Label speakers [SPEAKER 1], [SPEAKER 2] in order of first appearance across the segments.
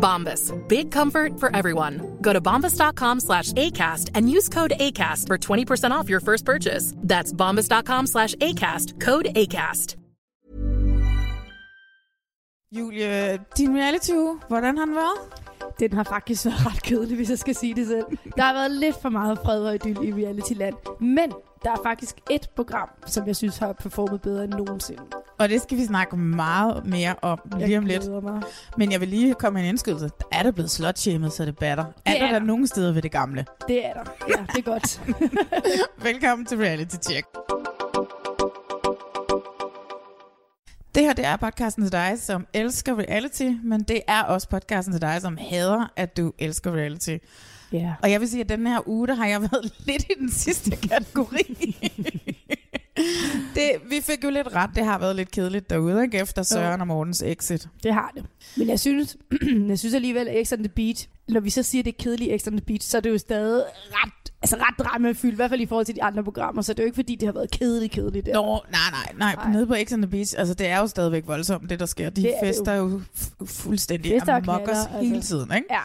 [SPEAKER 1] Bombas. Big comfort for everyone. Go to bombas.com slash ACAST and use code ACAST for 20% off your first purchase. That's bombas.com slash ACAST. Code ACAST.
[SPEAKER 2] Julie, din reality hvordan har den været?
[SPEAKER 3] Den har faktisk været ret kedelig, hvis jeg skal sige det selv. Der har været lidt for meget fred og idyll i reality-land. Men der er faktisk et program, som jeg synes har performet bedre end nogensinde.
[SPEAKER 2] Og det skal vi snakke meget mere om lige
[SPEAKER 3] Jeg
[SPEAKER 2] om lidt.
[SPEAKER 3] mig.
[SPEAKER 2] Men jeg vil lige komme med en indskydelse. Der er der blevet slutshamed, så det batter. Er
[SPEAKER 3] Det
[SPEAKER 2] der,
[SPEAKER 3] er
[SPEAKER 2] der
[SPEAKER 3] der.
[SPEAKER 2] nogen steder ved det gamle?
[SPEAKER 3] Det er der. Ja, det er godt.
[SPEAKER 2] Velkommen til Reality Check. Det her det er podcasten til dig, som elsker reality, men det er også podcasten til dig, som hader, at du elsker reality.
[SPEAKER 3] Ja.
[SPEAKER 2] Og jeg vil sige, at den her uge, der har jeg været lidt i den sidste kategori. det, vi fik jo lidt ret. Det har været lidt kedeligt derude, ikke? Efter Søren og Mortens exit.
[SPEAKER 3] Det har det. Men jeg synes, jeg synes alligevel, at X on the Beach, når vi så siger, at det er kedeligt X on the Beach, så er det jo stadig ret, altså ret dramafyldt, i hvert fald i forhold til de andre programmer, så det er jo ikke fordi, det har været kedeligt, kedeligt der.
[SPEAKER 2] Nå, nej, nej, nej.
[SPEAKER 3] Nej.
[SPEAKER 2] Nede på X on the Beach, altså det er jo stadigvæk voldsomt, det der sker. De
[SPEAKER 3] Det er
[SPEAKER 2] fester jo fu- fuldstændig
[SPEAKER 3] Fester
[SPEAKER 2] amok os
[SPEAKER 3] knaller,
[SPEAKER 2] hele
[SPEAKER 3] altså.
[SPEAKER 2] tiden, ikke?
[SPEAKER 3] Ja.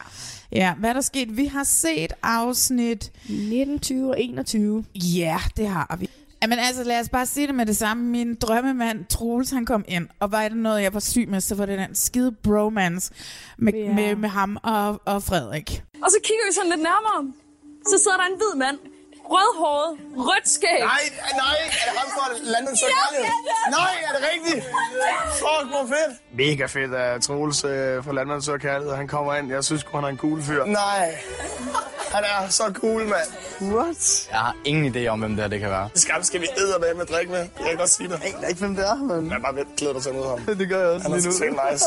[SPEAKER 2] Ja, hvad er der sket? Vi har set afsnit...
[SPEAKER 3] 19, 20 og 21.
[SPEAKER 2] Ja, det har vi. Jamen altså, lad os bare sige det med det samme. Min drømmemand, Troels, han kom ind, og var det noget, jeg var syg med, så var det den skide bromance med, yeah. med, med ham og, og Frederik.
[SPEAKER 4] Og så kigger vi sådan lidt nærmere. Så sidder der en hvid mand. Rødhåret, rødt skæg.
[SPEAKER 5] Nej, nej, er det ham fra så kærlighed? Nej, er det rigtigt? Fuck, hvor fedt. Mega fedt at Troels øh, fra Landmand Kærlighed, han kommer ind. Jeg synes han er en cool fyr. Nej, han er så cool, mand. What?
[SPEAKER 6] Jeg har ingen idé om, hvem det her det kan være.
[SPEAKER 5] Skam skal vi æde med med drikke med. Jeg kan godt sige det.
[SPEAKER 6] Jeg aner ikke, hvem det er, men...
[SPEAKER 5] Jeg er bare ved glæder dig til at møde ham.
[SPEAKER 6] Det gør jeg også
[SPEAKER 5] Han er
[SPEAKER 6] lige nu.
[SPEAKER 5] totalt nice.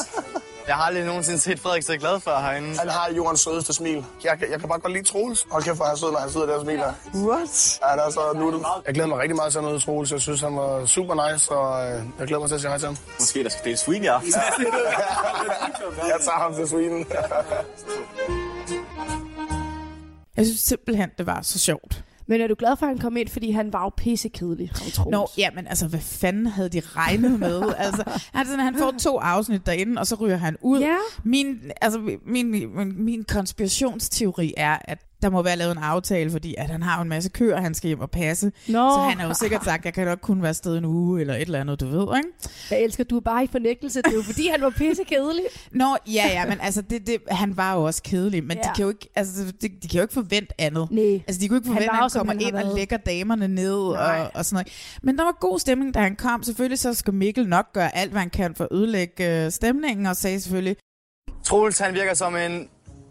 [SPEAKER 6] Jeg har aldrig nogensinde set Frederik så glad for herinde.
[SPEAKER 5] Han har jordens sødeste smil. Jeg, kan- jeg kan bare godt lide Troels. Hold kæft, hvor er han sød, når han sidder der og smiler.
[SPEAKER 6] What?
[SPEAKER 5] Han er så nuttet. Jeg glæder mig rigtig meget til at møde Troels. Jeg synes, han var super nice, og øh, jeg glæder mig til at sige hej til ham.
[SPEAKER 6] Måske der skal dele swing i aften.
[SPEAKER 5] Jeg tager ham til Sweden.
[SPEAKER 2] Jeg synes simpelthen, det var så sjovt.
[SPEAKER 3] Men er du glad for, at han kom ind, fordi han var jo pissekedelig, ham Troels?
[SPEAKER 2] Nå, ja, men altså, hvad fanden havde de regnet med? altså, han, sådan, han får to afsnit derinde, og så ryger han ud.
[SPEAKER 3] Ja.
[SPEAKER 2] Min, altså, min, min, min konspirationsteori er, at der må være lavet en aftale, fordi at han har jo en masse køer, han skal hjem og passe.
[SPEAKER 3] Nå.
[SPEAKER 2] Så han har jo sikkert sagt, at jeg kan nok kun være afsted en uge, eller et eller andet, du ved, ikke?
[SPEAKER 3] Jeg elsker, du er bare i fornægtelse. Det er jo fordi, han var pissekedelig.
[SPEAKER 2] Nå, ja, ja, men altså, det, det, han var jo også kedelig, men ja. de, kan jo ikke, altså, de, de kan jo ikke forvente andet.
[SPEAKER 3] Nej.
[SPEAKER 2] Altså, de kunne ikke
[SPEAKER 3] Han
[SPEAKER 2] forvente,
[SPEAKER 3] var
[SPEAKER 2] at
[SPEAKER 3] jo,
[SPEAKER 2] han kommer
[SPEAKER 3] han
[SPEAKER 2] ind og lægger damerne ned og, og sådan noget. Men der var god stemning, da han kom. Selvfølgelig så skal Mikkel nok gøre alt, hvad han kan for at ødelægge øh, stemningen, og sagde selvfølgelig,
[SPEAKER 6] Troels, han virker som en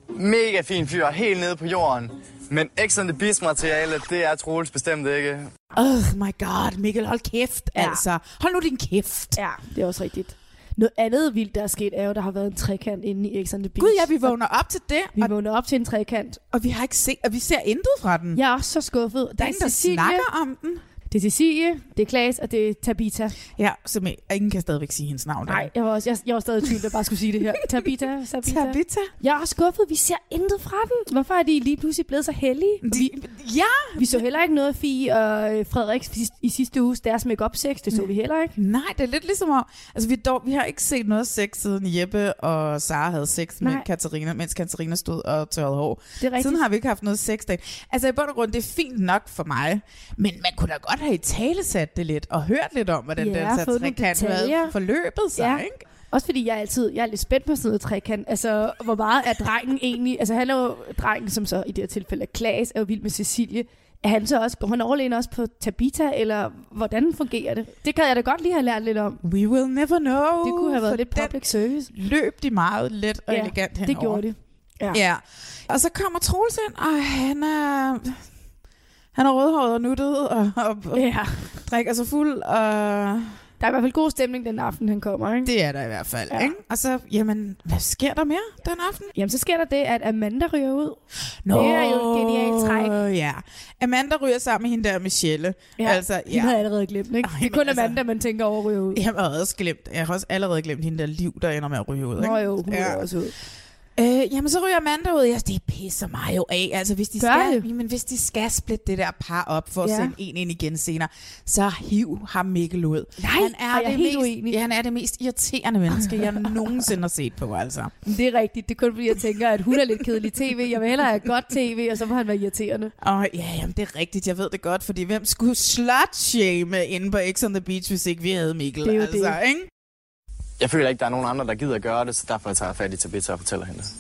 [SPEAKER 6] mega fin fyr, helt nede på jorden. Men X on the Beast materiale, det er Troels bestemt ikke.
[SPEAKER 2] oh my god, Mikkel, hold kæft, ja. Altså. Hold nu din kæft.
[SPEAKER 3] Ja, det er også rigtigt. Noget andet vildt, der er sket, er jo, at der har været en trekant inde i X on the Beach.
[SPEAKER 2] Gud ja, vi vågner op til det,
[SPEAKER 3] Vi
[SPEAKER 2] og,
[SPEAKER 3] vågner op til en trekant.
[SPEAKER 2] og vi har ikke set, og vi ser intet fra den.
[SPEAKER 3] Jeg er også så skuffet.
[SPEAKER 2] Der er ingen, der snakker om den.
[SPEAKER 3] Det er Cecilie, det er Klaas, og det er Tabita.
[SPEAKER 2] Ja, som ingen kan stadigvæk sige hendes navn.
[SPEAKER 3] Nej, jeg var, også, jeg, jeg var stadig i tvivl, der bare skulle sige det her. Tabita, Tabita.
[SPEAKER 2] Tabitha.
[SPEAKER 3] Jeg er skuffet. Vi ser intet fra den. Hvorfor er de lige pludselig blevet så heldige?
[SPEAKER 2] De, ja,
[SPEAKER 3] Vi så heller ikke noget af Fie og øh, Frederik i- sidste uge. Deres make-up sex, det så vi heller ikke.
[SPEAKER 2] Nej, det er lidt ligesom om, altså vi, dog, vi har ikke set noget sex siden Jeppe og Sara havde sex med
[SPEAKER 3] Nej.
[SPEAKER 2] Katarina, mens Katarina stod og tørrede hår.
[SPEAKER 3] Det er rigtigt.
[SPEAKER 2] Siden har vi ikke haft noget sex dag. Altså i bund og grund, det er fint nok for mig, men man kunne da godt have i tale sat det lidt, og hørt lidt om, hvordan
[SPEAKER 3] Ja,
[SPEAKER 2] den
[SPEAKER 3] nogle
[SPEAKER 2] trekant havde forløbet sig,
[SPEAKER 3] Ja.
[SPEAKER 2] ikke?
[SPEAKER 3] Også fordi jeg er altid jeg er lidt spændt på sådan noget trekant. Altså, hvor meget er drengen egentlig... Altså, han er jo drengen, som så i det her tilfælde er Klaas, er jo vild med Cecilie. Er han så også, går han overlegen også på Tabita, eller hvordan fungerer det? Det kan jeg da godt lige have lært lidt om.
[SPEAKER 2] We will never know.
[SPEAKER 3] Det kunne have været lidt public service.
[SPEAKER 2] løb de meget let og
[SPEAKER 3] Ja,
[SPEAKER 2] elegant
[SPEAKER 3] det
[SPEAKER 2] henover.
[SPEAKER 3] gjorde de. Ja.
[SPEAKER 2] Ja. Og så kommer Troels ind, og han er... Han er rødhåret og nuttet og, og, og
[SPEAKER 3] ja.
[SPEAKER 2] drikker sig fuld, og
[SPEAKER 3] Der er i hvert fald god stemning den aften, han kommer, ikke?
[SPEAKER 2] det er der i hvert fald.
[SPEAKER 3] Ja.
[SPEAKER 2] Ikke? Og så, jamen, hvad sker der mere den aften?
[SPEAKER 3] Jamen, så sker der det, at Amanda ryger ud.
[SPEAKER 2] Nå,
[SPEAKER 3] Det er jo et genialt træk.
[SPEAKER 2] Ja. Amanda ryger sammen med hende der Michelle.
[SPEAKER 3] Ja,
[SPEAKER 2] Altså,
[SPEAKER 3] Hende
[SPEAKER 2] ja.
[SPEAKER 3] havde jeg allerede glemt, ikke?
[SPEAKER 2] Ej,
[SPEAKER 3] det er kun
[SPEAKER 2] altså-
[SPEAKER 3] Amanda, man tænker over at ryge ud.
[SPEAKER 2] Jeg har også glemt, jeg har også allerede glemt hende der liv, der ender med at ryge ud. Ikke?
[SPEAKER 3] Nå jo, hun
[SPEAKER 2] Ja.
[SPEAKER 3] også ud.
[SPEAKER 2] Øh, jamen, så ryger Amanda ud. Ja, det pisser mig jo af. Altså, hvis de,
[SPEAKER 3] Gør
[SPEAKER 2] skal,
[SPEAKER 3] det?
[SPEAKER 2] jamen, hvis de skal splitte det der par op for at
[SPEAKER 3] Ja.
[SPEAKER 2] sende en ind igen senere, så hiv ham Mikkel ud.
[SPEAKER 3] Nej,
[SPEAKER 2] han
[SPEAKER 3] jeg er
[SPEAKER 2] det
[SPEAKER 3] helt
[SPEAKER 2] mest,
[SPEAKER 3] uenig.
[SPEAKER 2] Ja, han er det mest irriterende menneske, jeg nogensinde har set på, altså.
[SPEAKER 3] Det er rigtigt. Det er kun fordi, jeg tænker, at hun er lidt kedelig tv. Jeg vil hellere have godt tv, og så må han være irriterende.
[SPEAKER 2] Og ja, jamen, det er rigtigt, jeg ved det godt, fordi hvem skulle slut-shame inde på X on the Beach, hvis ikke vi havde Mikkel?
[SPEAKER 3] Det er jo
[SPEAKER 2] altså,
[SPEAKER 3] det.
[SPEAKER 2] Ikke?
[SPEAKER 6] Jeg føler ikke, der er nogen andre, der gider at gøre det, så derfor tager jeg fat i Tabitha og fortæller hende det.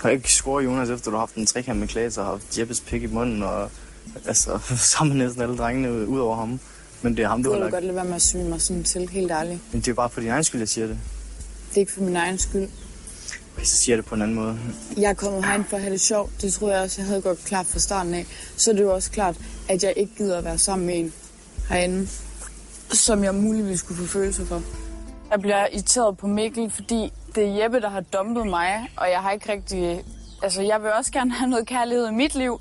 [SPEAKER 6] Kan ikke score, Jonas, efter du har haft en trekant med Klaas og har haft Jeppes pik i munden, og altså, sammen med næsten alle drengene ud over ham. Men det er ham, du har lagt.
[SPEAKER 7] godt lade være med at syge mig sådan til, helt ærligt.
[SPEAKER 6] Men det er bare for din egen skyld, jeg siger det.
[SPEAKER 7] Det er ikke for min egen skyld.
[SPEAKER 6] Okay, så siger jeg det på en anden måde.
[SPEAKER 7] Jeg er kommet herind for at have det sjovt. Det tror jeg også, jeg havde godt klart fra starten af. Så er det jo også klart, at jeg ikke gider at være sammen med en herinde, som jeg muligvis skulle få følelser for. Jeg bliver irriteret på Mikkel, fordi det er Jeppe, der har dumpet mig, og jeg har ikke rigtig... Altså, jeg vil også gerne have noget kærlighed i mit liv,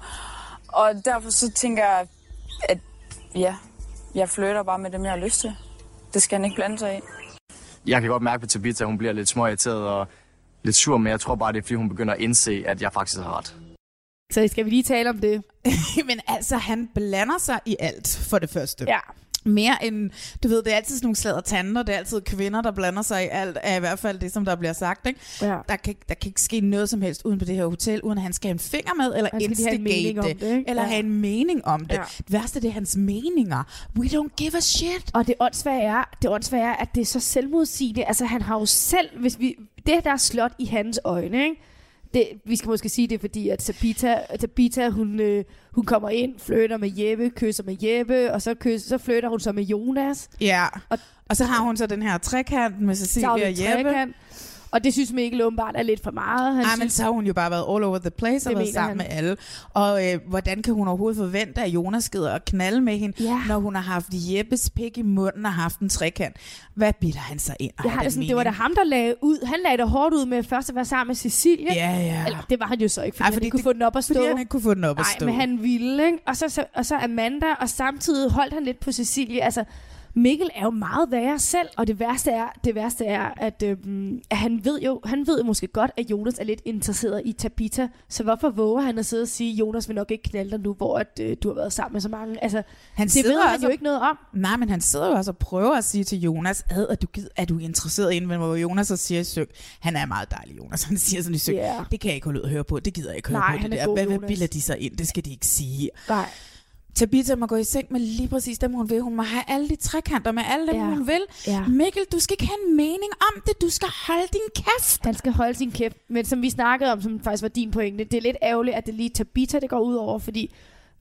[SPEAKER 7] og derfor så tænker jeg, at ja, jeg flytter bare med dem, jeg har lyst til. Det skal han ikke blande sig i.
[SPEAKER 6] Jeg kan godt mærke på Tabitha, at hun bliver lidt småirriteret og lidt sur, men jeg tror bare, det er, fordi hun begynder at indse, at jeg faktisk har ret.
[SPEAKER 3] Så skal vi lige tale om det?
[SPEAKER 2] Men altså, han blander sig i alt, for det første.
[SPEAKER 3] Ja.
[SPEAKER 2] Mere end, du ved, det er altid sådan nogle slader tanter, det er altid kvinder, der blander sig i alt, er i hvert fald det, som der bliver sagt, ikke?
[SPEAKER 3] Ja.
[SPEAKER 2] Der, kan, der kan ikke ske noget som helst uden på det her hotel, uden at han skal have en finger med, eller
[SPEAKER 3] Han
[SPEAKER 2] instigate
[SPEAKER 3] om
[SPEAKER 2] det,
[SPEAKER 3] det,
[SPEAKER 2] eller
[SPEAKER 3] Ja.
[SPEAKER 2] have en mening om det.
[SPEAKER 3] Ja.
[SPEAKER 2] Det værste, det er hans meninger. We don't give a shit.
[SPEAKER 3] Og det åndssvage er, det åndssvage er, at det er så selvmodsigende. Altså, han har jo selv, hvis vi, det der er slot i hans øjne, ikke? Det, vi skal måske sige det, fordi at Tabita, Tabita hun, øh, hun kommer ind, flytter med Jeppe, kysser med Jeppe, og så, kys, så flytter hun så med Jonas.
[SPEAKER 2] Ja,
[SPEAKER 3] Og-
[SPEAKER 2] og, så har hun så den her trekant med Cecilia og Jeppe.
[SPEAKER 3] trekant, Og det synes Mikkel åbenbart er lidt for meget. Han
[SPEAKER 2] Ej, men
[SPEAKER 3] synes,
[SPEAKER 2] så har hun jo bare været all over the place og været sammen
[SPEAKER 3] han.
[SPEAKER 2] med alle. Og øh, hvordan kan hun overhovedet forvente, at Jonas gider at knalde med hende,
[SPEAKER 3] Ja.
[SPEAKER 2] når hun har haft Jeppes pik i munden og haft en trekant? Hvad bitter han sig ind?
[SPEAKER 3] jeg har det, sådan, det var da ham, der lagde ud. Han lagde det hårdt ud med først at være sammen med Cecilie.
[SPEAKER 2] Ja, ja.
[SPEAKER 3] Eller, det var han jo så ikke, fordi,
[SPEAKER 2] Ej,
[SPEAKER 3] Ej, fordi han ikke kunne
[SPEAKER 2] det-
[SPEAKER 3] få den op at stå.
[SPEAKER 2] Fordi han ikke kunne få den op at
[SPEAKER 3] Nej,
[SPEAKER 2] stå.
[SPEAKER 3] men han ville, ikke? Og så, så, og så Amanda, og samtidig holdt han lidt på Cecilie. Altså, Mikkel er jo meget værre selv, og det værste er, det værste er at, øhm, at han ved jo han ved jo måske godt, at Jonas er lidt interesseret i Tabita, så hvorfor våger han at sidde og sige, Jonas vil nok ikke knalde dig nu, hvor at, øh, du har været sammen med så mange? Altså,
[SPEAKER 2] Han
[SPEAKER 3] det ved han
[SPEAKER 2] altså-
[SPEAKER 3] jo ikke noget om.
[SPEAKER 2] Nej, men han sidder jo også og prøver at sige til Jonas, ad, at du, gider, er du interesseret i men hvor Jonas så siger i søg, han er meget dejlig, Jonas. Han siger sådan i søg,
[SPEAKER 3] Ja.
[SPEAKER 2] det kan jeg ikke holde ud at høre på, det gider jeg ikke høre
[SPEAKER 3] Nej,
[SPEAKER 2] på.
[SPEAKER 3] han
[SPEAKER 2] Det
[SPEAKER 3] er
[SPEAKER 2] der.
[SPEAKER 3] god,
[SPEAKER 2] Hvad, hvad bilder de sig ind? Det skal de ikke sige.
[SPEAKER 3] Nej.
[SPEAKER 2] Tabitha må gå i seng med lige præcis dem, hun vil. Hun må have alle de trekanter med alle dem,
[SPEAKER 3] Ja.
[SPEAKER 2] ja. hun vil.
[SPEAKER 3] Ja.
[SPEAKER 2] Mikkel, du skal ikke have en mening om det. Du skal holde din kæft.
[SPEAKER 3] Han skal holde sin kæft. Men som vi snakkede om, som faktisk var din pointe, det er lidt ærgerligt, at det lige Tabita, det går ud over, fordi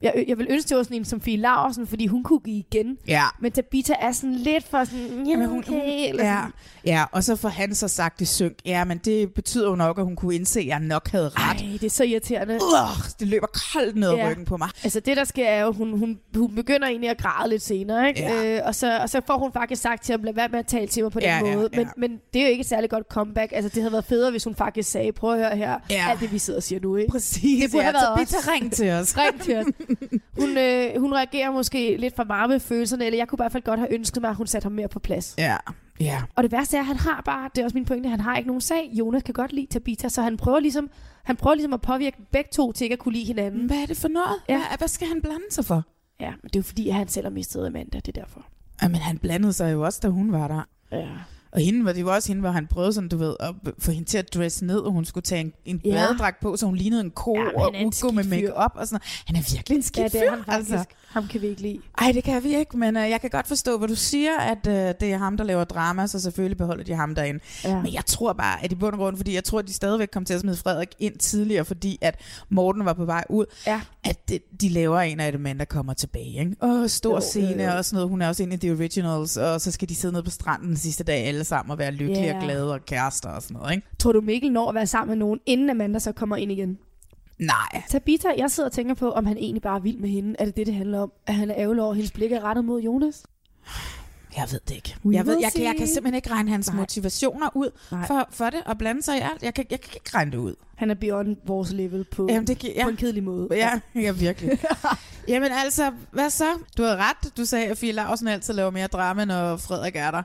[SPEAKER 3] jeg, jeg vil ønske, det var sådan en som Fie Laursen, fordi hun kunne give igen.
[SPEAKER 2] Ja.
[SPEAKER 3] Men Tabita er sådan lidt for sådan, ja,
[SPEAKER 2] hun,
[SPEAKER 3] okay,
[SPEAKER 2] hun,
[SPEAKER 3] eller
[SPEAKER 2] ja,
[SPEAKER 3] sådan.
[SPEAKER 2] ja, og så får han så sagt i synk, ja, men det betyder jo nok, at hun kunne indse, at jeg nok havde ret.
[SPEAKER 3] Ej, det er så irriterende.
[SPEAKER 2] Ugh, det løber koldt ned ad
[SPEAKER 3] Ja.
[SPEAKER 2] ryggen på mig.
[SPEAKER 3] Altså det, der sker, er jo, hun, hun, hun begynder egentlig at græde lidt senere, ikke?
[SPEAKER 2] Ja.
[SPEAKER 3] Øh, og, så, og så får hun faktisk sagt til ham, lad være med at tale til mig på den
[SPEAKER 2] Ja, ja,
[SPEAKER 3] måde.
[SPEAKER 2] ja.
[SPEAKER 3] Men, men det er jo ikke et særligt godt comeback. Altså det havde været federe, hvis hun faktisk sagde, prøv at høre her,
[SPEAKER 2] Ja.
[SPEAKER 3] alt det, vi sidder og siger nu, ikke?
[SPEAKER 2] Præcis,
[SPEAKER 3] Det burde
[SPEAKER 2] ja,
[SPEAKER 3] have været os.
[SPEAKER 2] ring til os.
[SPEAKER 3] Ring til os. Hun, øh, hun reagerer måske lidt for meget med følelserne, eller jeg kunne i hvert fald godt have ønsket mig, at hun satte ham mere på plads.
[SPEAKER 2] Ja, ja.
[SPEAKER 3] Og det værste er, at han har bare, det er også min pointe, han har ikke nogen sag. Jonas kan godt lide Tabita, så han prøver ligesom, han prøver ligesom at påvirke begge to til ikke at kunne lide hinanden.
[SPEAKER 2] Hvad er det for noget?
[SPEAKER 3] Ja.
[SPEAKER 2] Hvad, hvad skal han blande sig for?
[SPEAKER 3] Ja, men det er jo fordi, at han selv har mistet Amanda, det er derfor.
[SPEAKER 2] Jamen, han blandede sig jo også, da hun var der.
[SPEAKER 3] Ja.
[SPEAKER 2] Og hende var det jo også hende, hvor han prøvede sådan, du ved, at få hende til at dresse ned, og hun skulle tage en, en
[SPEAKER 3] Ja.
[SPEAKER 2] badedragt på, så hun lignede en ko
[SPEAKER 3] Ja,
[SPEAKER 2] og udgå med
[SPEAKER 3] skidt fyr.
[SPEAKER 2] make og sådan noget. Han er virkelig en skidt
[SPEAKER 3] Ja, det er
[SPEAKER 2] fyr,
[SPEAKER 3] han faktisk.
[SPEAKER 2] altså.
[SPEAKER 3] Ham kan vi ikke lide.
[SPEAKER 2] Ej, det kan vi ikke, men uh, jeg kan godt forstå, hvad du siger, at uh, det er ham, der laver drama, så selvfølgelig beholder de ham derinde.
[SPEAKER 3] Ja.
[SPEAKER 2] Men jeg tror bare, at i bund og grund, fordi jeg tror, at de stadigvæk kom til at smide Frederik ind tidligere, fordi at Morten var på vej ud,
[SPEAKER 3] Ja.
[SPEAKER 2] at det, de laver en af dem, der kommer tilbage. Ikke? Og stor
[SPEAKER 3] Jo,
[SPEAKER 2] scene
[SPEAKER 3] jo.
[SPEAKER 2] og sådan noget. Hun er også inde i The Originals, og så skal de sidde nede på stranden den sidste dag alle sammen og være lykkelige
[SPEAKER 3] Ja.
[SPEAKER 2] og glade og kærester og sådan noget. Ikke?
[SPEAKER 3] Tror du, Mikkel når at være sammen med nogen, inden Amanda så kommer ind igen?
[SPEAKER 2] Nej.
[SPEAKER 3] Tabitha, jeg sidder og tænker på, om han egentlig bare er vild med hende. Er det det, det handler om? At han er ærgerlig over, at hendes blik er rettet mod Jonas?
[SPEAKER 2] Jeg ved det ikke.
[SPEAKER 3] We
[SPEAKER 2] Jeg, ved, jeg, kan, jeg kan simpelthen ikke regne hans
[SPEAKER 3] Nej.
[SPEAKER 2] motivationer ud
[SPEAKER 3] Nej.
[SPEAKER 2] for, for det og blande sig i alt. Jeg kan, jeg kan ikke regne det ud.
[SPEAKER 3] Han er beyond vores level på,
[SPEAKER 2] Jamen, det, ja.
[SPEAKER 3] på en kedelig måde.
[SPEAKER 2] Ja, ja virkelig. Jamen altså, hvad så? Du havde ret. Du sagde, at Fie Larsen altid laver mere drama, når Frederik er der.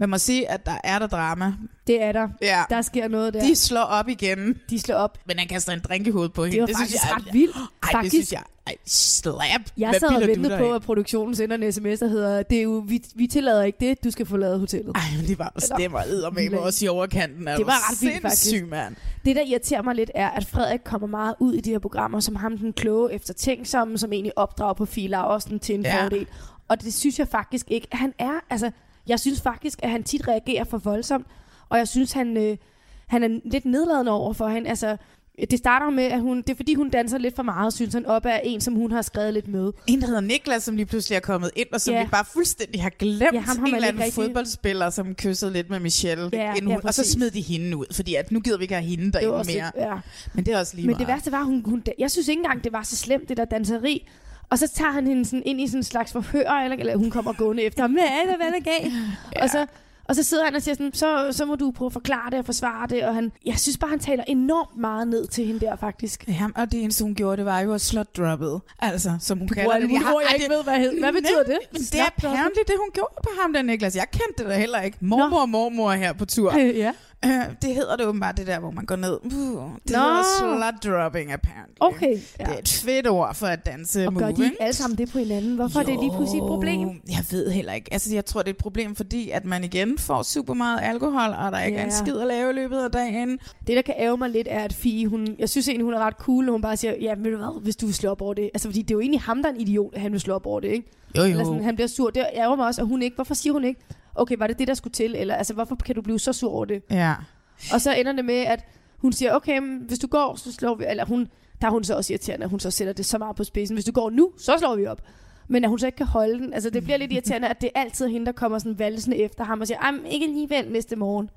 [SPEAKER 2] Man må sige, at der er der drama.
[SPEAKER 3] Det er der.
[SPEAKER 2] Ja.
[SPEAKER 3] Der sker noget der.
[SPEAKER 2] De slår op igen.
[SPEAKER 3] De slår op.
[SPEAKER 2] Men han kaster en drink i hovedet på hende.
[SPEAKER 3] Det var
[SPEAKER 2] det
[SPEAKER 3] faktisk
[SPEAKER 2] synes jeg,
[SPEAKER 3] ret vildt.
[SPEAKER 2] Ej, det
[SPEAKER 3] Faktisk.
[SPEAKER 2] synes jeg. Ej, slap.
[SPEAKER 3] Jeg sad og ventede på, at produktionen sender en sms, der hedder, det er jo, vi, vi tillader ikke det, du skal forlade hotellet.
[SPEAKER 2] Ej, men det var det var eddermame også i overkanten. Er
[SPEAKER 3] Det var ret vildt, faktisk.
[SPEAKER 2] mand.
[SPEAKER 3] Det, der irriterer mig lidt, er, at Frederik kommer meget ud i de her programmer, som ham den kloge eftertænksomme, som egentlig opdrager på Fie Laursen til en
[SPEAKER 2] Ja.
[SPEAKER 3] fordel. Og det synes jeg faktisk ikke, at han er. Altså, jeg synes faktisk, at han tit reagerer for voldsomt, og jeg synes, han, øh, han er lidt nedladende over for hende. Altså, det starter med, at hun, det er fordi, hun danser lidt for meget, synes han, op af en, som hun har skrevet lidt med.
[SPEAKER 2] En, der hedder Niklas, som lige pludselig er kommet ind, og som
[SPEAKER 3] Ja.
[SPEAKER 2] vi bare fuldstændig har glemt.
[SPEAKER 3] Ja, ham har
[SPEAKER 2] en eller anden
[SPEAKER 3] rigtig-
[SPEAKER 2] fodboldspiller, som kyssede lidt med Michelle.
[SPEAKER 3] Ja,
[SPEAKER 2] inden
[SPEAKER 3] ja,
[SPEAKER 2] hun, og så smed de hende ud, fordi at nu gider vi ikke have hende derinde mere.
[SPEAKER 3] lidt, ja.
[SPEAKER 2] Men det er også lige
[SPEAKER 3] Men
[SPEAKER 2] meget.
[SPEAKER 3] det værste var, hun, hun, jeg synes ikke engang, det var så slemt, det der danseri. Og så tager han hende sådan ind i sådan en slags forhør, eller, eller hun kommer gående efter ham. Hvad er det, hvad er der galt? Ja. Og, så, og så sidder han og siger sådan, så, så må du prøve at forklare det og forsvare det. Og han, jeg synes bare, han taler enormt meget ned til hende der, faktisk.
[SPEAKER 2] Ja, og det eneste, hun gjorde, det var jo at slot droppet. Altså, som hun kalder det.
[SPEAKER 3] mulige ord, jeg ikke ved, hvad hed. Hvad betyder det?
[SPEAKER 2] Men det er apparently det, hun gjorde på ham der, Niklas. Jeg kendte det da heller ikke. Mormor og mormor her på tur.
[SPEAKER 3] ja.
[SPEAKER 2] Det hedder det åbenbart, det der, hvor man går ned. Uh, det
[SPEAKER 3] Nå.
[SPEAKER 2] hedder slut dropping, apparently.
[SPEAKER 3] Okay. Ja.
[SPEAKER 2] Det er et fedt ord for at danse
[SPEAKER 3] Og gør
[SPEAKER 2] move,
[SPEAKER 3] de
[SPEAKER 2] ikke?
[SPEAKER 3] alle sammen det på hinanden? Hvorfor er det lige pludselig et problem?
[SPEAKER 2] Jeg ved heller ikke. Altså, jeg tror, det er et problem, fordi at man igen får super meget alkohol, og der ikke er en
[SPEAKER 3] Ja.
[SPEAKER 2] skid at lave i løbet af dagen.
[SPEAKER 3] Det, der kan ære mig lidt, er, at Fie, hun, jeg synes egentlig, hun er ret cool, når hun bare siger, ja, ved du hvad, hvis du vil slå op over det. Altså, fordi det er jo egentlig ham, der er en idiot, at han vil slå op over det, ikke?
[SPEAKER 2] Jo, jo.
[SPEAKER 3] Eller sådan, han bliver sur. Det ærger mig også, og hun ikke. Hvorfor siger hun ikke, okay, var det det, der skulle til? Eller altså, hvorfor kan du blive så sur over det?
[SPEAKER 2] Ja.
[SPEAKER 3] Og så ender det med, at hun siger, okay, men hvis du går, så slår vi... Eller hun, der er hun så også irriterende, at hun så sætter det så meget på spidsen. Hvis du går nu, så slår vi op. Men at hun så ikke kan holde den. Altså, det bliver lidt irriterende, at det er altid hende, der kommer sådan valsende efter ham og siger, "Ej, ikke alligevel næste morgen.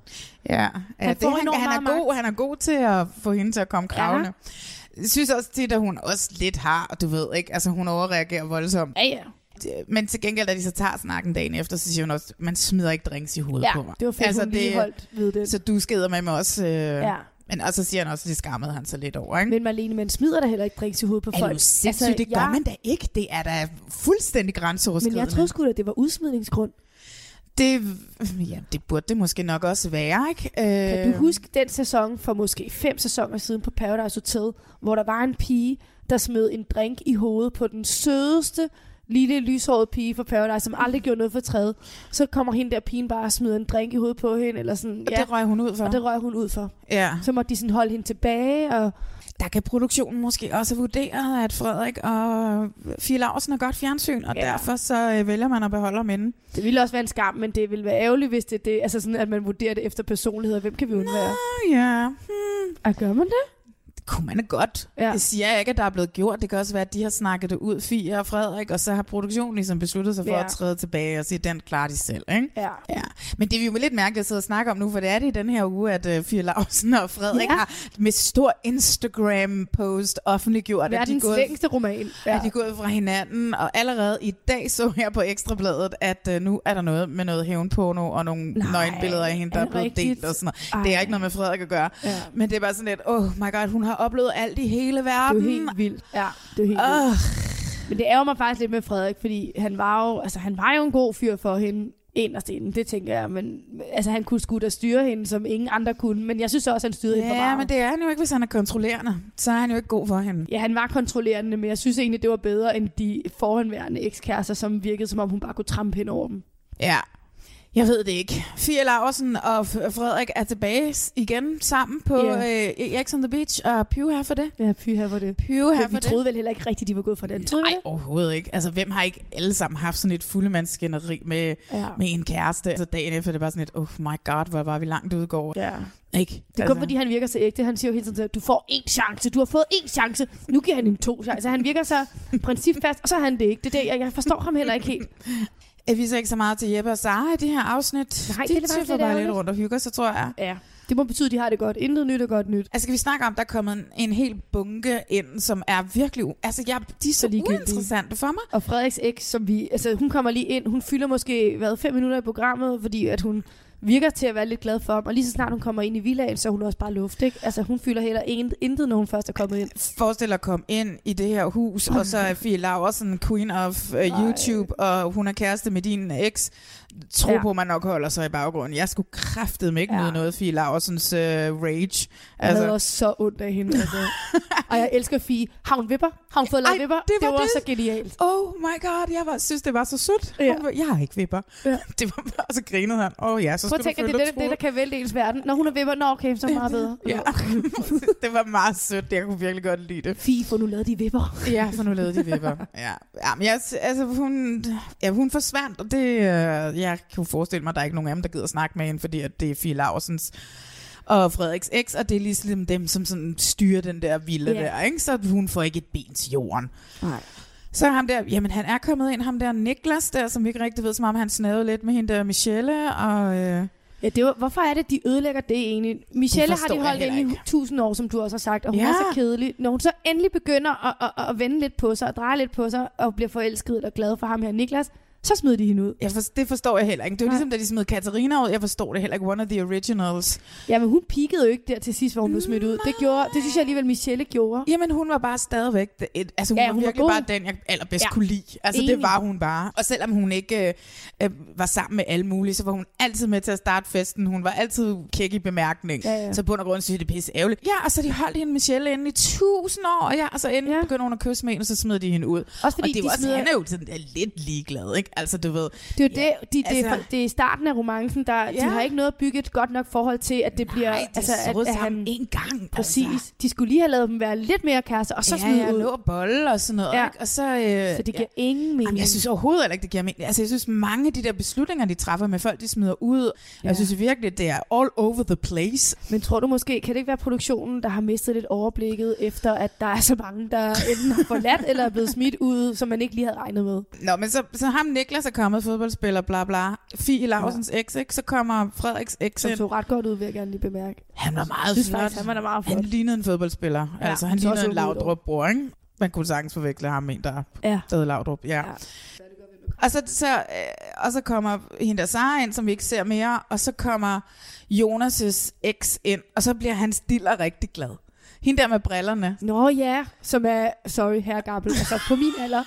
[SPEAKER 2] Ja, ja
[SPEAKER 3] Han
[SPEAKER 2] det, han, han, er god, han er god til at få hende til at komme kravlende. Jeg synes også tit, at hun også lidt har, du ved ikke, altså hun overreagerer voldsomt.
[SPEAKER 3] Ja, ja.
[SPEAKER 2] Men til gengæld, da de så tager snakken dagen efter, så siger hun også, man smider ikke drinks i hovedet
[SPEAKER 3] Ja,
[SPEAKER 2] på mig.
[SPEAKER 3] det var fedt, altså, hun lige holdt ved det.
[SPEAKER 2] Så du skeder med mig også. Øh,
[SPEAKER 3] Ja.
[SPEAKER 2] Men og så siger han også, at det skammede han så lidt over, ikke?
[SPEAKER 3] Men Marlene, man smider da heller ikke drinks i hovedet på
[SPEAKER 2] er
[SPEAKER 3] folk.
[SPEAKER 2] sindssygt? Altså, det gør
[SPEAKER 3] jeg-
[SPEAKER 2] man da ikke. Det er da fuldstændig
[SPEAKER 3] Men
[SPEAKER 2] grænseoverskridende.
[SPEAKER 3] jeg troede sgu da, det var udsmidningsgrund.
[SPEAKER 2] Det, ja, det burde det måske nok også være, ikke?
[SPEAKER 3] Kan
[SPEAKER 2] Øh,
[SPEAKER 3] du huske den sæson for måske fem sæsoner siden på Paradise Hotel, hvor der var en pige, der smed en drink i hovedet på den sødeste lille lyshårede pige fra Paradise, som aldrig gjorde noget for træet. Så kommer hende der pigen bare og smider en drink i hovedet på hende, eller sådan.
[SPEAKER 2] Og det røg hun ud for.
[SPEAKER 3] Og det røg hun ud for.
[SPEAKER 2] Ja.
[SPEAKER 3] Så måtte de sådan holde hende tilbage, og
[SPEAKER 2] Der kan produktionen måske også vurdere, at Frederik og Fie Larsen er godt fjernsyn, og
[SPEAKER 3] Ja.
[SPEAKER 2] ja. derfor så øh, vælger man at beholde ham inde.
[SPEAKER 3] det ville også være en skam, men det ville være ærgerligt, hvis det er det, altså sådan, at man vurderer det efter personlighed. Hvem kan vi undvære?
[SPEAKER 2] Nå, ja. Hmm.
[SPEAKER 3] Og gør man det?
[SPEAKER 2] Det kunne man godt.
[SPEAKER 3] Ja.
[SPEAKER 2] Det siger jeg ikke, at der er blevet gjort. Det kan også være, at de har snakket det ud, Fie og Frederik, og så har produktionen ligesom besluttet sig for
[SPEAKER 3] Ja.
[SPEAKER 2] at træde tilbage og sige, den klarer de selv. Ikke?
[SPEAKER 3] Ja.
[SPEAKER 2] Ja. Men det er jo lidt mærkeligt at sidde og snakke om nu, for det er det i den her uge, at uh, Fie Larsen og Frederik
[SPEAKER 3] Ja.
[SPEAKER 2] har med stor Instagram-post offentliggjort, at de, gået,
[SPEAKER 3] længste roman.
[SPEAKER 2] ja. at de er gået fra hinanden. Og allerede i dag så jeg på Ekstrabladet, at uh, nu er der noget med noget hævnporno og nogle
[SPEAKER 3] Nej,
[SPEAKER 2] nøgenbilleder af hende, der
[SPEAKER 3] er
[SPEAKER 2] er, blevet
[SPEAKER 3] rigtigt?
[SPEAKER 2] delt og sådan noget.
[SPEAKER 3] Ej.
[SPEAKER 2] Det er ikke noget med Frederik at gøre.
[SPEAKER 3] Ja.
[SPEAKER 2] Men det er bare sådan lidt, oh my god, hun har oplevet alt i hele
[SPEAKER 3] Det er
[SPEAKER 2] verden.
[SPEAKER 3] helt vildt. Ja, det er helt
[SPEAKER 2] Åh.
[SPEAKER 3] vildt. Men det ærger mig faktisk lidt med Frederik, fordi han var jo, altså, han var jo en god fyr for hende inderst inden, det tænker jeg. Men altså, han kunne sgu da styre hende, som ingen andre kunne. Men jeg synes også, han styrede hende for
[SPEAKER 2] Ja,
[SPEAKER 3] meget.
[SPEAKER 2] men det er han jo ikke, hvis han er kontrollerende. Så er han jo ikke god for hende.
[SPEAKER 3] Ja, han var kontrollerende, men jeg synes egentlig, det var bedre end de forhenværende ekskærester, som virkede, som om hun bare kunne trampe hen over dem.
[SPEAKER 2] Ja. Jeg ved det ikke. Fie Laversen og Frederik er tilbage igen sammen på
[SPEAKER 3] Ja.
[SPEAKER 2] øh, X on the Beach, og her for det.
[SPEAKER 3] Ja, py her for det. Men
[SPEAKER 2] for
[SPEAKER 3] vi
[SPEAKER 2] det.
[SPEAKER 3] troede vel heller ikke rigtigt, de var gået fra den. Troede
[SPEAKER 2] Nej,
[SPEAKER 3] det?
[SPEAKER 2] overhovedet ikke. Altså, hvem har ikke alle sammen haft sådan et fuldemandsskænderi med,
[SPEAKER 3] Ja.
[SPEAKER 2] med en kæreste? Altså, dagen efter, det var sådan et, oh my god, hvor var vi langt ude går.
[SPEAKER 3] Ja.
[SPEAKER 2] Ikke?
[SPEAKER 3] Det er kun fordi, han virker så ægte. Han siger jo hele tiden, at du får én chance. Du har fået én chance. Nu giver han en to chancer. Han virker så principfast, og så er han det ikke. Det er det, jeg, jeg forstår ham heller ikke helt.
[SPEAKER 2] Jeg viser ikke så meget til Jeppe og Sara i de her afsnit.
[SPEAKER 3] Nej,
[SPEAKER 2] de
[SPEAKER 3] det er faktisk
[SPEAKER 2] bare lidt rundt og hygger sig, tror jeg.
[SPEAKER 3] Ja. Det må betyde, at de har det godt. Intet nyt er godt nyt.
[SPEAKER 2] Altså, skal vi snakke om, at der er kommet en, en hel bunke ind, som er virkelig... Altså, jeg, de er så,
[SPEAKER 3] Så
[SPEAKER 2] uinteressante for mig.
[SPEAKER 3] Og Frederiks eks, som vi... Altså, hun kommer lige ind. Hun fylder måske, hvad, fem minutter i programmet, fordi at hun virker til at være lidt glad for ham. Og lige så snart hun kommer ind i villaen, så er hun også bare luft, ikke? Altså, hun fylder heller in- intet, når hun først er kommet ind.
[SPEAKER 2] Forestil dig at komme ind i det her hus, og så er Fie Laversen queen of uh, YouTube, og hun er kæreste med din eks. Tro
[SPEAKER 3] Ja.
[SPEAKER 2] på, man nok holder sig i baggrunden. Jeg skulle kraftedeme ikke
[SPEAKER 3] Ja.
[SPEAKER 2] ja. noget Fie Laversens uh, rage.
[SPEAKER 3] Jeg altså. havde også så ondt af hende. Altså. og jeg elsker Fie. Har hun vipper? Har hun fået lavet
[SPEAKER 2] Ej,
[SPEAKER 3] vipper?
[SPEAKER 2] det var
[SPEAKER 3] det var
[SPEAKER 2] det.
[SPEAKER 3] så genialt.
[SPEAKER 2] Oh my god, jeg var, synes, det var så sødt.
[SPEAKER 3] Ja.
[SPEAKER 2] Ja. Jeg har ikke vipper.
[SPEAKER 3] Ja.
[SPEAKER 2] Det var bare, så grinede han. Åh oh, ja, så
[SPEAKER 3] Prøv at tænke, at det er det, det, der kan vælte ens verden. Når hun er vipper, nå okay, så meget bedre.
[SPEAKER 2] Ja, det var meget sødt. Jeg kunne virkelig godt lide det.
[SPEAKER 3] Fie, få nu lavet de vipper.
[SPEAKER 2] Ja, for nu lavede de vipper. Ja, ja men jeg, altså, hun, ja, hun forsvandt, og det, øh, jeg kunne forestille mig, at der er ikke nogen af dem, der gider snakke med hende, fordi at det er Fie Laursens og Frederiks eks, og det er ligesom dem, som sådan styrer den der villa
[SPEAKER 3] Ja.
[SPEAKER 2] der, ikke? så hun får ikke et ben til jorden.
[SPEAKER 3] Nej.
[SPEAKER 2] Så ham der, jamen han er kommet ind, ham der Niklas der, som vi ikke rigtig ved, som om han snavede lidt med hende der Michelle, og... Øh,
[SPEAKER 3] Ja, det var, hvorfor er det, de ødelægger det egentlig? Michelle har de holdt inde i tusind år, som du også har sagt, og hun
[SPEAKER 2] Ja.
[SPEAKER 3] er så kedelig. Når hun så endelig begynder at, at, at vende lidt på sig, og dreje lidt på sig, og bliver forelsket og glad for ham her, Niklas, så smider de hende ud.
[SPEAKER 2] jeg for, det forstår jeg heller ikke. Det jo
[SPEAKER 3] Nej.
[SPEAKER 2] ligesom, da de smed Katarina ud. Jeg forstår det heller ikke. One of the originals.
[SPEAKER 3] Ja, men hun peakede jo ikke der til sidst, hvor hun blev smidt ud. Det, gjorde, det synes jeg alligevel, Michelle gjorde.
[SPEAKER 2] Jamen, hun var bare stadigvæk... Et, altså, hun
[SPEAKER 3] Ja,
[SPEAKER 2] var
[SPEAKER 3] hun var
[SPEAKER 2] virkelig
[SPEAKER 3] god.
[SPEAKER 2] bare den, jeg allerbedst
[SPEAKER 3] Ja.
[SPEAKER 2] kunne lide. Altså,
[SPEAKER 3] Enig.
[SPEAKER 2] det var hun bare. Og selvom hun ikke øh, øh, var sammen med alle mulige, så var hun altid med til at starte festen. Hun var altid kæk i bemærkning.
[SPEAKER 3] Ja, ja.
[SPEAKER 2] Så på grund af grund synes jeg, det er pisse ærgerligt. Ja, og så de holdt hende Michelle inde i tusind år. Og, ja, og så endelig
[SPEAKER 3] Ja.
[SPEAKER 2] ja. begynder hun at kysse med hende, og så smed de hende ud.
[SPEAKER 3] Også fordi
[SPEAKER 2] og det
[SPEAKER 3] de
[SPEAKER 2] var også,
[SPEAKER 3] smider-
[SPEAKER 2] han er jo sådan, er lidt ligeglad, ikke? Altså, du ved...
[SPEAKER 3] Det er jo det, de, det,
[SPEAKER 2] altså-
[SPEAKER 3] er, det er starten af romancen, der, ja. de
[SPEAKER 2] Ja.
[SPEAKER 3] har ikke noget at bygge et godt nok forhold til, at det bliver...
[SPEAKER 2] Nej, det
[SPEAKER 3] altså, at, at han,
[SPEAKER 2] en gang.
[SPEAKER 3] Præcis.
[SPEAKER 2] Altså.
[SPEAKER 3] De skulle lige have lavet dem være lidt mere kærester, og så
[SPEAKER 2] ja,
[SPEAKER 3] smide
[SPEAKER 2] ja,
[SPEAKER 3] ud.
[SPEAKER 2] lå og bolle og sådan noget,
[SPEAKER 3] Ja.
[SPEAKER 2] ja. ikke? Og så, øh,
[SPEAKER 3] Så det giver
[SPEAKER 2] ja.
[SPEAKER 3] ingen mening.
[SPEAKER 2] Jamen, jeg synes overhovedet heller ikke, det giver mening. Altså, jeg synes, mange af de der beslutninger, de træffer med folk, de smider ud. Ja.
[SPEAKER 3] Ja.
[SPEAKER 2] Jeg synes virkelig, det er all over the place.
[SPEAKER 3] Men tror du måske, kan det ikke være produktionen, der har mistet lidt overblikket, efter at der er så mange, der enten har forladt eller er blevet smidt ud, som man ikke lige havde regnet med?
[SPEAKER 2] Nå, men så, så ham Niklas er kommet, fodboldspiller, bla bla. Fie Larsens ja. eks, ikke? Så kommer Frederiks eks
[SPEAKER 3] Som så ret godt ud, vil jeg gerne lige bemærke.
[SPEAKER 2] Han var meget
[SPEAKER 3] synes
[SPEAKER 2] flot.
[SPEAKER 3] faktisk, han var da meget flot.
[SPEAKER 2] Han lignede en fodboldspiller.
[SPEAKER 3] Ja,
[SPEAKER 2] altså, han lignede en
[SPEAKER 3] god ud.
[SPEAKER 2] Laudrup bror, ikke? Man kunne sagtens forveksle ham med en, der
[SPEAKER 3] Ja.
[SPEAKER 2] der hed Laudrup. Ja.
[SPEAKER 3] Ja.
[SPEAKER 2] Og så, så, øh, og så kommer hende der Sara ind, som vi ikke ser mere, og så kommer Jonas' eks ind, og så bliver han stille rigtig glad. Hende der med brillerne.
[SPEAKER 3] Nå ja, som er, sorry, herre Gabbel, altså på min alder.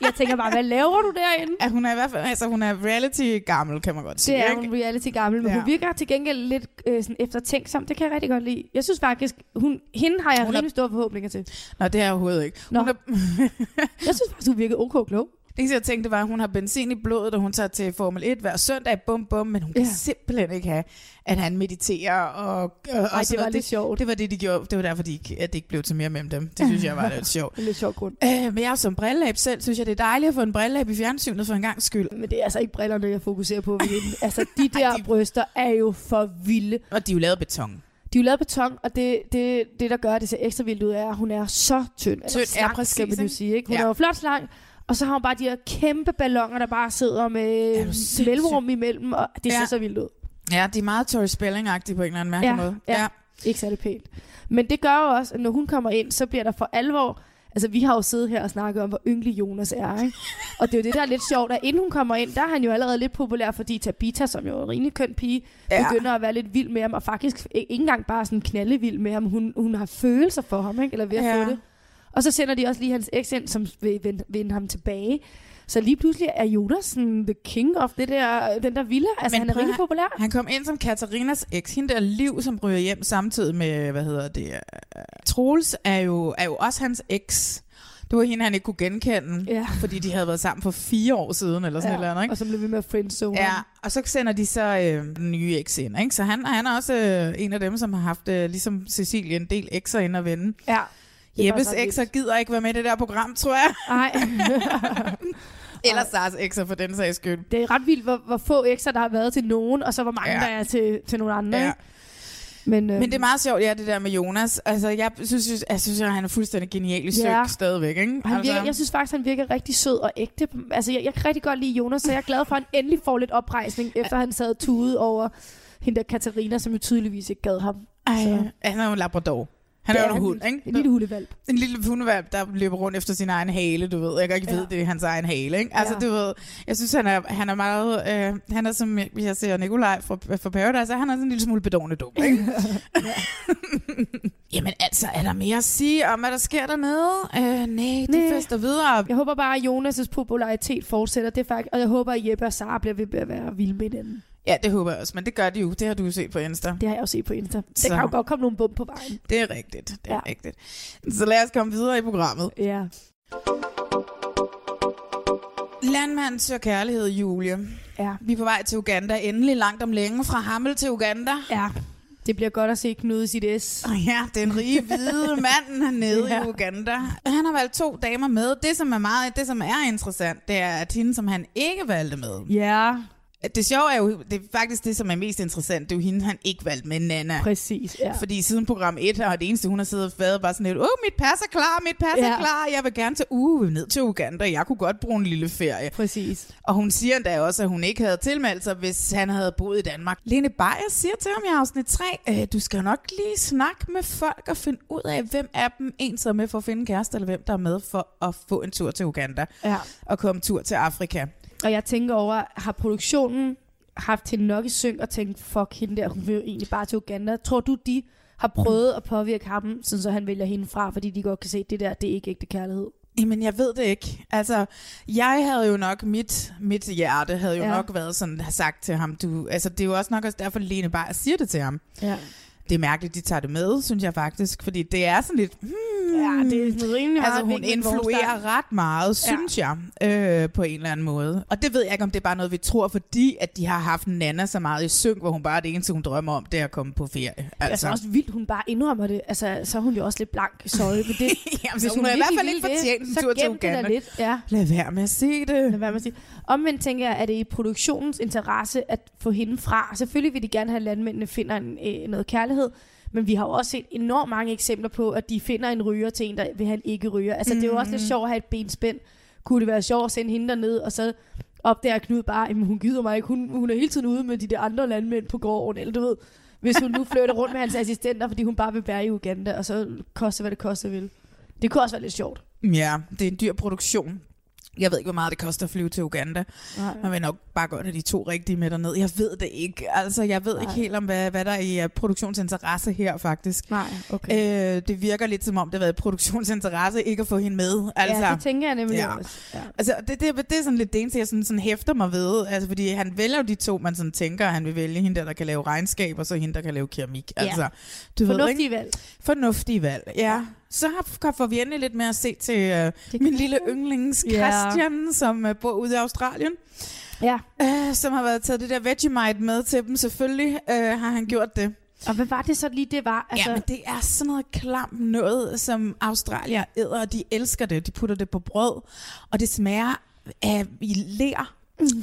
[SPEAKER 3] Jeg tænker bare, hvad laver du derinde?
[SPEAKER 2] Ja, hun er i hvert fald, altså hun er reality gammel, kan man godt sige.
[SPEAKER 3] Det er hun reality gammel, men
[SPEAKER 2] ja.
[SPEAKER 3] Hun virker til gengæld lidt øh, sådan eftertænksom. Det kan jeg rigtig godt lide. Jeg synes faktisk, hun, hende har jeg
[SPEAKER 2] Hun er-
[SPEAKER 3] rimelig store forhåbninger til.
[SPEAKER 2] Nå, det er jeg overhovedet ikke.
[SPEAKER 3] Nå.
[SPEAKER 2] Hun er,
[SPEAKER 3] Jeg synes faktisk, hun virker ok klog.
[SPEAKER 2] Det eneste, jeg tænkte, var, at hun har benzin i blodet, og hun tager til Formel 1 hver søndag, bum bum, men hun kan
[SPEAKER 3] Ja.
[SPEAKER 2] simpelthen ikke have, at han mediterer. Og, og, og
[SPEAKER 3] Ej,
[SPEAKER 2] sådan
[SPEAKER 3] det var
[SPEAKER 2] noget.
[SPEAKER 3] lidt sjovt.
[SPEAKER 2] Det var det, de gjorde. Det var derfor, de ikke, at det ikke blev til mere mellem dem. Det synes jeg var lidt sjovt.
[SPEAKER 3] Det er lidt sjov grund.
[SPEAKER 2] Øh, men jeg som brillelæb selv, synes jeg, det er dejligt at få en brillelæb i fjernsynet for en gang skyld.
[SPEAKER 3] Men det er altså ikke brillerne, jeg fokuserer på. Altså, de der bryster er jo for vilde.
[SPEAKER 2] Og de er jo lavet beton.
[SPEAKER 3] De er jo lavet beton, og det, det, det, der gør, at det ser ekstra vildt ud, er, at hun er så tynd.
[SPEAKER 2] Tynd, ja,
[SPEAKER 3] slank,
[SPEAKER 2] præcis,
[SPEAKER 3] skal man jo sige. Ikke? Hun
[SPEAKER 2] Ja.
[SPEAKER 3] er jo flot slank, og så har hun bare de her kæmpe ballonger, der bare sidder
[SPEAKER 2] Er
[SPEAKER 3] med
[SPEAKER 2] sindssyg?
[SPEAKER 3] mellemrum imellem, og det ser
[SPEAKER 2] Ja.
[SPEAKER 3] så vildt ud.
[SPEAKER 2] Ja, de er meget Tori Spelling-agtige på en eller anden mærkelig
[SPEAKER 3] Ja,
[SPEAKER 2] måde.
[SPEAKER 3] ja. Ikke særlig pænt. Men det gør jo også, at når hun kommer ind, så bliver der for alvor... Altså, vi har jo siddet her og snakket om, hvor ynglig Jonas er, ikke? Og det er jo det, der er lidt sjovt, at inden hun kommer ind, der er han jo allerede lidt populær, fordi Tabita, som jo er en rimelig køn pige, ja.
[SPEAKER 2] Ja.
[SPEAKER 3] begynder at være lidt vild med ham, og faktisk ikke engang bare sådan knaldevild med ham. Hun, hun har følelser for ham, ikke? Eller ved at
[SPEAKER 2] Ja.
[SPEAKER 3] få det. Og så sender de også lige hans eks ind, som vil vende, vende ham tilbage. Så lige pludselig er Jonas sådan the king of det der, den der villa. Altså,
[SPEAKER 2] Men
[SPEAKER 3] han er rigtig populær.
[SPEAKER 2] Han kom ind som Katarinas eks. Hende der liv, som ryger hjem samtidig med, hvad hedder det, uh, Troels, er jo, er jo også hans eks. Det var hende, han ikke kunne genkende,
[SPEAKER 3] Ja.
[SPEAKER 2] fordi de havde været sammen for fire år siden, eller sådan ja. et eller andet, ikke?
[SPEAKER 3] Og så blev vi med friendzone.
[SPEAKER 2] Ja, og så sender de så øh, den nye eks ind, ikke? Så han, han er også øh, en af dem, som har haft, øh, ligesom Cecilie, en del ekser ind og vende.
[SPEAKER 3] ja. Det
[SPEAKER 2] Jeppes ekser gider ikke være med i det der program, tror jeg.
[SPEAKER 3] Nej.
[SPEAKER 2] Eller Sars ekser for den sags skyld.
[SPEAKER 3] det er ret vildt, hvor, hvor få ekser, der har været til nogen, og så hvor mange,
[SPEAKER 2] Ja.
[SPEAKER 3] der er til, til nogle andre.
[SPEAKER 2] Ja.
[SPEAKER 3] ikke? Men, øhm,
[SPEAKER 2] Men det er meget sjovt, ja, det der med Jonas. Altså, jeg synes, jeg, synes, at han er fuldstændig genial i søg
[SPEAKER 3] Ja.
[SPEAKER 2] stadigvæk, ikke?
[SPEAKER 3] han
[SPEAKER 2] altså,
[SPEAKER 3] virker, jeg synes faktisk, han virker rigtig sød og ægte. Altså, jeg, jeg kan rigtig godt lide Jonas, så jeg er glad for, at han endelig får lidt oprejsning, efter han sad tude over hende der Katarina, som jo tydeligvis ikke gad ham.
[SPEAKER 2] Ej,
[SPEAKER 3] Så-
[SPEAKER 2] han er jo en labrador. Han
[SPEAKER 3] Det
[SPEAKER 2] er jo en hund, ikke?
[SPEAKER 3] En lille hundevalp.
[SPEAKER 2] En lille hundevalp, der løber rundt efter sin egen hale, du ved. Jeg kan ikke
[SPEAKER 3] Ja.
[SPEAKER 2] vide, det er hans egen hale, ikke? Altså,
[SPEAKER 3] Ja.
[SPEAKER 2] du ved, jeg synes, han er, han er meget... Øh, han er som, hvis jeg ser Nikolaj fra, fra Paradise, han er sådan en lille smule bedårende dum, ikke? Jamen altså, er der mere at sige om, hvad der sker dernede? Øh, nej, de
[SPEAKER 3] Nej.
[SPEAKER 2] fester videre.
[SPEAKER 3] Jeg håber bare, at Jonas' popularitet fortsætter. Det er faktisk, og jeg håber, at Jeppe og Sara bliver ved at være vilde med den.
[SPEAKER 2] Ja, det håber jeg også, men det gør de jo. Det har du jo set på Insta.
[SPEAKER 3] Det har jeg også set på Insta.
[SPEAKER 2] Så.
[SPEAKER 3] Der kan jo godt komme nogle bump på vejen.
[SPEAKER 2] Det er rigtigt, det er
[SPEAKER 3] Ja.
[SPEAKER 2] rigtigt. Så lad os komme videre i programmet.
[SPEAKER 3] Ja.
[SPEAKER 2] Landmand søger kærlighed, Julie.
[SPEAKER 3] Ja.
[SPEAKER 2] Vi er på vej til Uganda. Endelig langt om længe fra Hammel til Uganda.
[SPEAKER 3] Ja. Det bliver godt at se Knud i sit S.
[SPEAKER 2] Og ja, den rige hvide mand nede. Ja. i Uganda. Han har valgt to damer med. Det, som er meget, det, som er interessant, det er, at hende, som han ikke valgte med.
[SPEAKER 3] Ja,
[SPEAKER 2] Det sjove er jo, det er faktisk det, som er mest interessant, det er jo hende, han ikke valgte med, Nana.
[SPEAKER 3] præcis. Ja.
[SPEAKER 2] Fordi siden program 1 har det eneste, hun har siddet og været bare sådan lidt, åh, mit pas er klar, mit pas er
[SPEAKER 3] Ja.
[SPEAKER 2] klar, jeg vil gerne til uh, ned til Uganda, jeg kunne godt bruge en lille ferie.
[SPEAKER 3] Præcis.
[SPEAKER 2] Og hun siger endda også, at hun ikke havde tilmeldt sig, hvis han havde boet i Danmark. Lene Beyer siger til ham i afsnit 3, øh, du skal nok lige snakke med folk og finde ud af, hvem af dem en er med for at finde en kæreste, eller hvem der er med for at få en tur til Uganda
[SPEAKER 3] Ja.
[SPEAKER 2] og komme tur til Afrika.
[SPEAKER 3] Og jeg tænker over, har produktionen haft hende nok i synk og tænkt, fuck hende der, hun vil jo egentlig bare til Uganda. Tror du, de har prøvet at påvirke ham, sådan så han vælger hende fra, fordi de godt kan se, at det der, det er ikke ægte kærlighed?
[SPEAKER 2] Jamen, jeg ved det ikke. Altså, jeg havde jo nok, mit, mit hjerte havde jo ja. Nok været sådan, sagt til ham, du, altså det er jo også nok også derfor, Lene Beyer siger det til ham.
[SPEAKER 3] Ja.
[SPEAKER 2] Det er mærkeligt, de tager det med, synes jeg faktisk, fordi det er sådan lidt, hmm,
[SPEAKER 3] Ja, det er rimelig
[SPEAKER 2] Altså, hun influerer
[SPEAKER 3] start.
[SPEAKER 2] ret meget, synes ja. jeg, øh, på en eller anden måde. Og det ved jeg ikke, om det er bare noget, vi tror, fordi at de har haft Nana så meget i synk, hvor hun bare det eneste, hun drømmer om, det er at komme på ferie.
[SPEAKER 3] Altså.
[SPEAKER 2] Altså,
[SPEAKER 3] altså også vildt, hun bare indrømmer det. Altså, så er hun jo også lidt blank. Sorry, men det,
[SPEAKER 2] Jamen, så hun har i hvert fald ikke fortjent en tur til
[SPEAKER 3] det
[SPEAKER 2] Uganda.
[SPEAKER 3] lidt. Ja.
[SPEAKER 2] lad være med at se det.
[SPEAKER 3] Lad være med at sige. Omvendt tænker jeg, at det er i produktionens interesse at få hende fra. Selvfølgelig vil de gerne have, at landmændene finder en, øh, noget kærlighed, men vi har jo også set enormt mange eksempler på, at de finder en ryger til en, der vil have en ikke ryger. Altså, mm. det er jo også lidt sjovt at have et benspænd. Kunne det være sjovt at sende hende derned, og så opdager Knud bare, at hun gider mig ikke. Hun, hun er hele tiden ude med de der andre landmænd på gården, eller du ved, hvis hun nu flytter rundt med hans assistenter, fordi hun bare vil bære i Uganda, og så koster, hvad det koster vil. Det kunne også være lidt sjovt.
[SPEAKER 2] Ja, det er en dyr produktion. Jeg ved ikke, hvor meget det koster at flyve til Uganda.
[SPEAKER 3] Nej.
[SPEAKER 2] Man vil nok bare godt have de to rigtige med derned. Jeg ved det ikke. Altså, jeg ved ikke
[SPEAKER 3] Nej.
[SPEAKER 2] helt om, hvad, hvad der er i uh, produktionsinteresse her, faktisk.
[SPEAKER 3] Nej, okay.
[SPEAKER 2] Øh, det virker lidt som om, det har været produktionsinteresse ikke at få hende med. Altså,
[SPEAKER 3] ja, det tænker jeg nemlig
[SPEAKER 2] ja.
[SPEAKER 3] også. Ja.
[SPEAKER 2] Altså, det, det, det er sådan lidt det eneste, jeg sådan, sådan hæfter mig ved. Altså, fordi han vælger jo de to, man sådan tænker, han vil vælge. Hende der, der kan lave regnskab, og så hende, der kan lave keramik.
[SPEAKER 3] Ja.
[SPEAKER 2] Altså, du ved, ikke?
[SPEAKER 3] Fornuftige valg.
[SPEAKER 2] Fornuftige valg, ja. Så har, får vi endelig lidt mere at se til uh, min lille yndlings. Christian, som uh, bor ude i Australien.
[SPEAKER 3] Ja.
[SPEAKER 2] Uh, som har været taget det der Vegemite med til dem. Selvfølgelig uh, har han gjort det.
[SPEAKER 3] Og hvad var det så lige, det var?
[SPEAKER 2] Altså, ja, men det er sådan noget klamt noget, som Australier æder, og de elsker det. De putter det på brød, og det smager af i ler.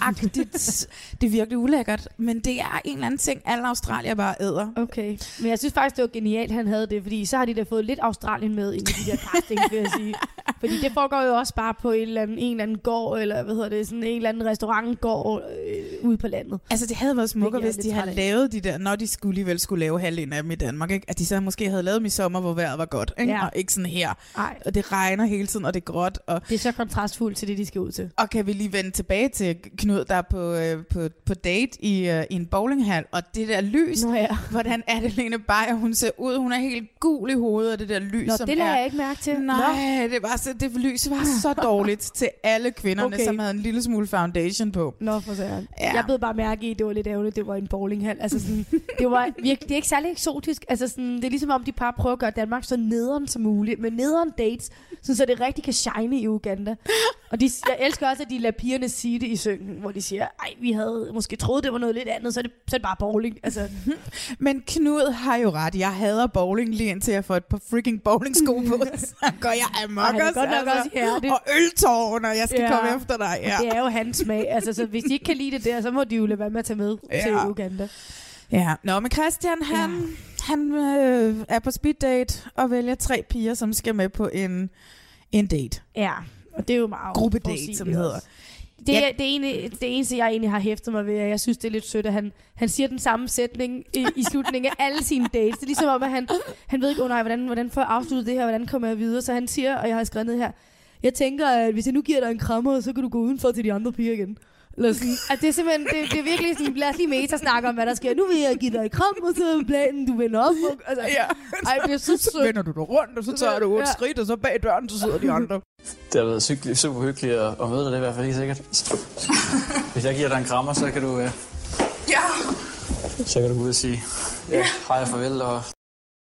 [SPEAKER 2] Agtigt. det er virkelig ulækkert, men det er en eller anden ting, alle australier bare æder.
[SPEAKER 3] Okay. Men jeg synes faktisk, det var genialt, han havde det, fordi så har de da fået lidt Australien med ind i de der castings, vil jeg sige. Fordi det foregår jo også bare på en eller anden, en eller anden gård, eller hvad hedder det, sådan en eller anden restaurantgård øh, ude på landet.
[SPEAKER 2] Altså, det havde været smukkere,
[SPEAKER 3] er
[SPEAKER 2] hvis de havde lavet de der, når de skulle alligevel skulle lave halvdelen af dem i Danmark, ikke? at de så måske havde lavet dem i sommer, hvor vejret var godt, ikke?
[SPEAKER 3] Ja.
[SPEAKER 2] og ikke sådan her.
[SPEAKER 3] Nej,
[SPEAKER 2] Og det regner hele tiden, og det er gråt, og
[SPEAKER 3] det er så kontrastfuldt til det, de skal ud til.
[SPEAKER 2] Og kan vi lige vende tilbage til Knud, der er på, øh, på, på date i, øh, i en bowlinghal, og det der lys,
[SPEAKER 3] Nå ja.
[SPEAKER 2] hvordan er det, Lene Beyer, hun ser ud, hun er helt gul i hovedet, og det der lys,
[SPEAKER 3] Nå,
[SPEAKER 2] som
[SPEAKER 3] det
[SPEAKER 2] er...
[SPEAKER 3] lader jeg ikke mærke til.
[SPEAKER 2] Nej, det var så det lys var så dårligt til alle kvinderne,
[SPEAKER 3] Okay.
[SPEAKER 2] som havde en lille smule foundation på.
[SPEAKER 3] Nå, for søren.
[SPEAKER 2] Ja.
[SPEAKER 3] Ja. Jeg blev bare mærke i, at det var lidt ærgerligt, det var en bowlinghal. Altså sådan, det, var virkelig, det er ikke særlig eksotisk. Altså sådan, det er ligesom om, de bare prøver at gøre Danmark så nederen som muligt. Med nederen dates, sådan, så det rigtig kan shine i Uganda. Og de, jeg elsker også, at de lader pigerne sige det i syngen, hvor de siger, ej, vi havde måske troet, det var noget lidt andet, så er det, så er det bare bowling. Altså,
[SPEAKER 2] Men Knud har jo ret. Jeg hader bowling lige indtil jeg får et par freaking bowlingsko på. Så går jeg amok
[SPEAKER 3] Og
[SPEAKER 2] os,
[SPEAKER 3] godt nok også ihærdig.
[SPEAKER 2] Og øltår, når jeg skal
[SPEAKER 3] Ja.
[SPEAKER 2] komme efter dig. Ja.
[SPEAKER 3] Det er jo hans smag. Altså, så hvis de ikke kan lide det der, så må de jo lade være med at tage med
[SPEAKER 2] Ja.
[SPEAKER 3] til Uganda.
[SPEAKER 2] Ja, nå, men Christian, han, ja. han øh, er på speed date og vælger tre piger, som skal med på en, en date.
[SPEAKER 3] Ja, og det er jo meget
[SPEAKER 2] Gruppedate, som det hedder.
[SPEAKER 3] Det,
[SPEAKER 2] Ja.
[SPEAKER 3] det, ene, det eneste, jeg egentlig har hæftet mig ved, er, jeg synes, det er lidt sødt, at han, han siger den samme sætning i, i slutningen af alle sine dates. Det er ligesom om, at han, han ved ikke, oh, nej, hvordan, hvordan får jeg afsluttet det her, hvordan kommer jeg videre. Så han siger, og jeg har skrevet ned her, jeg tænker, at hvis jeg nu giver dig en krammer, så kan du gå udenfor til de andre piger igen. Eller sådan. At det er simpelthen, det, det er virkelig sådan, lad os lige meta snakke om, hvad der sker. Nu vil jeg give dig et kram, og så er planen, du vender op. Og, altså,
[SPEAKER 2] Ja.
[SPEAKER 3] Ej, det er så
[SPEAKER 2] Så
[SPEAKER 3] sødt.
[SPEAKER 2] vender du dig rundt, og så tager du otte
[SPEAKER 3] Ja.
[SPEAKER 2] skridt, og så bag døren, så sidder de andre.
[SPEAKER 6] Det har været super, super hyggeligt at, at møde dig, det er i hvert fald helt sikkert. Hvis jeg giver dig en krammer, så kan du... Øh, ja! Så kan du gå ud og sige ja, hej og farvel, og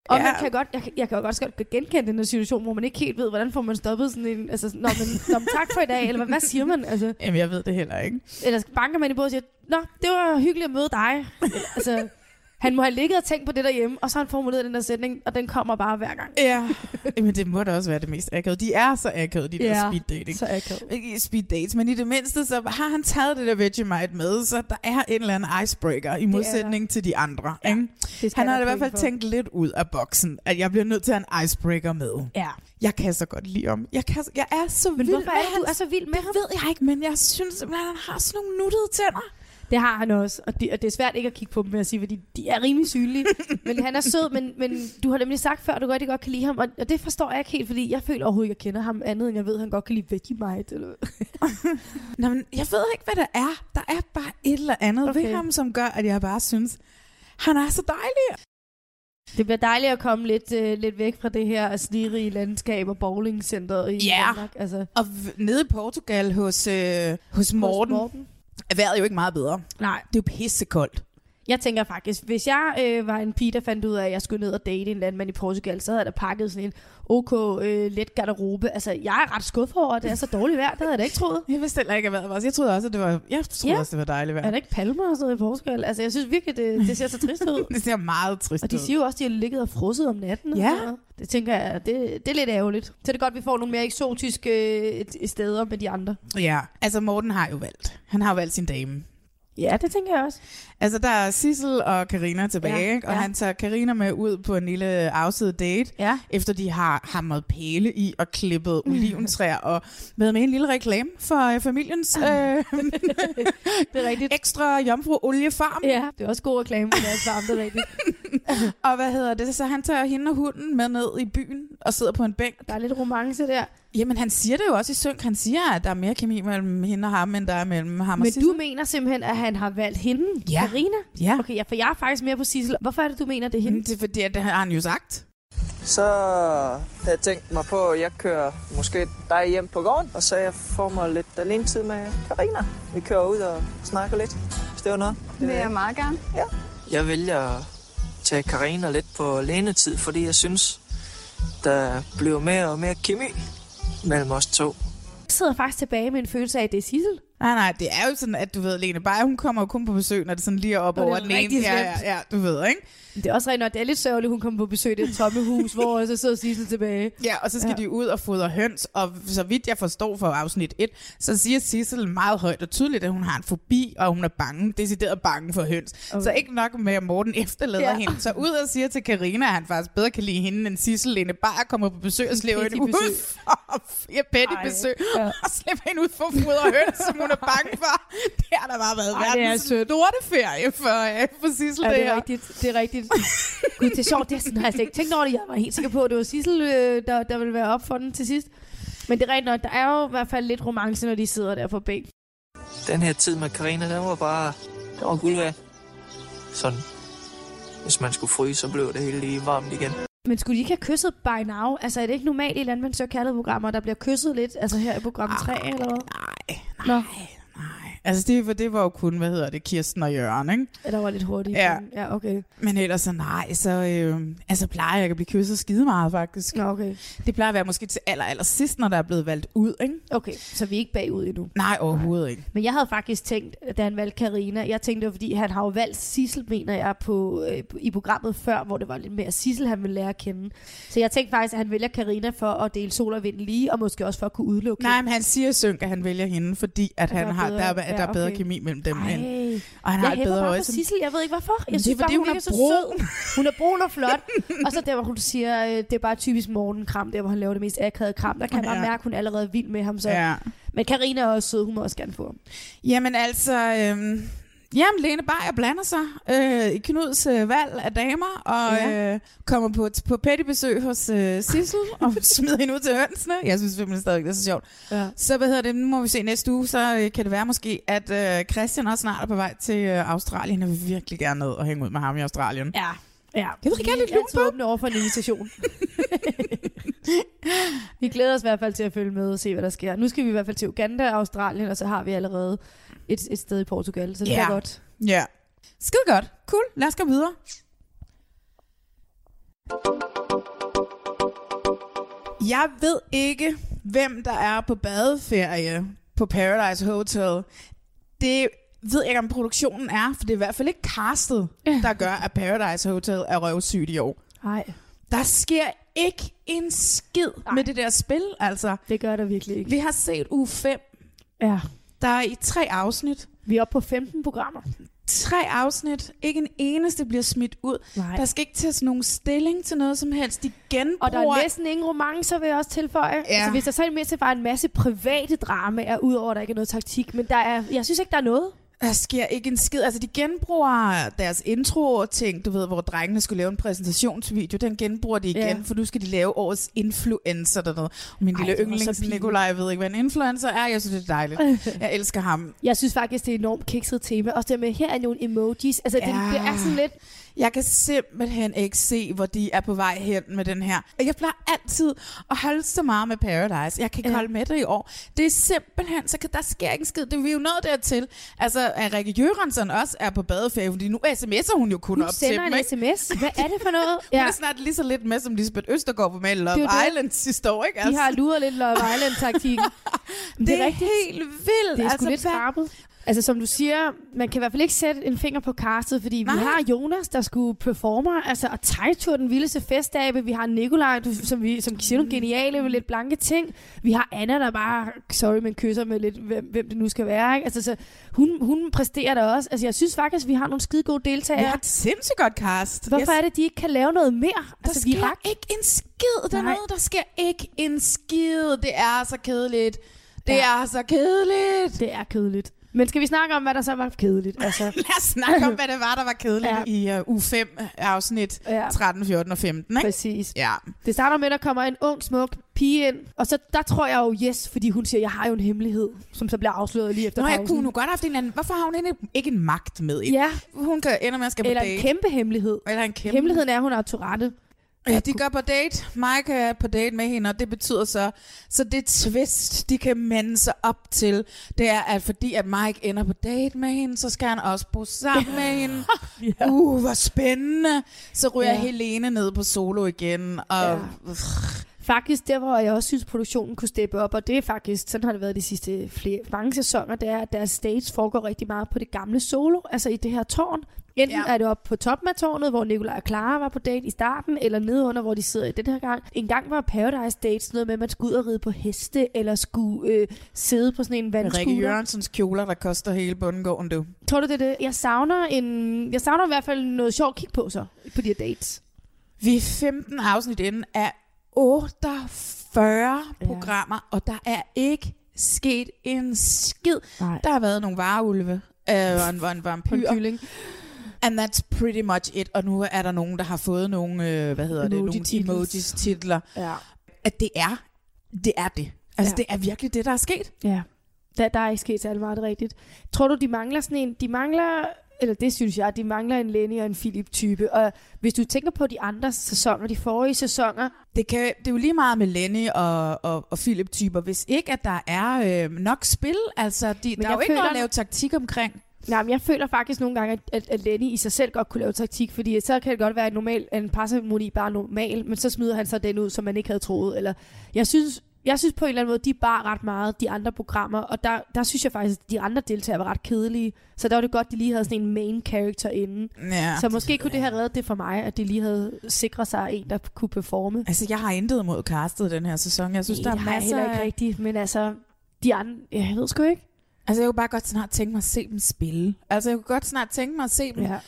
[SPEAKER 3] Og
[SPEAKER 2] Ja.
[SPEAKER 3] man kan godt, jeg, kan- jeg kan jo godt godt genkende den her situation, hvor man ikke helt ved, hvordan får man stoppet sådan en... Altså, nå, men, nå, tak for i dag, eller hvad, hvad siger man? Altså,
[SPEAKER 2] Jamen, jeg ved det heller ikke.
[SPEAKER 3] eller banker man i bordet og siger, Nå, det var hyggeligt at møde dig. Eller, altså, han må have ligget og tænkt på det derhjemme, og så har han formuleret den der sætning, og den kommer bare hver gang.
[SPEAKER 2] Ja, men det må da også være det mest akavede. De er så akavede, de der
[SPEAKER 3] Ja,
[SPEAKER 2] speed dating.
[SPEAKER 3] Så akavet.
[SPEAKER 2] Ikke speed dates, men i det mindste, så har han taget det der Vegemite med, så der er en eller anden icebreaker i modsætning til de andre.
[SPEAKER 3] Ja,
[SPEAKER 2] Han har
[SPEAKER 3] der
[SPEAKER 2] i hvert fald
[SPEAKER 3] for.
[SPEAKER 2] tænkt lidt ud af boksen, at jeg bliver nødt til at have en icebreaker med.
[SPEAKER 3] Ja.
[SPEAKER 2] Jeg kan så godt lide om. Jeg, kan, jeg er så
[SPEAKER 3] Men
[SPEAKER 2] vild
[SPEAKER 3] er
[SPEAKER 2] med
[SPEAKER 3] det, du er så vild med
[SPEAKER 2] Det
[SPEAKER 3] ham?
[SPEAKER 2] ved jeg ikke, men jeg synes simpelthen, han har sådan nogle nuttede tænder.
[SPEAKER 3] Det har han også, og det, og det er svært ikke at kigge på dem, vil jeg sige, fordi de er rimelig synlige. men han er sød, men, men du har nemlig sagt før, at du rigtig godt kan lide ham, og, og det forstår jeg ikke helt, fordi jeg føler overhovedet ikke, jeg kender ham andet, end jeg ved, at han godt kan lide Vegemite. Eller...
[SPEAKER 2] Nå, men jeg ved ikke, hvad det er. Der er bare et eller andet okay. ved ham, som gør, at jeg bare synes, han er så dejlig.
[SPEAKER 3] Det bliver dejligt at komme lidt, øh, lidt væk fra det her snirige landskab og bowlingcenter i
[SPEAKER 2] Ja.
[SPEAKER 3] Danmark. Altså,
[SPEAKER 2] Og nede i Portugal hos, øh, hos Morten,
[SPEAKER 3] hos Morten.
[SPEAKER 2] Er vejret jo ikke meget bedre.
[SPEAKER 3] Nej,
[SPEAKER 2] Det er jo pissekoldt.
[SPEAKER 3] Jeg tænker faktisk, hvis jeg øh, var en pige, der fandt ud af, at jeg skulle ned og date en landmand i Portugal, så havde jeg da pakket sådan en OK øh, let garderobe. Altså, jeg er ret skuffet over, at det er så dårligt vejr. Det havde jeg da ikke troet.
[SPEAKER 2] Jeg vidste heller ikke, hvad det var. Jeg troede også, at det var, jeg troede
[SPEAKER 3] Ja.
[SPEAKER 2] også, det var dejligt
[SPEAKER 3] Er
[SPEAKER 2] vejr.
[SPEAKER 3] der ikke palmer og sådan noget i Portugal? Altså, jeg synes virkelig, det, det ser så trist ud.
[SPEAKER 2] Det ser meget trist
[SPEAKER 3] Og de
[SPEAKER 2] ud.
[SPEAKER 3] siger jo også, at de har ligget og frosset om natten. og
[SPEAKER 2] Ja.
[SPEAKER 3] noget. Det tænker jeg, det, det er lidt ærgerligt. Så er det godt, at vi får nogle mere eksotiske øh, steder med de andre.
[SPEAKER 2] Ja, altså Morten har jo valgt. Han har valgt sin dame.
[SPEAKER 3] Ja, det tænker jeg også.
[SPEAKER 2] Altså, der er Sissel og Karina tilbage,
[SPEAKER 3] Ja,
[SPEAKER 2] ikke? og
[SPEAKER 3] ja.
[SPEAKER 2] han tager Karina med ud på en lille afside date,
[SPEAKER 3] Ja.
[SPEAKER 2] efter de har hamret pæle i og klippet oliventræer og været med en lille reklame for øh, familiens øh,
[SPEAKER 3] Det er rigtigt.
[SPEAKER 2] ekstra jomfru-oliefarm.
[SPEAKER 3] Ja, det er også god reklame for deres varme, det er rigtigt.
[SPEAKER 2] Og hvad hedder det? Så han tager hende og hunden med ned i byen og sidder på en bænk.
[SPEAKER 3] Der er lidt romance der.
[SPEAKER 2] Jamen, han siger det jo også i synk. Han siger, at der er mere kemi mellem hende og ham, end der er mellem ham og
[SPEAKER 3] Men
[SPEAKER 2] Sissel.
[SPEAKER 3] du mener simpelthen, at han har valgt hende,
[SPEAKER 2] Ja.
[SPEAKER 3] Karina?
[SPEAKER 2] Ja.
[SPEAKER 3] Okay, ja, for jeg er faktisk mere på Sissel. Hvorfor er det, du mener, det er hende?
[SPEAKER 2] Det er fordi, at det har han jo sagt.
[SPEAKER 8] Så havde jeg tænkt mig på, at jeg kører måske dig hjem på gården, og så jeg får mig lidt alene tid med Karina. Vi kører ud og snakker lidt, hvis det var noget.
[SPEAKER 9] Det vil jeg meget gerne.
[SPEAKER 8] Ja. Jeg vælger at tage Karina lidt på alene-tid, fordi jeg synes, der bliver mere og mere kemi mellem os to.
[SPEAKER 3] Jeg sidder faktisk tilbage med en følelse af, at det er Sissel.
[SPEAKER 2] Nej, nej, det er jo sådan, at du ved, Lene Beyer, hun kommer jo kun på besøg, når det sådan lige er op
[SPEAKER 3] det
[SPEAKER 2] over
[SPEAKER 3] er
[SPEAKER 2] den ene. Ja, ja, ja, du ved, ikke?
[SPEAKER 3] Det er også rent det er lidt sørgeligt, hun kommer på besøg i det tomme hus, hvor så sidder Sissel tilbage.
[SPEAKER 2] Ja, og så skal
[SPEAKER 3] Ja.
[SPEAKER 2] de ud og fodre høns, og så vidt jeg forstår fra afsnit 1, så siger Sissel meget højt og tydeligt, at hun har en fobi, og hun er bange, decideret bange for høns.
[SPEAKER 3] Okay.
[SPEAKER 2] Så ikke nok med, at Morten efterlader
[SPEAKER 3] Ja.
[SPEAKER 2] hende. Så ud og siger til Karina, at han faktisk bedre kan lide hende, end Sissel Lene bare kommer på besøg og slæver hende ud for ja,
[SPEAKER 3] Ej,
[SPEAKER 2] besøg,
[SPEAKER 3] ja.
[SPEAKER 2] og slipper hende ud for at fodre høns, som hun er bange for. Det har da bare været
[SPEAKER 3] Ej, det er
[SPEAKER 2] verdens
[SPEAKER 3] sødt.
[SPEAKER 2] lorteferie for, øh, for Sissel,
[SPEAKER 3] Ja,
[SPEAKER 2] det,
[SPEAKER 3] det er
[SPEAKER 2] her.
[SPEAKER 3] rigtigt. Det er rigtigt. Gud, det er sjovt. Det er sådan, har jeg slet ikke tænkt over det. Jeg var helt sikker på, at det var Sissel, øh, der, der ville være op for den til sidst. Men det er rigtigt nok. Der er jo i hvert fald lidt romance, når de sidder der på bænk.
[SPEAKER 8] Den her tid med Karina, den var bare den var guld værd. Sådan, hvis man skulle fryse, så blev det hele lige varmt igen.
[SPEAKER 3] Men skulle de ikke have kysset by now? Altså er det ikke normalt i og kærlighedsprogrammer, der bliver kysset lidt, altså her i program 3 eller hvad?
[SPEAKER 2] Nej,
[SPEAKER 3] Nå,
[SPEAKER 2] Altså det, det var jo kun, hvad hedder det, Kirsten og Jørgen, ikke?
[SPEAKER 3] ja, der var lidt hurtigt.
[SPEAKER 2] Ja.
[SPEAKER 3] ja okay.
[SPEAKER 2] Men ellers så nej, så øh, altså plejer jeg at blive kysset skide meget, faktisk.
[SPEAKER 3] Nå, okay.
[SPEAKER 2] Det plejer at være måske til aller, aller sidst, når der er blevet valgt ud, ikke?
[SPEAKER 3] Okay, så vi er ikke bagud endnu.
[SPEAKER 2] Nej, overhovedet ikke.
[SPEAKER 3] Men jeg havde faktisk tænkt, da han valgte Karina, jeg tænkte, det var, fordi han har jo valgt Sissel, mener jeg, på, øh, i programmet før, hvor det var lidt mere Sissel, han ville lære at kende. Så jeg tænkte faktisk, at han vælger Karina for at dele sol og vind lige, og måske også for at kunne udelukke
[SPEAKER 2] Nej, men han siger Synk, at han vælger hende, fordi at han har,
[SPEAKER 3] bedre-
[SPEAKER 2] der, er, at der er bedre
[SPEAKER 3] okay.
[SPEAKER 2] kemi mellem dem.
[SPEAKER 3] Ej.
[SPEAKER 2] end- Og han har
[SPEAKER 3] jeg
[SPEAKER 2] et
[SPEAKER 3] hæpper
[SPEAKER 2] bedre
[SPEAKER 3] bare
[SPEAKER 2] øje. som-
[SPEAKER 3] Sissel, jeg ved ikke hvorfor. Jeg
[SPEAKER 2] Men det er
[SPEAKER 3] synes bare, hun,
[SPEAKER 2] hun er
[SPEAKER 3] så sød. Hun er brun og flot. og så der, hvor hun siger, øh, det er bare typisk morgenkram, der hvor han laver det mest akavede kram. Der kan man bare
[SPEAKER 2] Ja.
[SPEAKER 3] mærke, at hun er allerede vild med ham. Så.
[SPEAKER 2] Ja.
[SPEAKER 3] Men Karina er også sød, hun må også gerne få ham.
[SPEAKER 2] Jamen altså, øhm, jamen Lene Beyer blander sig øh, i Knuds øh, valg af damer, og
[SPEAKER 3] Ja.
[SPEAKER 2] øh, kommer på, på petty-besøg hos øh, Sissel, og smider hende ud til hønsene. Jeg synes simpelthen stadig, det er så sjovt.
[SPEAKER 3] Ja.
[SPEAKER 2] Så hvad hedder det, nu må vi se næste uge, så øh, kan det være måske, at øh, Christian også snart er på vej til øh, Australien. Jeg vil virkelig gerne ned og hænge ud med ham i Australien.
[SPEAKER 3] Ja. Ja,
[SPEAKER 2] Jeg ved ikke, jeg er lidt
[SPEAKER 3] altid åbne over for en invitation. vi glæder os i hvert fald til at følge med og se, hvad der sker. Nu skal vi i hvert fald til Uganda og Australien, og så har vi allerede et, et sted i Portugal, så det
[SPEAKER 2] Ja.
[SPEAKER 3] er godt.
[SPEAKER 2] Ja. Skide godt. Cool. Lad os gå videre. Jeg ved ikke, hvem der er på badeferie på Paradise Hotel. Det ved jeg ikke, om produktionen er, for det er i hvert fald ikke castet, der gør, at Paradise Hotel er røvsygt i år.
[SPEAKER 3] Nej,
[SPEAKER 2] Der sker ikke en skid
[SPEAKER 3] Nej.
[SPEAKER 2] med det der spil, altså.
[SPEAKER 3] det gør der virkelig ikke.
[SPEAKER 2] Vi har set uge 5.
[SPEAKER 3] Ja.
[SPEAKER 2] Der er i tre afsnit.
[SPEAKER 3] Vi er oppe på 15 programmer.
[SPEAKER 2] Tre afsnit. Ikke en eneste bliver smidt ud.
[SPEAKER 3] Nej.
[SPEAKER 2] Der skal ikke tages nogen stilling til noget som helst. De genbruger...
[SPEAKER 3] Og der er næsten ingen romancer, vil jeg også tilføje. Ja. Altså, hvis der så i det mindste var en masse private dramaer, udover at der ikke er noget taktik. Men der er, jeg synes ikke, der er noget.
[SPEAKER 2] Der sker ikke en skid. Altså, de genbruger deres intro-ting, du ved, hvor drengene skulle lave en præsentationsvideo. Den genbruger de igen,
[SPEAKER 3] Ja.
[SPEAKER 2] for nu skal de lave årets influencer dernede. Og min
[SPEAKER 3] Ej,
[SPEAKER 2] lille yndlings. Nikolaj ved ikke, hvad en influencer er. Jeg synes, det er dejligt. Jeg elsker ham.
[SPEAKER 3] Jeg synes faktisk, det er et enormt kikset tema. Også det med, her er nogle emojis. Altså, ja. det, det er sådan lidt...
[SPEAKER 2] Jeg kan simpelthen ikke se, hvor de er på vej hen med den her. Jeg plejer altid at holde så meget med Paradise. Jeg kan ikke
[SPEAKER 3] Ja.
[SPEAKER 2] holde med det i år. Det er simpelthen, så kan, der sker ikke en skid. Det er vi jo nået dertil. Altså, at Rikke Jørgensen også er på badeferie, fordi nu sms'er hun jo kun
[SPEAKER 3] Hun
[SPEAKER 2] op til
[SPEAKER 3] sender
[SPEAKER 2] dem,
[SPEAKER 3] en
[SPEAKER 2] ikke?
[SPEAKER 3] sms. Hvad er det for noget?
[SPEAKER 2] Hun
[SPEAKER 3] Ja.
[SPEAKER 2] er snart lige så lidt med, som Lisbeth Østergaard på med Love
[SPEAKER 3] Det det.
[SPEAKER 2] Island sidste år, ikke?
[SPEAKER 3] De har luret lidt Love Island-taktikken. Men
[SPEAKER 2] det, er
[SPEAKER 3] rigtigt.
[SPEAKER 2] helt vildt.
[SPEAKER 3] Det er sgu lidt
[SPEAKER 2] hvad-
[SPEAKER 3] skrabet. Altså som du siger, man kan i hvert fald ikke sætte en finger på castet, fordi vi
[SPEAKER 2] Nej.
[SPEAKER 3] har Jonas, der skulle performe, altså og Tejtur, den vildeste festabe, vi har Nikolaj, du, som, vi, som siger nogle geniale med lidt blanke ting, vi har Anna, der bare, sorry, men kysser med lidt, hvem, hvem det nu skal være, ikke? Altså så, hun, hun præsterer der også, altså jeg synes faktisk, vi har nogle skide gode
[SPEAKER 2] Vi
[SPEAKER 3] deltagere.
[SPEAKER 2] har et sindssygt godt cast.
[SPEAKER 3] Hvorfor
[SPEAKER 2] Jeg
[SPEAKER 3] er det, de ikke kan lave noget mere?
[SPEAKER 2] Der
[SPEAKER 3] Altså, vi
[SPEAKER 2] sker
[SPEAKER 3] rak.
[SPEAKER 2] ikke en skid dernede. Der sker ikke en skid. Det er så kedeligt. Det
[SPEAKER 3] Ja.
[SPEAKER 2] er så kedeligt.
[SPEAKER 3] Det er kedeligt. Men skal vi snakke om, hvad der så var kedeligt? Altså,
[SPEAKER 2] Lad os snakke om, hvad det var, der var kedeligt
[SPEAKER 3] Ja.
[SPEAKER 2] i uh, uge 5 afsnit
[SPEAKER 3] Ja.
[SPEAKER 2] 13, 14 og 15. Ikke?
[SPEAKER 3] præcis.
[SPEAKER 2] Ja.
[SPEAKER 3] Det starter med, at der kommer en ung, smuk pige ind, og så der tror jeg jo yes, fordi hun siger, jeg har jo en hemmelighed, som så bliver afsløret lige efter
[SPEAKER 2] Nå, jeg
[SPEAKER 3] pausen.
[SPEAKER 2] kunne nu godt have haft en anden... Hvorfor har hun ikke, ikke en magt med ind?
[SPEAKER 3] Ja,
[SPEAKER 2] Hun kan ender med at skal på
[SPEAKER 3] eller
[SPEAKER 2] date.
[SPEAKER 3] en kæmpe hemmelighed.
[SPEAKER 2] Eller en kæmpe.
[SPEAKER 3] Hemmeligheden er, at hun har Tourette.
[SPEAKER 2] Ja, de går på date. Mike er på date med hende, og det betyder så, så det twist, de kan mande sig op til, det er, at fordi at Mike ender på date med hende, så skal han også bo sammen med hende.
[SPEAKER 3] Ja.
[SPEAKER 2] Uh, hvor spændende. Så ryger
[SPEAKER 3] Ja.
[SPEAKER 2] Helene ned på solo igen, og
[SPEAKER 3] Ja.
[SPEAKER 2] ja.
[SPEAKER 3] Faktisk, der hvor jeg også synes, produktionen kunne steppe op, og det er faktisk, sådan har det været de sidste flere, mange sæsoner, det er, at deres stage foregår rigtig meget på det gamle solo, altså i det her tårn. Enten ja. Er det oppe på toppen af tårnet, hvor Nicolaj og Clara var på date i starten, eller nede under, hvor de sidder i den her gang. En gang var Paradise Date sådan noget med, at man skulle ud og ride på heste, eller skulle øh, sidde på sådan en
[SPEAKER 2] Rikke
[SPEAKER 3] vandskuter.
[SPEAKER 2] Jørgensens kjoler, der koster hele bundgården, du.
[SPEAKER 3] Tror du, det er det? Jeg savner, en, jeg savner i hvert fald noget sjovt at kigge på så, på de her dates.
[SPEAKER 2] Vi er 15 afsnit inden af 48
[SPEAKER 3] Ja.
[SPEAKER 2] programmer, og der er ikke sket en skid.
[SPEAKER 3] Nej.
[SPEAKER 2] Der har været nogle vareulve, øh, og en, en
[SPEAKER 3] På
[SPEAKER 2] vampyr,
[SPEAKER 3] en kylling.
[SPEAKER 2] And that's pretty much it. Og nu er der nogen, der har fået nogle, øh, hvad hedder det, nogle emojis titler.
[SPEAKER 3] Ja.
[SPEAKER 2] At det er, det er det. Altså,
[SPEAKER 3] Ja.
[SPEAKER 2] det er virkelig det, der er sket.
[SPEAKER 3] Ja. Der, der er ikke sket særlig meget, rigtigt. Tror du, de mangler sådan en... De mangler eller det synes jeg, de mangler en Lenny og en Philip-type. Og hvis du tænker på de andre sæsoner, de forrige sæsoner,
[SPEAKER 2] Det, kan, det er jo lige meget med Lenny og, og, og Philip-typer, hvis ikke at der er øh, nok spil. Altså, de, der er jo ikke noget
[SPEAKER 3] føler-
[SPEAKER 2] at lave taktik omkring.
[SPEAKER 3] Nej, men jeg føler faktisk nogle gange, at, at, Lenny i sig selv godt kunne lave taktik, fordi så kan det godt være, at normal, en parceremoni bare er normal, men så smider han så den ud, som man ikke havde troet. Eller, jeg synes, jeg synes på en eller anden måde, de bar ret meget de andre programmer, og der, der synes jeg faktisk, at de andre deltagere var ret kedelige. Så der var det godt, at de lige havde sådan en main character inden.
[SPEAKER 2] Ja.
[SPEAKER 3] Så måske kunne det have reddet det for mig, at de lige havde sikret sig en, der kunne performe.
[SPEAKER 2] Altså, jeg har intet imod castet den her sæson. Jeg synes,
[SPEAKER 3] Nej,
[SPEAKER 2] der er
[SPEAKER 3] det jeg
[SPEAKER 2] masser
[SPEAKER 3] heller ikke rigtigt, men altså, de andre, jeg ved sgu ikke.
[SPEAKER 2] Altså, jeg kunne bare godt snart tænke mig at se dem spille. Altså, jeg kunne godt snart tænke mig at se dem.
[SPEAKER 3] Ja.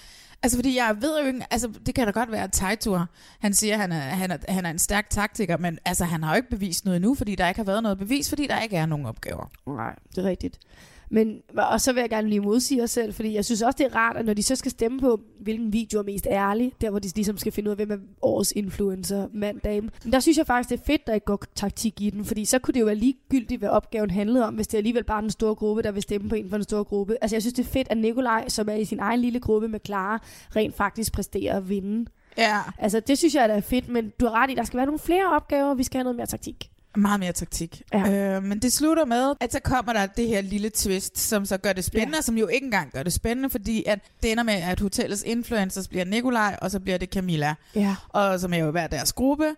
[SPEAKER 2] Altså, fordi jeg ved jo ikke, altså, det kan da godt være, at Taitur, han siger, at han er, han, er, han er en stærk taktiker, men altså, han har jo ikke bevist noget endnu, fordi der ikke har været noget bevis, fordi der ikke er nogen opgaver.
[SPEAKER 3] Nej, det er rigtigt. Men, og så vil jeg gerne lige modsige os selv, fordi jeg synes også, det er rart, at når de så skal stemme på, hvilken video er mest ærlig, der hvor de ligesom skal finde ud af, hvem er årets influencer, mand, dame. Men der synes jeg faktisk, det er fedt, der ikke går taktik i den, fordi så kunne det jo være ligegyldigt, hvad opgaven handlede om, hvis det er alligevel bare den store gruppe, der vil stemme på en fra den store gruppe. Altså jeg synes, det er fedt, at Nikolaj, som er i sin egen lille gruppe med Clara, rent faktisk præsterer at vinde.
[SPEAKER 2] Ja.
[SPEAKER 3] Altså det synes jeg er fedt, men du har ret i, der skal være nogle flere opgaver, og vi skal have noget mere taktik.
[SPEAKER 2] Meget mere taktik.
[SPEAKER 3] Ja.
[SPEAKER 2] Øh, men det slutter med, at så kommer der det her lille twist, som så gør det spændende, ja. som jo ikke engang gør det spændende, fordi at det ender med, at hotellets influencers bliver Nikolaj, og så bliver det Camilla.
[SPEAKER 3] Ja.
[SPEAKER 2] Og som er jo hver deres gruppe.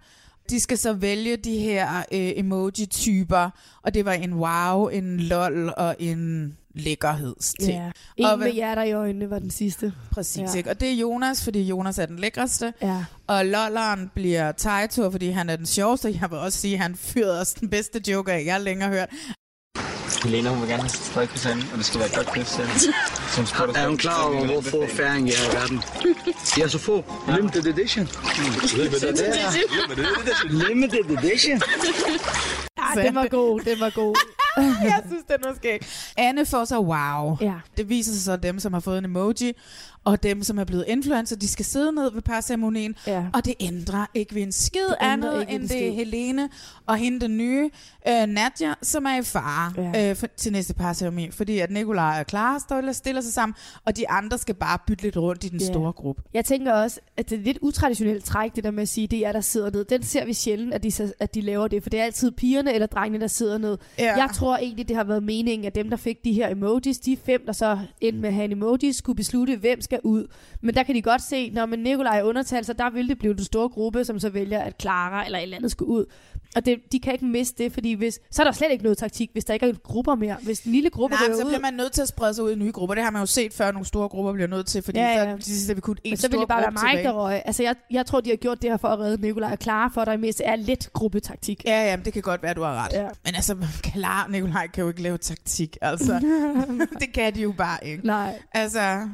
[SPEAKER 2] De skal så vælge de her øh, emoji-typer, og det var en wow, en lol og en lækkerhedsting.
[SPEAKER 3] Ja.
[SPEAKER 2] Og
[SPEAKER 3] En med
[SPEAKER 2] hvad-
[SPEAKER 3] hjerter i øjnene var den sidste.
[SPEAKER 2] Præcis,
[SPEAKER 3] Ja.
[SPEAKER 2] ikke? Og det er Jonas, fordi Jonas er den lækreste.
[SPEAKER 3] Ja.
[SPEAKER 2] Og lolleren bliver Taito, fordi han er den sjoveste. Jeg vil også sige, at han fyrede os den bedste joker, jeg har længere hørt.
[SPEAKER 6] Helena, hun vil gerne have sit tredje og det skal være et godt kys. Som
[SPEAKER 9] Er hun klar over, hvor få færing jeg er i verden? De er så få. Limited edition. Limited edition.
[SPEAKER 3] Ja, den var god, den var god.
[SPEAKER 2] jeg synes, den var skæg. Anne får så wow.
[SPEAKER 3] Ja.
[SPEAKER 2] Det viser sig så, dem, som har fået en emoji, og dem, som er blevet influencer, de skal sidde ned ved parceremonien,
[SPEAKER 3] Ja.
[SPEAKER 2] og det ændrer ikke ved en skid
[SPEAKER 3] Det
[SPEAKER 2] andet, end
[SPEAKER 3] en
[SPEAKER 2] det
[SPEAKER 3] skid.
[SPEAKER 2] Helene og hende den nye øh, Nadja, som er i fare
[SPEAKER 3] Ja.
[SPEAKER 2] øh, for, til næste parceremoni, fordi at Nikolaj og Clara stiller, stiller sig sammen, og de andre skal bare bytte lidt rundt i den
[SPEAKER 3] Ja.
[SPEAKER 2] store gruppe.
[SPEAKER 3] Jeg tænker også, at det er lidt utraditionelt træk, det der med at sige, det er jer, der sidder ned. Den ser vi sjældent, at de, at de laver det, for det er altid pigerne eller drengene, der sidder ned.
[SPEAKER 2] Ja.
[SPEAKER 3] Jeg tror egentlig, det har været meningen, at dem, der fik de her emojis, de fem, der så endte med at have en emojis, skulle beslutte, hvem skal ud. Men der kan de godt se, når man Nikolaj undertaler sig, der vil det blive den store gruppe, som så vælger, at Clara eller et eller andet skulle ud. Og det, de kan ikke miste det, fordi hvis, så er der slet ikke noget taktik, hvis der ikke er grupper mere. Hvis en lille gruppe
[SPEAKER 2] Nej, så
[SPEAKER 3] ud,
[SPEAKER 2] bliver man nødt til at sprede sig ud i nye grupper. Det har man jo set før, nogle store grupper bliver nødt til, fordi
[SPEAKER 3] Ja,
[SPEAKER 2] ja, så, så, så vi kun en
[SPEAKER 3] Men så vil det bare være mig,
[SPEAKER 2] tilbage.
[SPEAKER 3] der røg. Altså, jeg, jeg tror, de har gjort det her for at redde Nikolaj og Clara, for at der mest er lidt gruppetaktik.
[SPEAKER 2] Ja, ja, det kan godt være, du har ret.
[SPEAKER 3] Ja.
[SPEAKER 2] Men altså, klar, Nikolaj kan jo ikke lave taktik, altså. det kan de jo bare ikke.
[SPEAKER 3] Nej.
[SPEAKER 2] Altså,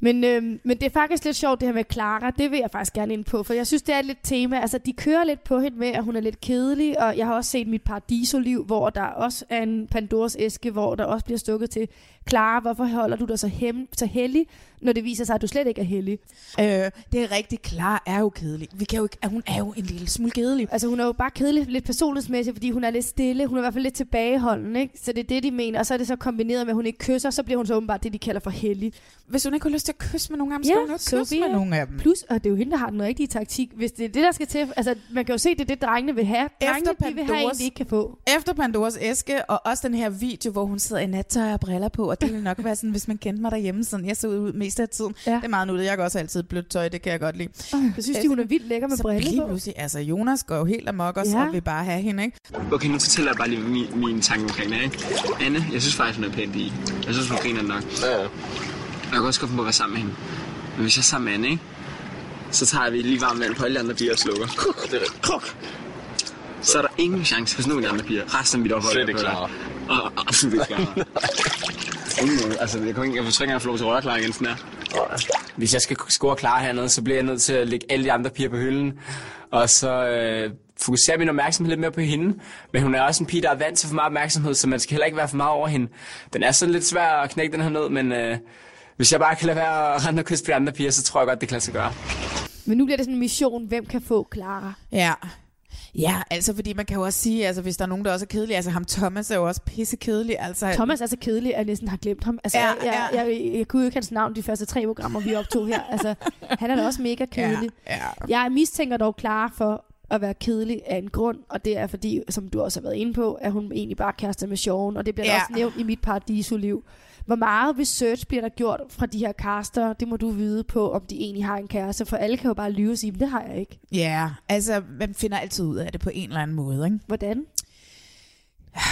[SPEAKER 3] men, øhm, men det er faktisk lidt sjovt, det her med Clara. Det vil jeg faktisk gerne ind på, for jeg synes, det er et lidt tema. Altså, de kører lidt på hende med, at hun er lidt kedelig, og jeg har også set mit paradisoliv, hvor der også er en Pandoras æske, hvor der også bliver stukket til Clara, hvorfor holder du dig så, hem, så heldig, når det viser sig, at du slet ikke er heldig?
[SPEAKER 2] øh, det er rigtig klar, er jo kedelig. Vi kan jo ikke, hun er jo en lille smule kedelig.
[SPEAKER 3] Altså, hun er jo bare kedelig lidt personlighedsmæssigt, fordi hun er lidt stille. Hun er i hvert fald lidt tilbageholdende, ikke? Så det er det, de mener. Og så er det så kombineret med, at hun ikke kysser, så bliver hun så åbenbart det, de kalder for heldig.
[SPEAKER 2] Hvis hun ikke har lyst til at kysse med nogen af dem, så skal hun ikke kysse
[SPEAKER 3] be
[SPEAKER 2] med nogen af dem.
[SPEAKER 3] Plus, og det er jo hende, der har den rigtige taktik. Hvis det er det, der skal til... Altså, man kan jo se, det er det, drengene vil have. Drengene, de vil have en, de ikke kan få.
[SPEAKER 2] Efter Pandoras æske, og også den her video, hvor hun sidder i nattøj og briller på, og det ville nok være sådan, hvis man kendte mig derhjemme, sådan jeg så ud mest af tiden.
[SPEAKER 3] Ja.
[SPEAKER 2] Det er meget nuttet. Jeg kan også altid blødt tøj, det kan jeg godt lide.
[SPEAKER 3] Jeg synes, de, hun er vildt lækker med
[SPEAKER 2] så
[SPEAKER 3] briller
[SPEAKER 2] lige
[SPEAKER 3] på.
[SPEAKER 2] pludselig, altså Jonas går jo helt amok også,
[SPEAKER 3] Ja.
[SPEAKER 2] og vil bare have hende, ikke?
[SPEAKER 10] Okay, nu fortæller jeg bare lige min, min tanke omkring det, ikke? Anne, jeg synes faktisk, hun er pænt i. Jeg synes, hun griner nok. Ja, ja. Jeg kan også godt finde på at være sammen med hende. Men hvis jeg er sammen med Anne, ikke? Så tager vi lige varmt vand på alle andre piger og slukker. Er. Kruk. Så er der ingen chance hos nogen af de andre piger. Resten af mit ophold
[SPEAKER 11] Slet ikke klar.
[SPEAKER 10] Og, og klar. Ingen måde. Altså, jeg, kan ikke, jeg ikke engang, at få lov til at røre klar igen, sådan der.
[SPEAKER 6] Hvis jeg skal score klar hernede, så bliver jeg nødt til at lægge alle de andre piger på hylden. Og så øh, fokusere min opmærksomhed lidt mere på hende. Men hun er også en pige, der er vant til for meget opmærksomhed, så man skal heller ikke være for meget over hende. Den er sådan lidt svær at knække den her ned, men øh, hvis jeg bare kan lade være at rende og kysse på de andre piger, så tror jeg godt, det kan lade sig gøre.
[SPEAKER 3] Men nu bliver det sådan en mission, hvem kan få Clara.
[SPEAKER 2] Ja. Ja, altså fordi man kan jo også sige, altså hvis der er nogen, der også er kedelig, altså ham Thomas er jo også pisse kedelig. Altså,
[SPEAKER 3] Thomas er så kedelig, at jeg næsten har glemt ham. Altså,
[SPEAKER 2] Ja,
[SPEAKER 3] jeg,
[SPEAKER 2] ja.
[SPEAKER 3] jeg, jeg, jeg kunne jo ikke hans navn de første tre programmer, vi optog her. Altså, han er da også mega kedelig.
[SPEAKER 2] Ja, ja.
[SPEAKER 3] Jeg mistænker dog klar for at være kedelig af en grund, og det er fordi, som du også har været inde på, at hun egentlig bare kaster med Sean, og det bliver. Ja. også nævnt i mit paradisoliv. Hvor meget research bliver der gjort fra de her caster, det må du vide på, om de egentlig har en kæreste, for alle kan jo bare lyve og sige, "Men det har jeg ikke.
[SPEAKER 2] Ja, altså man finder altid ud af det på en eller anden måde, ikke?
[SPEAKER 3] Hvordan?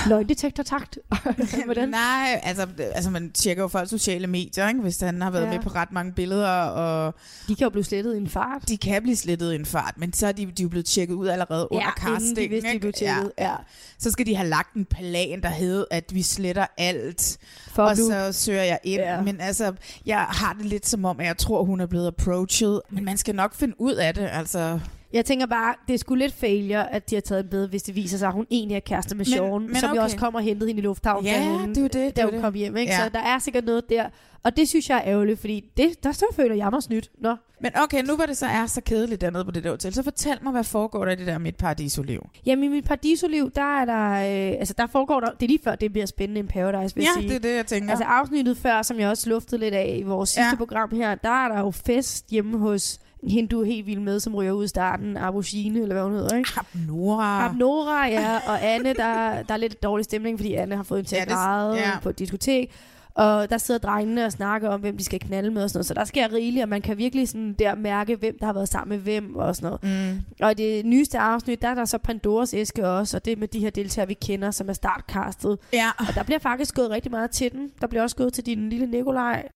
[SPEAKER 3] Løgndetektor takt. Hvordan?
[SPEAKER 2] Nej, altså, altså man tjekker jo folks sociale medier, ikke? hvis han har været
[SPEAKER 3] Ja.
[SPEAKER 2] ja. med på ret mange billeder. Og
[SPEAKER 3] de kan jo blive slettet i en fart.
[SPEAKER 2] De kan blive slettet i en fart, men så er de, de er jo blevet tjekket ud allerede
[SPEAKER 3] Ja,
[SPEAKER 2] under
[SPEAKER 3] inden de
[SPEAKER 2] casting.
[SPEAKER 3] vidste, de
[SPEAKER 2] ikke?
[SPEAKER 3] blev tjekket, ja.
[SPEAKER 2] Så skal de have lagt en plan, der hed, at vi sletter alt,
[SPEAKER 3] For
[SPEAKER 2] og
[SPEAKER 3] nu-
[SPEAKER 2] så søger jeg ind.
[SPEAKER 3] Ja.
[SPEAKER 2] Ja. Men altså, jeg har det lidt som om, at jeg tror, hun er blevet approached. Men man skal nok finde ud af det, altså...
[SPEAKER 3] Jeg tænker bare, det sgu lidt failure, at de har taget en bed, hvis det viser sig, at hun egentlig er kæreste med
[SPEAKER 2] Men-
[SPEAKER 3] Sean,
[SPEAKER 2] men
[SPEAKER 3] som jo
[SPEAKER 2] okay.
[SPEAKER 3] også kommer og hentede hende i lufthavnen,
[SPEAKER 2] Ja,
[SPEAKER 3] da hun,
[SPEAKER 2] det er jo det,
[SPEAKER 3] da
[SPEAKER 2] jo
[SPEAKER 3] hun
[SPEAKER 2] det.
[SPEAKER 3] kom hjem. Ikke?
[SPEAKER 2] Ja.
[SPEAKER 3] Så der er sikkert noget der. Og det synes jeg er ærgerligt, fordi det, der så føler jeg mig snydt. Nå.
[SPEAKER 2] Men okay, nu hvor det så er så kedeligt dernede på det der hotel, så fortæl mig, hvad foregår der i det der mit paradisoliv?
[SPEAKER 3] Jamen i mit paradisoliv, der er der, øh, altså der foregår der, det er lige før, det bliver spændende en Paradise, vil
[SPEAKER 2] Ja,
[SPEAKER 3] sige.
[SPEAKER 2] det er det, jeg tænker.
[SPEAKER 3] Altså afsnittet før, som jeg også luftede lidt af i vores sidste
[SPEAKER 2] Ja.
[SPEAKER 3] program her, der er der jo fest hjemme hos hende, du er helt vild med, som ryger ud i starten, Abushine, eller hvad hun hedder, ikke?
[SPEAKER 2] Abnora.
[SPEAKER 3] Abnora, ja, og Anne, der, der er lidt dårlig stemning, fordi Anne har fået en til at græde
[SPEAKER 2] ja.
[SPEAKER 3] på et diskotek. Og der sidder drengene og snakker om, hvem de skal knalde med og sådan noget. Så der sker rigeligt, og man kan virkelig sådan der mærke, hvem der har været sammen med hvem og sådan noget.
[SPEAKER 2] Mm.
[SPEAKER 3] Og i det nyeste afsnit, der er der så Pandoras æske også, og det med de her deltagere, vi kender, som er startcastet.
[SPEAKER 2] Ja.
[SPEAKER 3] Og der bliver faktisk gået rigtig meget til den. Der bliver også gået til din lille Nikolaj.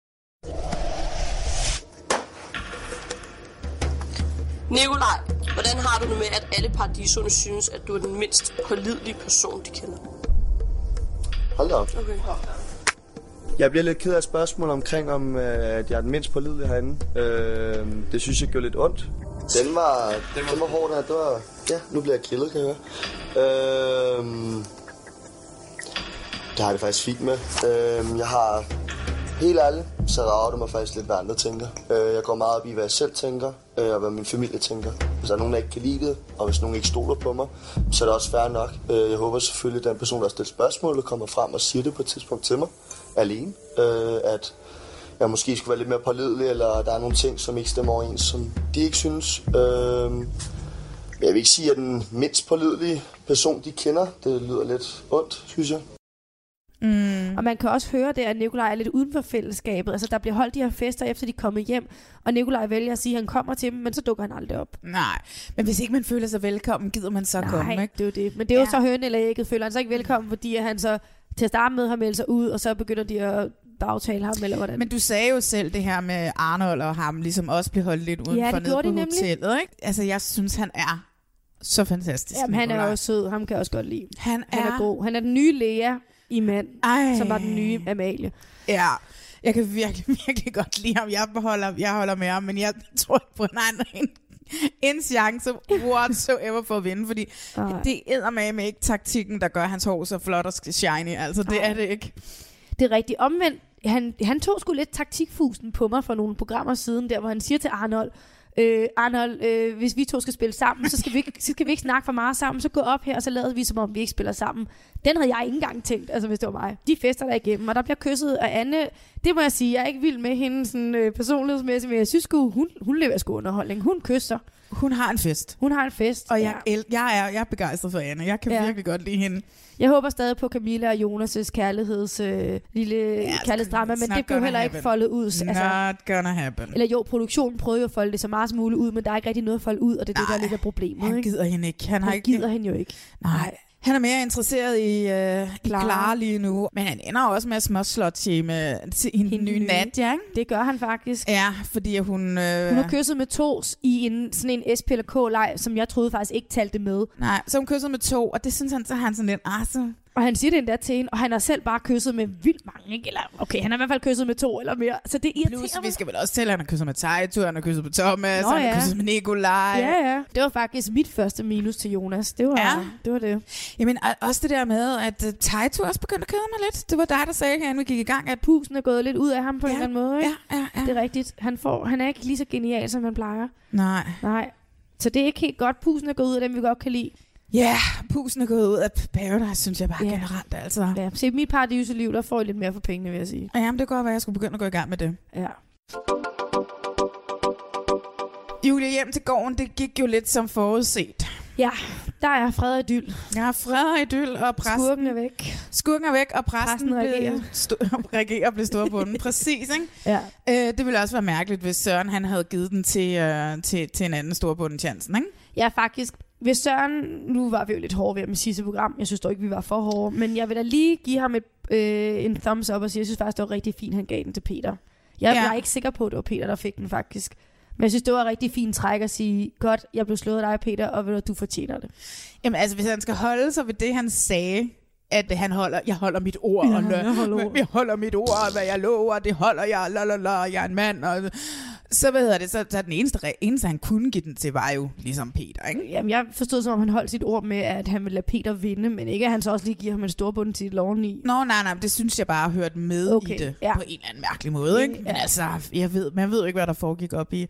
[SPEAKER 11] Nikolaj, hvordan har du det med, at alle paradiserne synes, at du er den mindst pålidelige person, de kender?
[SPEAKER 5] Hold da op.
[SPEAKER 11] Okay.
[SPEAKER 5] Jeg bliver lidt ked af et spørgsmål omkring, om øh, at jeg er den mindst pålidelige herinde. Øh, det synes jeg gjorde lidt ondt. Den var, den var, den var hård, der. Det var, ja, nu bliver jeg grillet, kan jeg høre. Øh, det har jeg det faktisk fint med. Øh, jeg har helt ærligt, så rager det mig faktisk lidt, hvad andre tænker. Øh, jeg går meget op i, hvad jeg selv tænker, øh, og hvad min familie tænker. Hvis der er nogen, der ikke kan lide det, og hvis nogen ikke stoler på mig, så er det også fair nok. Øh, jeg håber selvfølgelig, at den person, der har stillet spørgsmålet, kommer frem og siger det på et tidspunkt til mig, alene. Øh, at jeg måske skulle være lidt mere pålidelig, eller der er nogle ting, som ikke stemmer overens, som de ikke synes. Øh, men jeg vil ikke sige, at den mindst pålidelige person, de kender, det lyder lidt ondt, synes jeg.
[SPEAKER 3] Mm. Og man kan også høre det, at Nikolaj er lidt uden for fællesskabet. Altså, der bliver holdt de her fester, efter de er kommet hjem. Og Nikolaj vælger at sige, at han kommer til dem, men så dukker han aldrig op.
[SPEAKER 2] Nej, men hvis ikke man føler sig velkommen, gider man så
[SPEAKER 3] Nej,
[SPEAKER 2] komme, ikke?
[SPEAKER 3] det er jo det. Men det er jo så høn eller ægget. Føler han sig ikke velkommen, fordi han så til at starte med har meldt sig ud, og så begynder de at bagtale ham, eller hvordan?
[SPEAKER 2] Men du sagde jo selv det her med Arnold og ham, ligesom også blev holdt lidt udenfor
[SPEAKER 3] det
[SPEAKER 2] nede på
[SPEAKER 3] de
[SPEAKER 2] hotellet, ikke? Altså, jeg synes, han er så fantastisk.
[SPEAKER 3] Jamen, han er jo sød. Ham kan jeg også godt lide.
[SPEAKER 2] Han
[SPEAKER 3] Han er
[SPEAKER 2] er-
[SPEAKER 3] god. Han er den nye Lea i mand,
[SPEAKER 2] Ej.
[SPEAKER 3] som var den nye Amalie.
[SPEAKER 2] Ja, jeg kan virkelig, virkelig godt lide ham. Jeg, holder, jeg holder med ham, men jeg tror ikke på, at han har en, en chance whatsoever for at vinde, fordi
[SPEAKER 3] Ej.
[SPEAKER 2] det er med ikke taktikken, der gør hans hår så flot og shiny. Altså, det
[SPEAKER 3] Ej.
[SPEAKER 2] er det ikke.
[SPEAKER 3] Det er rigtigt. Omvendt, han, han tog sgu lidt taktikfusen på mig for nogle programmer siden, der hvor han siger til Arnold, øh, Arnold, øh, hvis vi to skal spille sammen, så skal, vi ikke, så skal vi ikke snakke for meget sammen, så gå op her, og så lader vi, som om vi ikke spiller sammen. Den havde jeg ikke engang tænkt, altså hvis det var mig. De fester der igennem, og der bliver kysset af Anne. Det må jeg sige, jeg er ikke vild med hende sådan, øh, personlighedsmæssigt, men jeg synes sgu, hun, hun lever sgu underholdning. Hun kysser.
[SPEAKER 2] Hun har en fest.
[SPEAKER 3] Hun har en fest.
[SPEAKER 2] Og jeg, el- jeg, er, jeg er begejstret for Anne. Jeg kan
[SPEAKER 3] Ja.
[SPEAKER 2] ja. virkelig godt lide hende.
[SPEAKER 3] Jeg håber stadig på Camilla og Jonas' kærligheds, øh, lille ja, kærlighedsdrama, men det blev heller ikke
[SPEAKER 2] happen.
[SPEAKER 3] foldet ud. Altså,
[SPEAKER 2] Not gonna happen.
[SPEAKER 3] Eller jo, produktionen prøvede jo at folde det så meget som muligt ud, men der er ikke rigtig noget at folde ud, og det er det, der er lidt af problemet.
[SPEAKER 2] Han
[SPEAKER 3] ikke?
[SPEAKER 2] gider hende ikke. Han, har
[SPEAKER 3] Han
[SPEAKER 2] ikke,
[SPEAKER 3] gider hende jo ikke.
[SPEAKER 2] Nej. Han er mere interesseret i, øh, i
[SPEAKER 3] Clara.
[SPEAKER 2] Lige nu. Men han ender også med at småslåt med til hende nye
[SPEAKER 3] nye.
[SPEAKER 2] Nadja, ikke?
[SPEAKER 3] Det gør han faktisk.
[SPEAKER 2] Ja, fordi hun... Øh,
[SPEAKER 3] Hun har kysset med tos i en, sådan en SP eller K-leg, som jeg troede faktisk ikke talte med.
[SPEAKER 2] Nej, så hun kysset med to, og det synes han, så har han sådan lidt, ah, så...
[SPEAKER 3] Og han siger det endda til hende, og han har selv bare kysset med vildt mange, ikke? Eller, okay, han har i hvert fald kysset med to eller mere. Så det irriterer
[SPEAKER 2] Plus,
[SPEAKER 3] mig.
[SPEAKER 2] vi skal vel også tælle, at han har kysset med Taito, han har kysset på Thomas,
[SPEAKER 3] Nå,
[SPEAKER 2] han har
[SPEAKER 3] ja.
[SPEAKER 2] kysset med Nikolaj.
[SPEAKER 3] Ja, ja. Det var faktisk mit første minus til Jonas. Det var,
[SPEAKER 2] Ja.
[SPEAKER 3] det, var det.
[SPEAKER 2] Jamen, og- også det der med, at uh, Taito også begyndte at kede mig lidt. Det var dig, der sagde, inden vi gik i gang, at
[SPEAKER 3] Pusen er gået lidt ud af ham på ja. en eller anden måde, ikke?
[SPEAKER 2] Ja, ja, ja.
[SPEAKER 3] Det er rigtigt. Han, får, han er ikke lige så genial, som han plejer.
[SPEAKER 2] Nej.
[SPEAKER 3] Nej. Så det er ikke helt godt. Pusen er gået ud af dem, vi godt kan lide.
[SPEAKER 2] Ja, yeah, pusen er gået ud af Paradise, synes jeg bare
[SPEAKER 3] Ja.
[SPEAKER 2] generelt. Altså.
[SPEAKER 3] Ja, se, mit paradiseliv, der får I lidt mere for pengene, vil jeg sige.
[SPEAKER 2] Ja, men det kan godt være, at jeg skulle begynde at gå i gang med det.
[SPEAKER 3] Ja.
[SPEAKER 2] Julia hjem til gården, det gik jo lidt som forudset.
[SPEAKER 3] Ja, der er fred og idyll.
[SPEAKER 2] Jeg har fred og idyll, og præsten...
[SPEAKER 3] Skurken er væk.
[SPEAKER 2] Skurken er væk, og præsten,
[SPEAKER 3] Præsten reagerer.
[SPEAKER 2] blev reagerer og blev storbunden. Præcis, ikke?
[SPEAKER 3] Ja.
[SPEAKER 2] Øh, det ville også være mærkeligt, hvis Søren han havde givet den til, øh, til, til en anden storbunden chancen, ikke?
[SPEAKER 3] Ja, faktisk. Hvis Søren, nu var vi jo lidt hårde ved i sidste program, jeg synes dog ikke, vi var for hårde, men jeg vil da lige give ham et, øh, en thumbs up og sige, jeg synes faktisk, det var rigtig fint, han gav den til Peter. Jeg,
[SPEAKER 2] Ja.
[SPEAKER 3] jeg er ikke sikker på, at det var Peter, der fik den faktisk. Men jeg synes, det var rigtig fint træk at sige, godt, jeg blev slået af dig, Peter, og ved du, du fortjener det.
[SPEAKER 2] Jamen altså, hvis han skal holde sig ved det, han sagde, at han holder, jeg holder mit ord,
[SPEAKER 3] Ja,
[SPEAKER 2] og lø-
[SPEAKER 3] jeg holder ord.
[SPEAKER 2] jeg holder mit ord, hvad jeg lover, det holder jeg, la, la, la, jeg er en mand, og så hvad hedder det, så, så den eneste, eneste, han kunne give den til, var jo ligesom Peter, ikke?
[SPEAKER 3] Jamen, jeg forstod som om, han holdt sit ord med, at han ville lade Peter vinde, men ikke at han så også lige giver ham en storbund til loven i.
[SPEAKER 2] Nå, nej, nej, det synes jeg bare har hørt med
[SPEAKER 3] Okay,
[SPEAKER 2] i det,
[SPEAKER 3] ja.
[SPEAKER 2] på en eller anden mærkelig måde, ikke? Men
[SPEAKER 3] Ja.
[SPEAKER 2] altså, jeg ved, man ved jo ikke, hvad der foregik op i,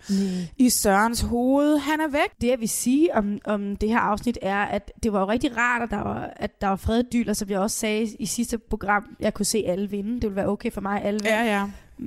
[SPEAKER 2] i Sørens hoved. Han er væk.
[SPEAKER 3] Det, jeg vil sige om, om det her afsnit, er, at det var jo rigtig rart, at der var, at der var fred og dyl, og som jeg også sagde i sidste program, jeg kunne se alle vinde. Det ville være okay for mig, alle vinde.
[SPEAKER 2] Ja, ja.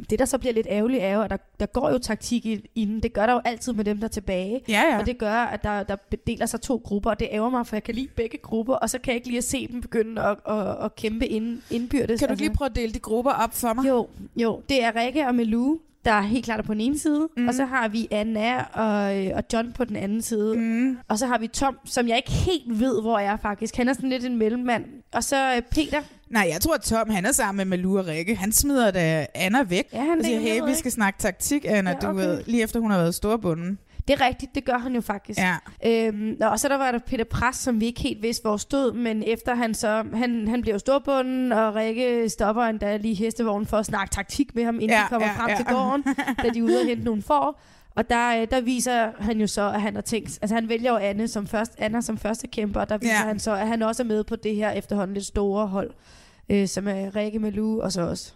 [SPEAKER 3] Det, der så bliver lidt ærgerligt, er jo, at der, der går jo taktik inden. Det gør der jo altid med dem, der er tilbage.
[SPEAKER 2] Ja, ja.
[SPEAKER 3] Og det gør, at der, der deler sig to grupper, og det ærger mig, for jeg kan lide begge grupper, og så kan jeg ikke lige at se dem begynde at, at, at kæmpe ind, indbyrdes.
[SPEAKER 2] Kan du lige prøve at dele de grupper op for mig?
[SPEAKER 3] Jo, jo. Det er Rikke og Melou, der helt klart er på den ene side, mm. og så har vi Anna og, øh, og John på den anden side.
[SPEAKER 2] Mm.
[SPEAKER 3] Og så har vi Tom, som jeg ikke helt ved, hvor er faktisk. Han er sådan lidt en mellemmand. Og så øh, Peter.
[SPEAKER 2] Nej, jeg tror, at Tom han er sammen med Malou og Rikke. Han smider da Anna væk.
[SPEAKER 3] Ja, han
[SPEAKER 2] og siger,
[SPEAKER 3] jeg
[SPEAKER 2] hey, vi skal snakke taktik, Anna,
[SPEAKER 3] Ja,
[SPEAKER 2] okay. du ved, lige efter hun har været storbunden.
[SPEAKER 3] Det er rigtigt, det gør han jo faktisk.
[SPEAKER 2] Ja.
[SPEAKER 3] Øhm, og så der var der Peter Pres, som vi ikke helt vidste, hvor stod, men efter han så, han, han bliver jo storbunden, og Rikke stopper endda lige hestevognen for at snakke taktik med ham, inden
[SPEAKER 2] Ja,
[SPEAKER 3] de kommer
[SPEAKER 2] ja,
[SPEAKER 3] frem
[SPEAKER 2] ja.
[SPEAKER 3] til gården, da de er ude og hente nogle får. Og der, øh, der viser han jo så, at han har tænkt... Altså han vælger jo Anne som først, Anna som første kæmper, og der viser
[SPEAKER 2] Ja.
[SPEAKER 3] han så, at han også er med på det her efterhånden lidt store hold, øh, som er Rikke Malou og så også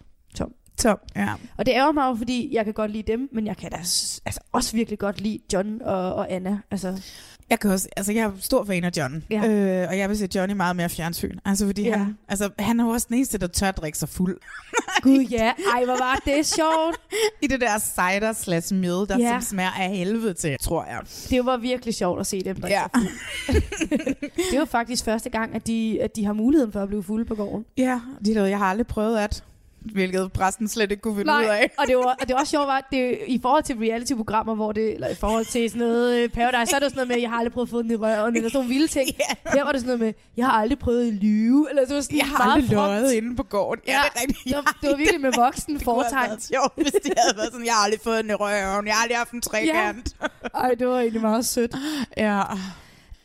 [SPEAKER 3] Tom.
[SPEAKER 2] Ja.
[SPEAKER 3] Og det ærger mig jo, fordi jeg kan godt lide dem, men jeg kan da altså, også virkelig godt lide John og, og Anna. Altså,
[SPEAKER 2] Jeg kan også, altså jeg er stor fan af John,
[SPEAKER 3] Ja.
[SPEAKER 2] øh, og jeg vil se Johnny meget mere fjernsyn. Altså fordi
[SPEAKER 3] Ja.
[SPEAKER 2] han, altså, han er jo også den eneste, der tør drikke sig fuld.
[SPEAKER 3] Gud ja, ej hvor var det sjovt.
[SPEAKER 2] I det der cider slash mjøde, der
[SPEAKER 3] Ja.
[SPEAKER 2] smager af helvede til, tror jeg.
[SPEAKER 3] Det var virkelig sjovt at se dem drikke
[SPEAKER 2] Ja.
[SPEAKER 3] det jo faktisk første gang, at de, at de har muligheden for at blive fulde på gården.
[SPEAKER 2] Ja, det er noget, jeg har aldrig prøvet at, hvilket præsten slet ikke kunne finde ud af.
[SPEAKER 3] og det var, og det var også sjovt, var, at det, i forhold til reality-programmer, hvor det, eller i forhold til sådan noget øh, Paradise, så er det sådan noget med, jeg har aldrig prøvet at få den i røven, eller sådan nogle vilde ting.
[SPEAKER 2] Ja.
[SPEAKER 3] Her var det sådan noget med, jeg har aldrig prøvet at lyve, eller det var sådan
[SPEAKER 2] Jeg har aldrig løjet inde på gården. Ja,
[SPEAKER 3] Ja,
[SPEAKER 2] det er rigtigt.
[SPEAKER 3] det var, det var virkelig med voksen
[SPEAKER 2] Det
[SPEAKER 3] foretegn.
[SPEAKER 2] været sjovt, hvis de havde været sådan, jeg har aldrig fået den i røven, jeg har aldrig haft en trekant.
[SPEAKER 3] Ej, det var egentlig meget sødt.
[SPEAKER 2] Ja.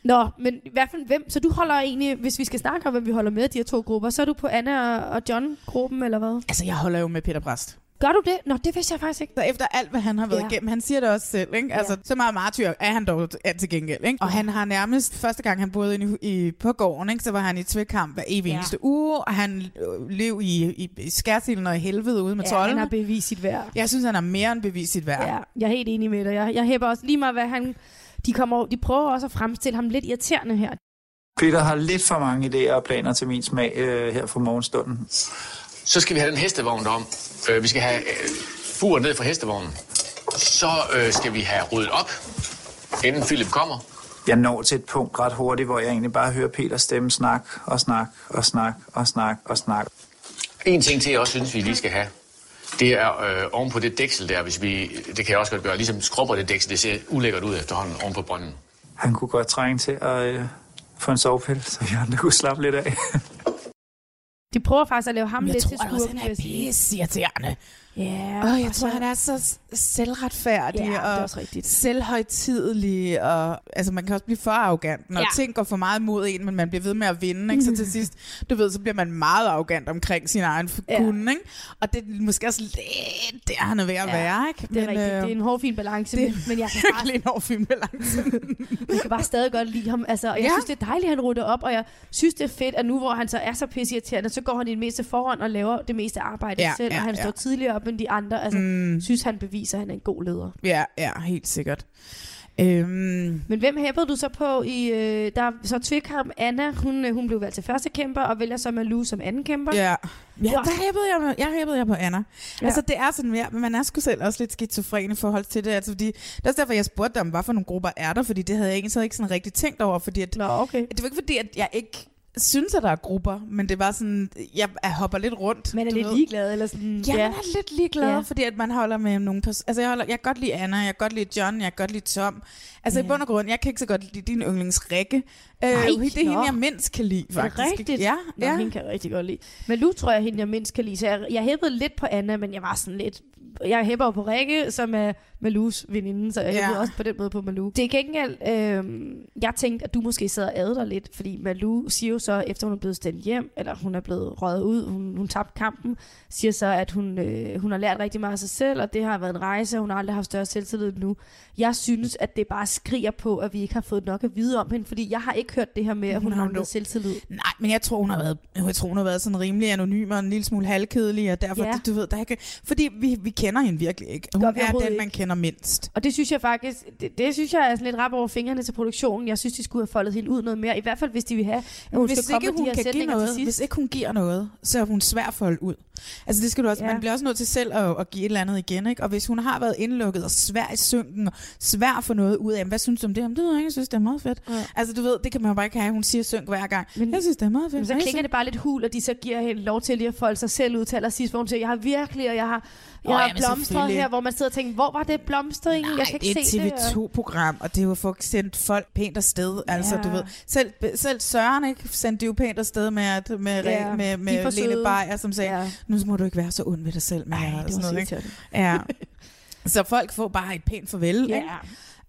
[SPEAKER 3] Nå, men i hvert fald hvem? Så du holder egentlig, hvis vi skal snakke om, hvem vi holder med de her to grupper, så er du på Anna og- John-gruppen, eller hvad?
[SPEAKER 2] Altså, jeg holder jo med Peter Præst.
[SPEAKER 3] Gør du det? Nå, det vidste jeg faktisk ikke.
[SPEAKER 2] Så efter alt, hvad han har været
[SPEAKER 3] Ja.
[SPEAKER 2] ja. igennem, han siger det også selv, ikke? Altså, så meget martyr er han dog er til gengæld, ikke? Og han har nærmest, første gang han boede inde i, i, på gården, ikke? Så var han i tvækamp hver evig
[SPEAKER 3] Ja.
[SPEAKER 2] eneste uge, og han øh, lev i, i, i skærsilden og i helvede ude med
[SPEAKER 3] Ja,
[SPEAKER 2] trolden.
[SPEAKER 3] han har bevist sit værd.
[SPEAKER 2] Jeg synes, han har mere end bevist sit værd.
[SPEAKER 3] Ja, jeg er helt enig med dig. Jeg, jeg hæber også lige meget, hvad han... De, kommer, de prøver også at fremstille ham lidt irriterende her.
[SPEAKER 12] Peter har lidt for mange idéer og planer til min smag øh, her fra morgenstunden.
[SPEAKER 13] Så skal vi have den hestevogn om. Øh, vi skal have øh, buret ned fra hestevognen. Så øh, skal vi have ryddet op, inden Philip kommer.
[SPEAKER 12] Jeg når til et punkt ret hurtigt, hvor jeg egentlig bare hører Peters stemme snak og snak og snak og snak og snak.
[SPEAKER 13] En ting til, jeg også synes, vi lige skal have, det er øh, oven på det dæksel der, hvis vi, det kan jeg også godt gøre, ligesom skrubber det dæksel, det ser ulækkert ud efterhånden oven på brønden.
[SPEAKER 12] Han kunne godt trænge til at øh, få en sovepille, så vi andre kunne slappe lidt af.
[SPEAKER 3] De prøver faktisk at lave ham
[SPEAKER 2] jeg
[SPEAKER 3] lidt til
[SPEAKER 2] tror også, han er pissirriterende.
[SPEAKER 3] Ja,
[SPEAKER 2] jeg
[SPEAKER 3] og
[SPEAKER 2] tror,
[SPEAKER 3] så-
[SPEAKER 2] han er så selvretfærdig
[SPEAKER 3] Ja, det er
[SPEAKER 2] og
[SPEAKER 3] også rigtigt.
[SPEAKER 2] selvhøjtidelig. Og, altså, man kan også blive for arrogant, når
[SPEAKER 3] Ja.
[SPEAKER 2] ting går for meget mod en, men man bliver ved med at vinde. Ikke? Så til sidst, du ved, så bliver man meget arrogant omkring sin egen
[SPEAKER 3] Ja.
[SPEAKER 2] kunde. Ikke? Og det er måske også lidt der, han er ved at
[SPEAKER 3] Ja,
[SPEAKER 2] være. Ikke?
[SPEAKER 3] Det er rigtigt.
[SPEAKER 2] øh,
[SPEAKER 3] Det er en hård, fin balance,
[SPEAKER 2] det
[SPEAKER 3] men, men jeg kan bare,
[SPEAKER 2] en hård fin balance.
[SPEAKER 3] man kan bare stadig godt lide ham. Altså, og jeg
[SPEAKER 2] Ja.
[SPEAKER 3] synes, det er dejligt, at han rydder op, og jeg synes, det er fedt, at nu, hvor han så er så pisseirriterende, så går han i det meste forhånd og laver det meste arbejde
[SPEAKER 2] Ja,
[SPEAKER 3] selv,
[SPEAKER 2] ja,
[SPEAKER 3] og han
[SPEAKER 2] ja.
[SPEAKER 3] står tidligere op end de andre. Altså,
[SPEAKER 2] Mm.
[SPEAKER 3] synes, han beviser, at han er en god leder.
[SPEAKER 2] Ja, ja, helt sikkert. Øhm,
[SPEAKER 3] Men hvem hæppede du så på i... Øh, der er så Twickham, Anna, hun, øh, hun blev valgt til første kæmper, og vælger så Malou som anden kæmper.
[SPEAKER 2] Ja. Ja,
[SPEAKER 3] Wow.
[SPEAKER 2] der hæppede jeg, med- jeg hæppede jeg på Anna.
[SPEAKER 3] Ja.
[SPEAKER 2] Altså, det er sådan mere, men man er sgu selv også lidt skizofren i forhold til det. Altså, fordi, det er derfor, jeg spurgte dig om, hvad for nogle grupper er der, fordi det havde jeg egentlig så ikke sådan rigtig tænkt over, fordi at,
[SPEAKER 3] Nå, okay.
[SPEAKER 2] det var ikke fordi, at jeg ikke synes, at der er grupper, men det var sådan, jeg, jeg hopper lidt rundt.
[SPEAKER 3] Man er lidt
[SPEAKER 2] ved.
[SPEAKER 3] ligeglad, eller sådan...
[SPEAKER 2] Ja, man er lidt ligeglad,
[SPEAKER 3] Ja.
[SPEAKER 2] ja. fordi at man holder med nogle pers- Altså, jeg, holder, jeg kan godt lide Anna, jeg kan godt lide John, jeg kan godt lide Tom. Altså,
[SPEAKER 3] Ja.
[SPEAKER 2] i bund og grund, jeg kan ikke så godt lide din yndlings Rikke. Øh, det er hende,
[SPEAKER 3] nå.
[SPEAKER 2] jeg mindst kan lide,
[SPEAKER 3] Er
[SPEAKER 2] faktisk.
[SPEAKER 3] rigtigt?
[SPEAKER 2] Ja,
[SPEAKER 3] Nå,
[SPEAKER 2] ja.
[SPEAKER 3] hende kan jeg rigtig godt lide. Malou tror jeg, hende jeg mindst kan lide. Så jeg, jeg hæppede lidt på Anna, men jeg var sådan lidt... Jeg hæpper på Rikke, som er Malous veninde, så jeg
[SPEAKER 2] Ja.
[SPEAKER 3] også på den måde på Malou. Det er gengæld, øh, jeg tænkte, at du måske sad og ad dig lidt, fordi Malou siger jo så, efter hun er blevet stemt hjem, eller hun er blevet røget ud, hun, hun tabte kampen, siger så, at hun, øh, hun har lært rigtig meget af sig selv, og det har været en rejse, og hun har aldrig haft større selvtillid end nu. Jeg synes, at det bare skriger på, at vi ikke har fået nok at vide om hende, fordi jeg har ikke hørt det her med, at hun
[SPEAKER 2] Hun har
[SPEAKER 3] noget selvtillid.
[SPEAKER 2] Nej, men jeg tror, hun har været, jeg tror, hun har været sådan rimelig anonym og en lille smule halvkedelig, og derfor,
[SPEAKER 3] Ja.
[SPEAKER 2] ja. du ved, der er ikke, fordi vi, vi kender hende virkelig ikke. Hun
[SPEAKER 3] vi
[SPEAKER 2] er den, man
[SPEAKER 3] ikke.
[SPEAKER 2] Kender mindst.
[SPEAKER 3] Og det synes jeg faktisk, det, det synes jeg er sådan lidt rap over fingrene til produktionen. Jeg synes, de skulle have foldet hende ud noget mere. I hvert fald, hvis de vil have, at hun
[SPEAKER 2] hvis
[SPEAKER 3] skal komme
[SPEAKER 2] ikke
[SPEAKER 3] med
[SPEAKER 2] hun
[SPEAKER 3] de her
[SPEAKER 2] kan give noget,
[SPEAKER 3] til sidst.
[SPEAKER 2] hvis ikke hun giver noget, så er hun svær at folde ud. Altså det skal du også,
[SPEAKER 3] Ja.
[SPEAKER 2] man bliver også nødt til selv at, at give et eller andet igen, ikke? Og hvis hun har været indlukket og svær i synken, og svær få noget ud af, hvad synes du om det? Jamen, det ved jeg ikke, jeg synes, det er meget fedt.
[SPEAKER 3] Ja.
[SPEAKER 2] Altså du ved, det kan man jo bare ikke have, hun siger synk hver gang.
[SPEAKER 3] Men-
[SPEAKER 2] jeg synes, det er meget fedt.
[SPEAKER 3] Men så klinger det bare lidt hul, at de så giver hende lov til lige at folde sig selv ud til allersidst, hvor hun siger, jeg har virkelig, og jeg har, jeg har blomstret her, hvor man sidder og tænker, hvor var det blomstring?
[SPEAKER 2] Nej,
[SPEAKER 3] jeg kan
[SPEAKER 2] det
[SPEAKER 3] ikke
[SPEAKER 2] er et
[SPEAKER 3] se det. og-
[SPEAKER 2] TV2-program, og det er jo for at sende folk pænt afsted. Altså,
[SPEAKER 3] Ja.
[SPEAKER 2] du ved, selv, selv Søren ikke sendte det jo pænt afsted med, at, med,
[SPEAKER 3] Ja,
[SPEAKER 2] med, med
[SPEAKER 3] for
[SPEAKER 2] Lene. Beyer, som sagde,
[SPEAKER 3] Ja.
[SPEAKER 2] Nu må du ikke være så ond ved dig selv. Med
[SPEAKER 3] Ej,
[SPEAKER 2] og
[SPEAKER 3] det var
[SPEAKER 2] sådan
[SPEAKER 3] så
[SPEAKER 2] noget, ikke? Ja. Så folk får bare et pænt farvel.
[SPEAKER 3] Ja.
[SPEAKER 2] Ikke?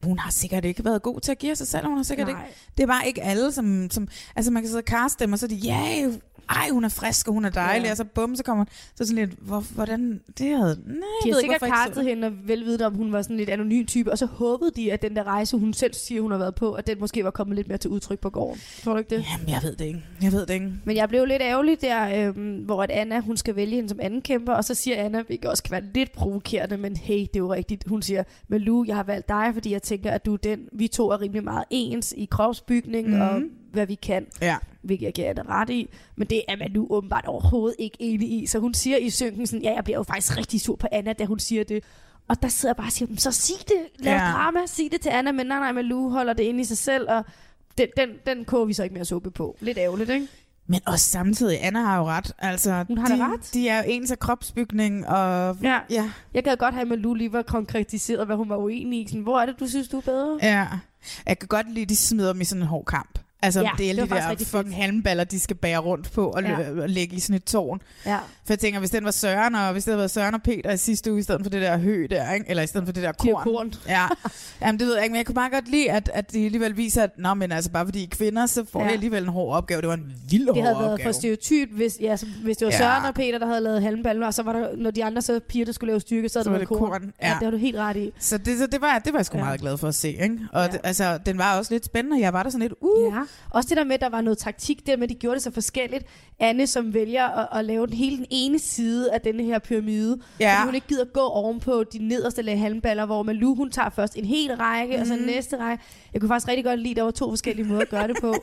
[SPEAKER 2] Hun har sikkert ikke været god til at give sig selv. Hun har sikkert
[SPEAKER 3] Nej.
[SPEAKER 2] ikke. Det er bare ikke alle, som... som altså, man kan sidde og kaste dem, og så er de, ja, ej, hun er frisk, og hun er dejlig.
[SPEAKER 3] Ja.
[SPEAKER 2] Og så bum, så kommer så sådan lidt, hvor, hvordan... Det havde... Nej,
[SPEAKER 3] De
[SPEAKER 2] jeg
[SPEAKER 3] har sikkert kastet hende og velvidende, om hun var sådan lidt anonym type, og så håbede de, at den der rejse, hun selv siger, hun har været på, at den måske var kommet lidt mere til udtryk på gården. Tror du ikke det?
[SPEAKER 2] Jamen, jeg ved det ikke. Jeg ved det ikke.
[SPEAKER 3] Men jeg blev lidt ærgerlig der, øhm, hvor at Anna, hun skal vælge hende som anden kæmper, og så siger Anna, hvilket også kan være lidt provokerende, men hey, det er jo rigtigt. Hun siger, Malou, jeg har valgt dig, fordi jeg tænker, at du er den, vi to er rimelig meget ens i kropsbygning mm. og
[SPEAKER 2] Mhm.
[SPEAKER 3] Hvad vi kan.
[SPEAKER 2] Ja.
[SPEAKER 3] Hvilket jeg giver Anna ret i. Men det er man nu åbenbart overhovedet ikke enig i. Så hun siger i synken sådan, ja, jeg bliver jo faktisk rigtig sur på Anna, da hun siger det. Og der sidder jeg bare og siger, "Men så sig det, lav ja. Drama, sig det til Anna, men nej, nej, Malou holder det inde i sig selv, og den, den, den koger vi så ikke mere suppe på. Lidt ærgerligt, ikke?
[SPEAKER 2] Men også samtidig, Anna har jo ret. Altså,
[SPEAKER 3] Hun har
[SPEAKER 2] de,
[SPEAKER 3] ret.
[SPEAKER 2] De er jo ens af kropsbygning, og
[SPEAKER 3] Ja.
[SPEAKER 2] ja.
[SPEAKER 3] Jeg gad godt have, at Malou lige var konkretiseret, hvad hun var uenig i. Sådan, hvor er det, du synes, du er bedre?
[SPEAKER 2] ja. Jeg kan godt lide, at de smider dem i sådan en hård kamp. Altså,
[SPEAKER 3] Ja,
[SPEAKER 2] det er
[SPEAKER 3] det
[SPEAKER 2] alle de der fucking halmballer, de skal bære rundt på og,
[SPEAKER 3] Ja.
[SPEAKER 2] og lægge i sådan et tårn.
[SPEAKER 3] Ja.
[SPEAKER 2] For jeg tænker, hvis den var Søren, og hvis det havde været Søren og Peter i sidste uge, i stedet for det der hø der, ikke? eller i stedet for det der
[SPEAKER 3] De
[SPEAKER 2] korn.
[SPEAKER 3] korn.
[SPEAKER 2] Ja, Jamen, det ved jeg ikke, men jeg kunne bare godt lide, at, at de alligevel viser, at Nå, men altså, bare fordi I er kvinder, så får
[SPEAKER 3] Ja.
[SPEAKER 2] I alligevel en hård opgave. Det var en vild
[SPEAKER 3] Det
[SPEAKER 2] hård
[SPEAKER 3] havde været
[SPEAKER 2] opgave.
[SPEAKER 3] for stereotyp, hvis, ja, så, hvis det var
[SPEAKER 2] Ja.
[SPEAKER 3] Søren og Peter, der havde lavet halmballen, og så var der, når de andre så piger, der skulle lave styrke, så,
[SPEAKER 2] Så
[SPEAKER 3] havde
[SPEAKER 2] var det
[SPEAKER 3] korn.
[SPEAKER 2] korn,
[SPEAKER 3] Ja.
[SPEAKER 2] ja.
[SPEAKER 3] det har du helt ret i.
[SPEAKER 2] Så det, så det, var, det var jeg sgu
[SPEAKER 3] Ja.
[SPEAKER 2] meget glad for at se. Ikke? Og ja. det, altså, den var også lidt spændende. Jeg var der sådan lidt, uh,
[SPEAKER 3] Ja. Også det der med, at der var noget taktik, der med, at de gjorde det så forskelligt. Anne, som vælger at, at lave den hele den ene side af denne her pyramide,
[SPEAKER 2] Ja.
[SPEAKER 3] fordi hun ikke gider gå ovenpå de nederste lag halmballer, hvor Malou, hun tager først en hel række, mm. og så
[SPEAKER 2] Mhm.
[SPEAKER 3] næste række. Jeg kunne faktisk rigtig godt lide, at der var to forskellige måder at gøre det på.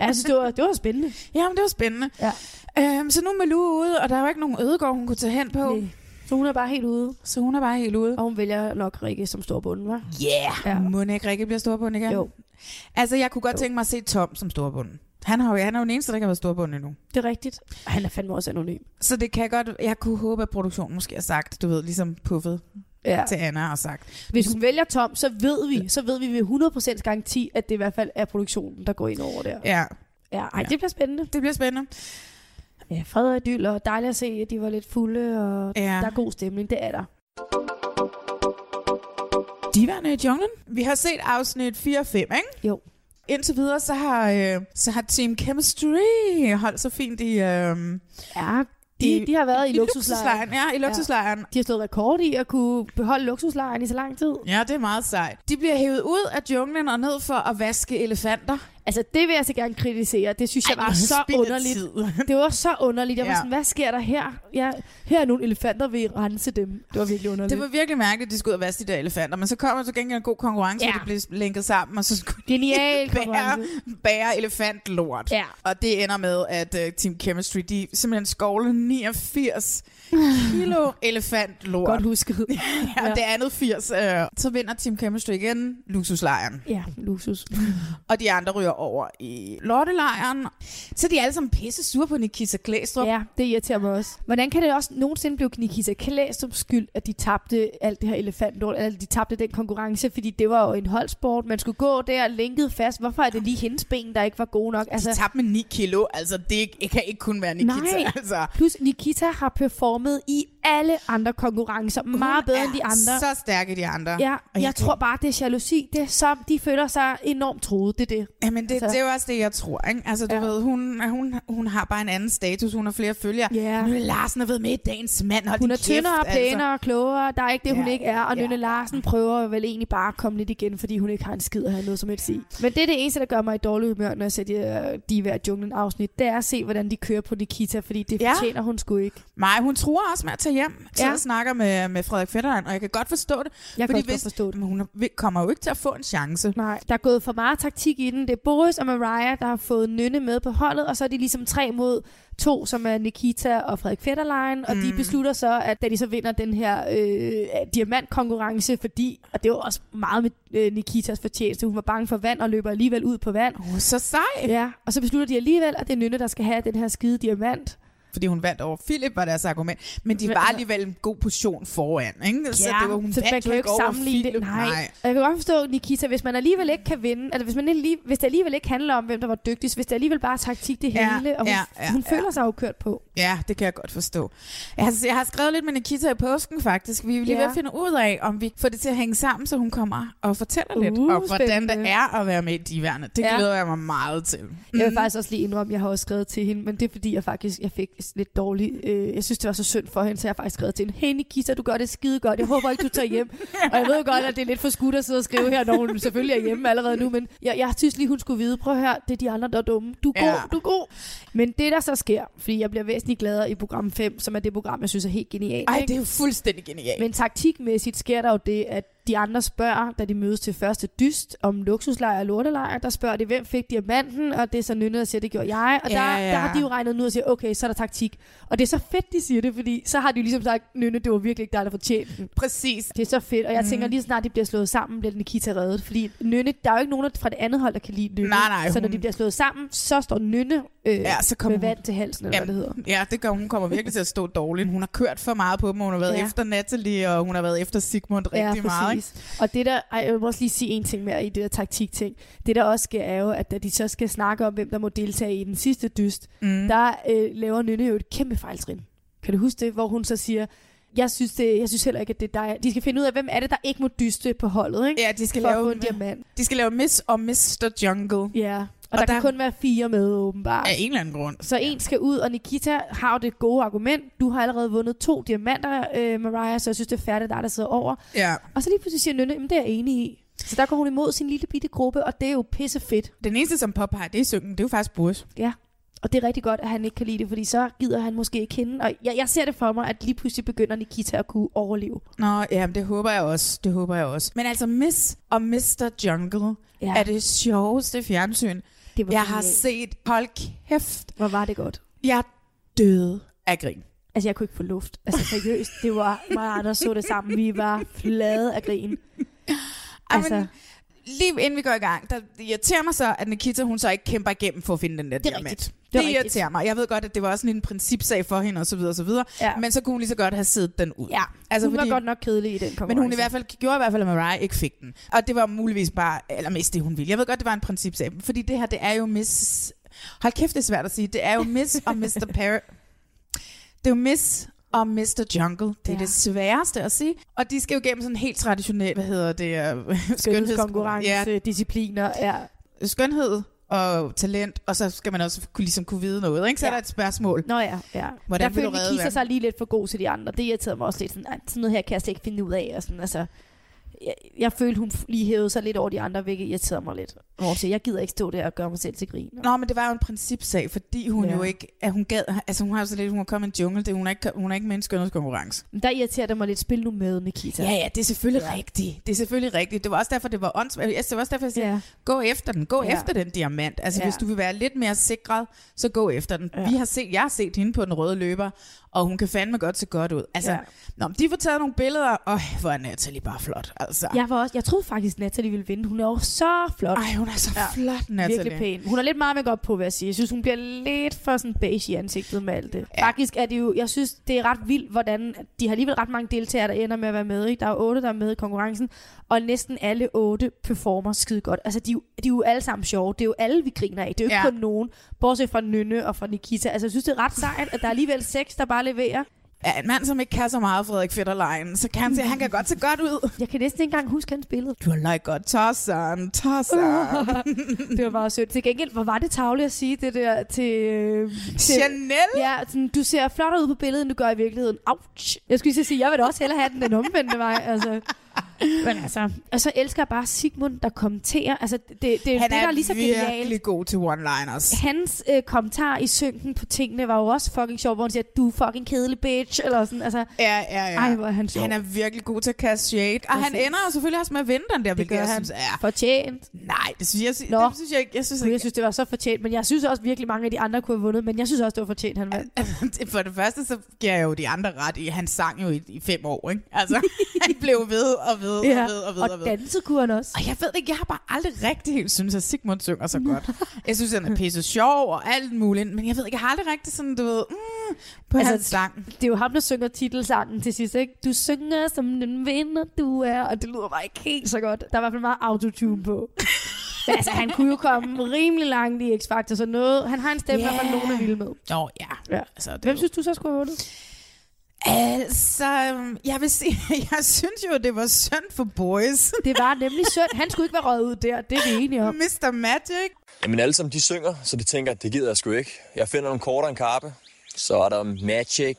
[SPEAKER 3] Ja, jeg synes, det var, det var spændende.
[SPEAKER 2] Jamen, det var spændende.
[SPEAKER 3] Ja.
[SPEAKER 2] Øhm, så nu er Malou ude, og der er jo ikke nogen ødegård, hun kunne tage hen på.
[SPEAKER 3] Nej. Så hun er bare helt ude.
[SPEAKER 2] Så hun er bare helt ude.
[SPEAKER 3] Og hun vælger nok Rikke som storbunden, var?
[SPEAKER 2] Yeah.
[SPEAKER 3] Ja.
[SPEAKER 2] Må ikke Rikke bliver storbund igen?
[SPEAKER 3] Jo.
[SPEAKER 2] Altså, jeg kunne godt
[SPEAKER 3] Jo.
[SPEAKER 2] tænke mig at se Tom som storbunden. Han, har jo, han er jo den eneste, der kan være storbund endnu.
[SPEAKER 3] Det er rigtigt. Og han er fandme også anonym.
[SPEAKER 2] Så det kan godt... Jeg kunne håbe, at produktionen måske har sagt, du ved, ligesom puffet
[SPEAKER 3] Ja.
[SPEAKER 2] til Anna og sagt.
[SPEAKER 3] Hvis hun vælger Tom, så ved vi, så ved vi ved 100% garanti, at det i hvert fald er produktionen, der går ind over der.
[SPEAKER 2] Ja,
[SPEAKER 3] Ja, ej,
[SPEAKER 2] Ja.
[SPEAKER 3] det bliver spændende.
[SPEAKER 2] det bliver spændende.
[SPEAKER 3] Ja, fred og idyll, og dejligt at se, at de var lidt fulde, og
[SPEAKER 2] Ja.
[SPEAKER 3] der er god stemning, det er der.
[SPEAKER 2] Diverne i junglen. Vi har set afsnit 4 og 5, ikke?
[SPEAKER 3] Jo.
[SPEAKER 2] Indtil videre, så har, øh, så har Team Chemistry holdt så fint i... Øh,
[SPEAKER 3] Ja, de,
[SPEAKER 2] I-
[SPEAKER 3] de har været i,
[SPEAKER 2] i
[SPEAKER 3] luksuslejren.
[SPEAKER 2] luksuslejren. Ja, i luksuslejren.
[SPEAKER 3] De har slået rekord i at kunne beholde luksuslejren i så lang tid.
[SPEAKER 2] Ja, det er meget sejt. De bliver hævet ud af junglen og ned for at vaske elefanter.
[SPEAKER 3] Altså, det vil jeg så gerne kritisere. Det synes
[SPEAKER 2] Ej,
[SPEAKER 3] jeg var så
[SPEAKER 2] var
[SPEAKER 3] underligt.
[SPEAKER 2] tid.
[SPEAKER 3] Det var så underligt. Jeg var
[SPEAKER 2] Ja.
[SPEAKER 3] sådan, hvad sker der her? Ja, her er nogle elefanter, vil I rense dem. Det var virkelig underligt.
[SPEAKER 2] Det var virkelig mærkeligt, at de skulle ud og vaske de der elefanter, men så kommer så gengæld en god konkurrence, ja. Og de blev lænket sammen, og så skulle de
[SPEAKER 3] Genial
[SPEAKER 2] bære,
[SPEAKER 3] konkurrence.
[SPEAKER 2] bære elefantlort.
[SPEAKER 3] Ja.
[SPEAKER 2] Og det ender med, at uh, Team Chemistry, de simpelthen skovler 89 kilo elefantlort.
[SPEAKER 3] Godt husket.
[SPEAKER 2] ja,
[SPEAKER 3] Ja.
[SPEAKER 2] det andet 80. Uh, så vinder Team Chemistry igen luksuslejren.
[SPEAKER 3] Ja, luksus.
[SPEAKER 2] Og de andre ryger over i lortelejren. Så er de alle sammen pisse sure på Nikita Klæstrup.
[SPEAKER 3] Ja, det irriterer mig også. Hvordan kan det også nogensinde blive Nikita Klæstrup skyld, at de tabte alt det her elefantlort, eller de tabte den konkurrence, fordi det var jo en holdsport. Man skulle gå der lænket fast. Hvorfor er det lige hendes ben, der ikke var gode nok?
[SPEAKER 2] Altså, de tabte med 9 kilo. Altså, det kan ikke kun være Nikita.
[SPEAKER 3] Nej,
[SPEAKER 2] Altså.
[SPEAKER 3] plus Nikita har performet i alle andre konkurrencer meget bedre end de andre.
[SPEAKER 2] så stærke de andre.
[SPEAKER 3] Ja,
[SPEAKER 2] Og
[SPEAKER 3] jeg,
[SPEAKER 2] jeg
[SPEAKER 3] tror bare, det er jalousi. Det er så, de føler sig enormt troet, det er det.
[SPEAKER 2] Jamen, det,
[SPEAKER 3] Så-
[SPEAKER 2] det er jo også det, jeg tror. Ikke? Altså, du
[SPEAKER 3] Ja.
[SPEAKER 2] ved, hun, hun, hun har bare en anden status. Hun har flere følgere.
[SPEAKER 3] Ja.
[SPEAKER 2] Nynne Larsen har været med i dagens mand. Hold
[SPEAKER 3] Hun er tyndere,
[SPEAKER 2] kæft, altså.
[SPEAKER 3] pænere og klogere. Der er ikke det, hun
[SPEAKER 2] Ja,
[SPEAKER 3] ikke er. Og
[SPEAKER 2] ja.
[SPEAKER 3] Nynne Larsen prøver vel egentlig bare at komme lidt igen, fordi hun ikke har en skid at have noget som helst i. Men det er det eneste, der gør mig i dårlig humør, når jeg ser de, øh, de hver junglen afsnit. Det er at se, hvordan de kører på Nikita, fordi det
[SPEAKER 2] Ja.
[SPEAKER 3] fortjener hun sgu ikke.
[SPEAKER 2] Nej, hun tror også med at tage hjem til
[SPEAKER 3] Ja.
[SPEAKER 2] at snakke med, med Frederik Fetterlein, og jeg kan godt forstå det.
[SPEAKER 3] Jeg kan
[SPEAKER 2] fordi
[SPEAKER 3] også godt forstå det.
[SPEAKER 2] Men hun er- kommer jo ikke til at få en chance.
[SPEAKER 3] Nej, der er gået for meget taktik i den. Det er Boris og Mariah, der har fået Nynne med på holdet, og så er de ligesom tre mod to, som er Nikita og Frederik Fetterlein, og mm. de beslutter så, at da de så vinder den her øh, diamantkonkurrence, fordi, og det var også meget med øh, Nikitas fortjeneste, hun var bange for vand og løber alligevel ud på vand.
[SPEAKER 2] Er så sej.
[SPEAKER 3] Ja, og så beslutter de alligevel, at det er Nynne, der skal have den her skide diamant.
[SPEAKER 2] Fordi hun vandt over Philip, var deres argument. Men de var alligevel en god portion foran, ikke? Så det var, hun
[SPEAKER 3] så man
[SPEAKER 2] vandt
[SPEAKER 3] kan jo ikke sammenligne det. Nej. nej. Og jeg kan godt forstå, Nikita, hvis man alligevel ikke kan vinde, altså hvis, man lige, hvis det alligevel ikke handler om, hvem der var dygtigst, hvis det alligevel bare er taktik det
[SPEAKER 2] Ja,
[SPEAKER 3] hele, og hun,
[SPEAKER 2] ja, ja,
[SPEAKER 3] hun
[SPEAKER 2] ja.
[SPEAKER 3] føler sig jo kørt på.
[SPEAKER 2] Ja, det kan jeg godt forstå. Jeg har, jeg har skrevet lidt med Nikita i påsken, faktisk. Vi er lige
[SPEAKER 3] Ja.
[SPEAKER 2] ved at finde ud af, om vi får det til at hænge sammen, så hun kommer og fortæller lidt
[SPEAKER 3] Uh,
[SPEAKER 2] om, hvordan det er at være med i Diverne. Det
[SPEAKER 3] Ja.
[SPEAKER 2] glæder jeg mig meget til.
[SPEAKER 3] Jeg vil
[SPEAKER 2] Mm.
[SPEAKER 3] faktisk også lige indrømme, jeg har også skrevet til hende, men det er fordi, jeg faktisk jeg fik lidt dårligt. Øh, jeg synes, det var så synd for hende, så jeg har faktisk skrevet til hende, hey Nikita, du gør det skide godt. Jeg håber ikke, du tager hjem. og jeg ved godt, at det er lidt for skudt at sidde og skrive her, når hun selvfølgelig er hjemme allerede nu, men jeg, jeg synes lige, hun skulle vide, prøv her, det er de andre, der er dumme. Du er god,
[SPEAKER 2] Ja.
[SPEAKER 3] du er god. Men det, der så sker, fordi jeg bliver væsentligt gladere i program 5, som er det program, jeg synes er helt genialt.
[SPEAKER 2] Ej,
[SPEAKER 3] ikke?
[SPEAKER 2] det er jo fuldstændig genialt.
[SPEAKER 3] Men taktikmæssigt sker der jo det, at de andre spørger, da de mødes til første dyst om luksuslejr og lortelejr, der spørger de, hvem fik diamanten, og det er så Nynne, der siger, det gjorde jeg. Og
[SPEAKER 2] Ja,
[SPEAKER 3] der,
[SPEAKER 2] ja.
[SPEAKER 3] der har de jo regnet ud og siger, okay, så er der taktik. Og det er så fedt, de siger det, fordi så har de jo ligesom sagt, Nynne, det var virkelig ikke dig, der fortjente den.
[SPEAKER 2] Præcis.
[SPEAKER 3] Det er så fedt, og jeg
[SPEAKER 2] Mhm.
[SPEAKER 3] tænker lige snart de bliver slået sammen, bliver Nikita reddet. Fordi Nynne, der er jo ikke nogen fra det andet hold, der kan lide Nynne.
[SPEAKER 2] Nej, nej,
[SPEAKER 3] Så når
[SPEAKER 2] hun-
[SPEAKER 3] de bliver slået sammen, så står Nynne øh,
[SPEAKER 2] Ja, så kommer
[SPEAKER 3] med
[SPEAKER 2] hun-
[SPEAKER 3] vand til halsen, eller hvad det hedder.
[SPEAKER 2] Ja, det gør hun. Hun kommer virkelig til at stå dårligt. Hun har kørt for meget på dem. Hun har været
[SPEAKER 3] Ja.
[SPEAKER 2] ja. efter Natalie, og hun har været efter Sigmund rigtig meget. Ikke?
[SPEAKER 3] Og det der, ej, jeg må også lige sige en ting mere i det der taktik-ting. Det der også sker er jo, at da de så skal snakke om, hvem der må deltage i den sidste dyst,
[SPEAKER 2] Mm.
[SPEAKER 3] der øh, laver Nynne jo et kæmpe fejltrin. Kan du huske det? Hvor hun så siger, jeg synes, det, jeg synes heller ikke, at det er dig. De skal finde ud af, hvem er det, der ikke må dyste på holdet, ikke?
[SPEAKER 2] Ja, de skal
[SPEAKER 3] For
[SPEAKER 2] lave
[SPEAKER 3] en diamant.
[SPEAKER 2] De skal lave Miss og Mr. Jungle.
[SPEAKER 3] Ja, og, og der, der kan kun være fire med, åbenbart.
[SPEAKER 2] Af en eller anden grund.
[SPEAKER 3] Så en skal ud, og Nikita har det gode argument. Du har allerede vundet to diamanter, øh, Mariah, så jeg synes, det er færdigt, der der sidder over.
[SPEAKER 2] Ja.
[SPEAKER 3] Og så lige pludselig siger Nynne, jamen det er jeg enig i. Så der går hun imod sin lille bitte gruppe, og det er jo pisse fedt.
[SPEAKER 2] Den eneste, som påpeger, det er syngen. Det er jo faktisk Boris.
[SPEAKER 3] Ja, og det er rigtig godt, at han ikke kan lide det, fordi så gider han måske ikke hende. Og jeg, jeg ser det for mig, at lige pludselig begynder Nikita at kunne overleve.
[SPEAKER 2] Nå, ja, det håber jeg også. Det håber jeg også. Men altså, Miss og Mr. Jungle
[SPEAKER 3] ja.
[SPEAKER 2] er det sjoveste fjernsyn,
[SPEAKER 3] Det var
[SPEAKER 2] jeg har set. Hold kæft.
[SPEAKER 3] Hvor var det godt.
[SPEAKER 2] Jeg døde af grin.
[SPEAKER 3] Altså, jeg kunne ikke få luft. Altså, seriøst, det var mig og Anders så det sammen. Vi var flade af grin. Altså,
[SPEAKER 2] Altså, lige inden vi går i gang, der det irriterer mig så, at Nikita hun så ikke kæmper igennem for at finde den der
[SPEAKER 3] Det er
[SPEAKER 2] diamant.
[SPEAKER 3] rigtigt.
[SPEAKER 2] Det,
[SPEAKER 3] Det rigtigt.
[SPEAKER 2] irriterer mig. Jeg ved godt, at det var også sådan en principsag for hende osv. osv.
[SPEAKER 3] Ja.
[SPEAKER 2] Men så kunne hun lige så godt have siddet den ud.
[SPEAKER 3] ja, altså, hun var godt nok kedelig i den konkurrence.
[SPEAKER 2] Men hun i hvert fald, gjorde i hvert fald, at Mariah ikke fik den. Og det var muligvis bare, eller mest det, hun ville. Jeg ved godt, det var en principsag. Fordi det her, det er jo Miss... Hold kæft, det er svært at sige. Det er jo Miss og Mr. Parrot. Det er jo Miss og Mr. Jungle. Det er
[SPEAKER 3] Ja.
[SPEAKER 2] det sværeste at sige. Og de skal jo gennem sådan helt traditionel, hvad hedder det? øh,
[SPEAKER 3] skønhedskonkurrence,
[SPEAKER 2] Ja,
[SPEAKER 3] discipliner. Ja.
[SPEAKER 2] skønhed og talent, og så skal man også kunne, ligesom kunne vide noget. Ikke? Så
[SPEAKER 3] Ja.
[SPEAKER 2] er der et spørgsmål.
[SPEAKER 3] Nå ja, ja.
[SPEAKER 2] Hvordan
[SPEAKER 3] der
[SPEAKER 2] vil du redde
[SPEAKER 3] Nikita
[SPEAKER 2] verden?
[SPEAKER 3] sig lige lidt for god til de andre. Det irriterede mig også lidt. Sådan, "Ej, sådan noget her kan jeg slet ikke finde ud af. Og sådan, altså, jeg, jeg følte, hun lige hævede sig lidt over de andre, hvilket irriterede mig lidt. Hvor siger, jeg gider ikke stå der og gøre mig selv til grin.
[SPEAKER 2] Nå, men det var jo en principsag, fordi hun
[SPEAKER 3] Ja.
[SPEAKER 2] jo ikke, at hun gad, altså hun har jo så lidt, hun har kommet i en jungle, det, hun, er ikke, hun er ikke med i en skønhedskonkurrence.
[SPEAKER 3] Men der irriterer det mig lidt, spil nu med, Nikita.
[SPEAKER 2] Ja, ja, det er selvfølgelig ja. rigtigt. Det er selvfølgelig rigtigt. Det var også derfor, det var åndssvagt. Altså, det var også derfor, jeg sagde, ja. gå efter den. Gå
[SPEAKER 3] Ja.
[SPEAKER 2] efter den diamant. Altså,
[SPEAKER 3] Ja.
[SPEAKER 2] hvis du vil være lidt mere sikret, så gå efter den.
[SPEAKER 3] Ja.
[SPEAKER 2] Vi har set, jeg har set hende på den røde løber, og hun kan fandme godt se godt ud. Altså,
[SPEAKER 3] Ja.
[SPEAKER 2] ja. Nå, de får taget nogle billeder, og hvor er Natalie bare flot. Altså.
[SPEAKER 3] Jeg, var også, jeg troede faktisk, Natalie ville vinde. Hun er jo så flot.
[SPEAKER 2] Ej, hun er så flot, Natalie.
[SPEAKER 3] Virkelig pæn. Hun er lidt meget make op på, vil jeg sige. Jeg synes, hun bliver lidt for sådan beige i ansigtet med alt det. Ja. Faktisk er det jo, jeg synes, det er ret vildt, hvordan de har alligevel ret mange deltagere, der ender med at være med. Ikke? Der er otte, der er med i konkurrencen, og næsten alle otte performer skide godt. Altså, de, er jo- de er jo alle sammen sjove. Det er jo alle, vi griner af. Det er jo ikke
[SPEAKER 2] Ja.
[SPEAKER 3] kun nogen, bortset fra Nynne og fra Nikita. Altså, jeg synes, det er ret sejt, at der er alligevel seks, der bare leverer.
[SPEAKER 2] Ja, en mand, som ikke kan så meget, Frederik Fetterlein, så kan han se, han kan godt se godt ud.
[SPEAKER 3] Jeg kan næsten ikke engang huske hans billede.
[SPEAKER 2] Du har like godt tossan, tossan.
[SPEAKER 3] det var bare sødt. Til gengæld, hvor var det tavligt at sige det der til... øh, til
[SPEAKER 2] Chanel?
[SPEAKER 3] Ja, sådan, du ser flottere ud på billedet, end du gør i virkeligheden. Ouch! Jeg skulle lige sige, jeg vil da også hellere have den den omvendte vej. Altså. Men altså, og så elsker jeg bare Sigmund, der kommenterer. Altså, det, det,
[SPEAKER 2] Han
[SPEAKER 3] det, der
[SPEAKER 2] er
[SPEAKER 3] er lige så
[SPEAKER 2] virkelig
[SPEAKER 3] genialt.
[SPEAKER 2] god til one-liners.
[SPEAKER 3] Hans øh, kommentar i synken på tingene var jo også fucking sjov, hvor han siger, du er fucking kedelig bitch, eller sådan, altså.
[SPEAKER 2] Ja, ja, ja.
[SPEAKER 3] Ej, hvor er han sjov.
[SPEAKER 2] Han er virkelig god til at kaste shade. Og han ender jo selvfølgelig også med at vinde den der, hvilket jeg synes er...
[SPEAKER 3] Fortjent.
[SPEAKER 2] Nej, det synes jeg,
[SPEAKER 3] Nå.
[SPEAKER 2] det synes jeg ikke. Jeg synes,
[SPEAKER 3] Jeg synes, det var så fortjent, men jeg synes også virkelig mange af de andre kunne have vundet, men jeg synes også, det var fortjent, han vandt.
[SPEAKER 2] For det første, så giver jeg jo de andre ret i, han sang jo i, i fem år, ikke? Altså, han blev ved og ved og ved og ved og
[SPEAKER 3] og
[SPEAKER 2] ved.
[SPEAKER 3] han også.
[SPEAKER 2] Og jeg ved ikke, jeg har bare aldrig rigtig helt synes, at Sigmund synger så godt. Jeg synes, han er pisse sjov og alt muligt, men jeg ved ikke, jeg har aldrig rigtig sådan, du ved, mm, på altså, hans sang.
[SPEAKER 3] Det er jo ham, der synger titelsangen til sidst, ikke? Du synger som den vinder, du er, og det lyder bare ikke helt så godt. Der er i hvert fald meget autotune på. Men altså, han kunne jo komme rimelig langt i X-Factor, så noget, han har en stemme, yeah. hvert fald nogen er vilde med.
[SPEAKER 2] Nå, ja.
[SPEAKER 3] ja.
[SPEAKER 2] Altså, det
[SPEAKER 3] Hvem synes du så skulle have vundet?
[SPEAKER 2] Altså, jeg vil sige, jeg synes jo, det var synd for boys.
[SPEAKER 3] Det var nemlig synd. Han skulle ikke være røget ud der, det er vi enige om.
[SPEAKER 2] Mr. Magic.
[SPEAKER 14] Jamen alle sammen, de synger, så de tænker, at det gider jeg sgu ikke. Jeg finder nogle korter og en karpe. Så er der Magic.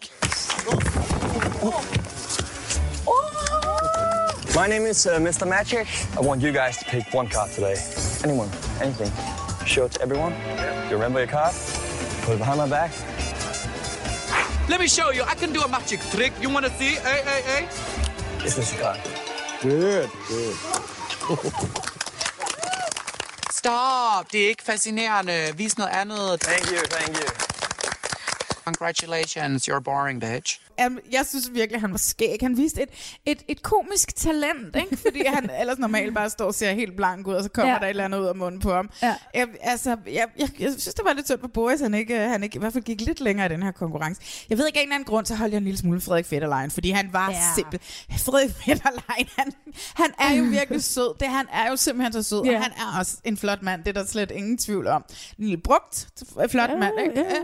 [SPEAKER 15] My name is uh, Mr. Magic. I want you guys to pick one card today. Anyone, anything. Show it to everyone. You remember your card? Put it behind my back.
[SPEAKER 16] Let me show you. I can do a magic trick. You want to see? Hey, hey, hey.
[SPEAKER 15] This is your card.
[SPEAKER 16] Good, good. Stop. Det er ikke fascinerende. Vis noget andet.
[SPEAKER 15] Thank you, thank you.
[SPEAKER 16] Congratulations. You're boring, bitch.
[SPEAKER 2] Jamen, jeg synes virkelig, han var skæg. Han viste et, et, et komisk talent, ikke? Fordi han ellers normalt bare står og ser helt blank ud, og så kommer
[SPEAKER 3] Ja.
[SPEAKER 2] ja. der et eller andet ud af munden på ham.
[SPEAKER 3] Ja.
[SPEAKER 2] Jeg, altså, jeg, jeg, jeg synes, det var lidt synd for Boris, han ikke, han ikke i hvert fald gik lidt længere i den her konkurrence. Jeg ved ikke af en eller anden grund, så holdt jeg en lille smule Frederik Fetterlein, fordi han var
[SPEAKER 3] Ja.
[SPEAKER 2] ja. simpel. Frederik Fetterlein, han, han er jo virkelig sød. Det, han er jo simpelthen så sød,
[SPEAKER 3] Ja.
[SPEAKER 2] og han er også en flot mand. Det er der slet ingen tvivl om. En lille brugt, flot
[SPEAKER 3] Ja,
[SPEAKER 2] mand, ikke?
[SPEAKER 3] ja,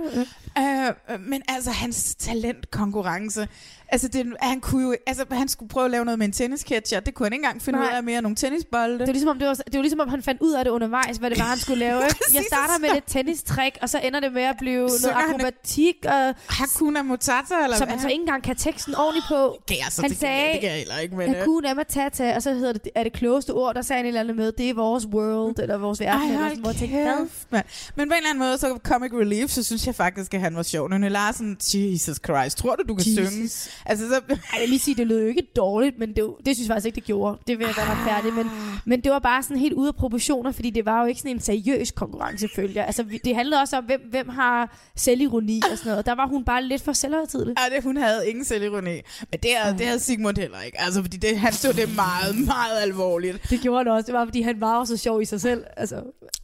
[SPEAKER 2] Øh, øh, men altså, hans talentkonkurrence, songs altså, det, han kunne jo, altså, han skulle prøve at lave noget med en tennisketcher, det kunne han ikke engang finde
[SPEAKER 3] Nej.
[SPEAKER 2] ud af mere nogle tennisbolde.
[SPEAKER 3] Det var, ligesom, om det, var, det var ligesom, om han fandt ud af det undervejs, hvad det var, han skulle lave. Jeg starter med
[SPEAKER 2] så-
[SPEAKER 3] et tennistrick, og så ender det med at blive
[SPEAKER 2] Synger
[SPEAKER 3] noget
[SPEAKER 2] han-
[SPEAKER 3] akrobatik, og,
[SPEAKER 2] Hakuna Matata, eller
[SPEAKER 3] som han så ikke engang kan teksten ordentligt på.
[SPEAKER 2] Okay, altså,
[SPEAKER 3] han
[SPEAKER 2] det kan jeg- det kan jeg heller ikke, men.
[SPEAKER 3] Hakuna Matata, og så hedder det, er det klogeste ord, der sagde han et eller andet med, det er vores world, eller vores verden,
[SPEAKER 2] Ej,
[SPEAKER 3] eller sådan, hvor tænkte, hvad?
[SPEAKER 2] Men på en eller anden måde, så comic relief, så synes jeg faktisk, at han var sjov. Nynne Larsen, Jesus Christ, tror du, du kan
[SPEAKER 3] Jesus.
[SPEAKER 2] synge? Altså, så...
[SPEAKER 3] Ej, jeg vil lige sige, det lød jo ikke dårligt, men det, det synes jeg faktisk ikke, det gjorde. Det vil jeg være retfærdig, men, men det var bare sådan helt ude af proportioner, fordi det var jo ikke sådan en seriøs konkurrence, følger. Altså, det handlede også om, hvem, hvem har selvironi og sådan noget. Der var hun bare lidt for selvhøjtidlig.
[SPEAKER 2] Ja, det, hun havde ingen selvironi. Men det, havde, det havde Sigmund heller ikke. Altså, fordi det, han tog det meget, meget alvorligt.
[SPEAKER 3] Det gjorde han også. Det var, fordi han var jo så sjov i sig selv. Altså,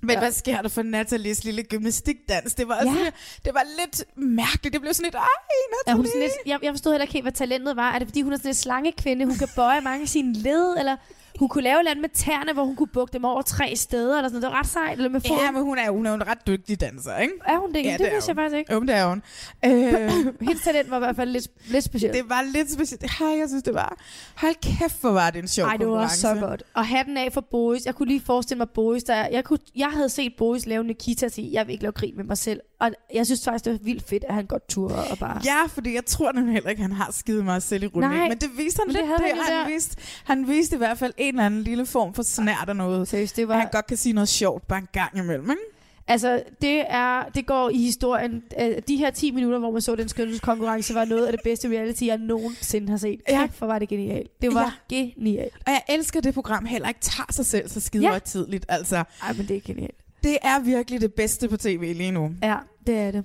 [SPEAKER 2] Men ja. hvad sker der for Nathalies lille gymnastikdans? Det var,
[SPEAKER 3] Ja.
[SPEAKER 2] ja. det var lidt mærkeligt. Det blev sådan lidt, ej,
[SPEAKER 3] er
[SPEAKER 2] Natalie.
[SPEAKER 3] hun sådan lidt, jeg, jeg forstod heller ikke helt, hvad talentet var. Er det, fordi hun er sådan en slangekvinde? Hun kan bøje mange af sine led, eller hun kunne lave et eller andet med tæerne, hvor hun kunne bukke dem over tre steder, eller sådan noget. Det var ret sejt, eller med foden.
[SPEAKER 2] Ja, men hun er, hun er en ret dygtig danser, ikke?
[SPEAKER 3] Er hun det?
[SPEAKER 2] Ja,
[SPEAKER 3] det
[SPEAKER 2] det er
[SPEAKER 3] vidste jeg faktisk ikke.
[SPEAKER 2] Jo, det er hun. Øh,
[SPEAKER 3] Hendes talent var i hvert fald lidt, lidt specielt.
[SPEAKER 2] det var lidt specielt. Ej, jeg synes, det var... Hold kæft, hvor var det en sjov
[SPEAKER 3] Ej, det var så godt. Og hatten af for Boris. Jeg kunne lige forestille mig Boris, der jeg, kunne, jeg havde set Boris lave Nikita sige, jeg vil ikke lave grin med mig selv. Og jeg synes faktisk, det var vildt fedt, at han godt turde og bare...
[SPEAKER 2] Ja, fordi jeg tror nemlig heller ikke, han har skide meget selv i
[SPEAKER 3] Nej,
[SPEAKER 2] Men det viste han
[SPEAKER 3] men
[SPEAKER 2] lidt.
[SPEAKER 3] det havde han jo
[SPEAKER 2] han,
[SPEAKER 3] der.
[SPEAKER 2] viste, han viste i hvert fald en eller anden lille form for snært af noget.
[SPEAKER 3] Seriøst, det var...
[SPEAKER 2] Han godt kan sige noget sjovt bare en gang imellem, ikke?
[SPEAKER 3] Altså, det, er, det går i historien. Øh, De her 10 minutter, hvor man så den skønhedskonkurrence, var noget af det bedste reality, jeg nogensinde har set.
[SPEAKER 2] Ja.
[SPEAKER 3] Kæft, hvor var det genialt. Det var ja. genialt.
[SPEAKER 2] Og jeg elsker det program heller ikke tager sig selv så skide
[SPEAKER 3] ja.
[SPEAKER 2] tidligt. Altså,
[SPEAKER 3] Ej, men det er genialt.
[SPEAKER 2] det er virkelig det bedste på tv lige nu.
[SPEAKER 3] Ja, det er det.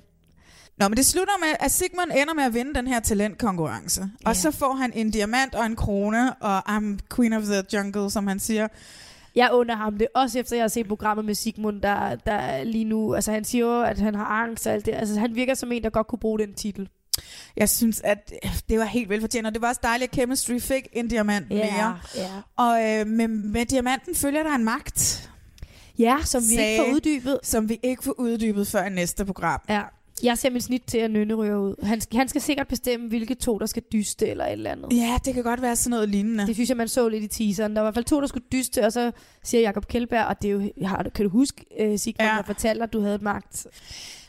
[SPEAKER 2] Nå, men det slutter med, at Sigmund ender med at vinde den her talentkonkurrence. Ja. Og så får han en diamant og en krone, og I'm queen of the jungle, som han siger.
[SPEAKER 3] Jeg under ham det, også efter jeg har set programmet med Sigmund, der, der lige nu, altså han siger jo, at han har angst og alt det. Altså han virker som en, der godt kunne bruge den titel.
[SPEAKER 2] Jeg synes, at øh, det var helt velfortjent, og det var også dejligt, at Chemistry fik en diamant
[SPEAKER 3] Ja,
[SPEAKER 2] mere.
[SPEAKER 3] ja.
[SPEAKER 2] Og øh, med, med diamanten følger der en magt.
[SPEAKER 3] Ja, som vi ikke får uddybet.
[SPEAKER 2] Som vi ikke får uddybet før i næste program.
[SPEAKER 3] Ja. Jeg ser mit snit til, at Nynne ryger ud. Han, skal- han skal sikkert bestemme, hvilke to, der skal dyste eller et eller andet.
[SPEAKER 2] Ja, det kan godt være sådan noget lignende.
[SPEAKER 3] Det synes jeg, man så lidt i teaseren. Der var i hvert fald to, der skulle dyste, og så siger Jakob Kjeldberg, og det er jo, har, kan du huske, uh, Sigmund, ja. Der fortalte, at du havde magt.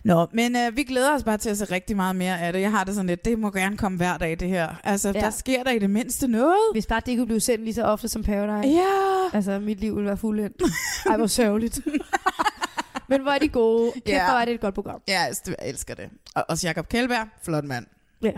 [SPEAKER 2] Nå, men øh, vi glæder os bare til at se rigtig meget mere af det. Jeg har det sådan lidt, det må gerne komme hver dag, det her. Altså,
[SPEAKER 3] ja.
[SPEAKER 2] der sker der i det mindste noget.
[SPEAKER 3] Hvis bare det kunne blive sendt lige så ofte som Paradise.
[SPEAKER 2] Ja.
[SPEAKER 3] Altså, mit liv ville være fuldendt. Ej, hvor sørgeligt. Men hvor er de gode. Kæft,
[SPEAKER 2] Ja.
[SPEAKER 3] hvor er det et godt program.
[SPEAKER 2] Ja, altså, jeg elsker det. Og også Jakob Kjellberg, flot mand.
[SPEAKER 3] Ja.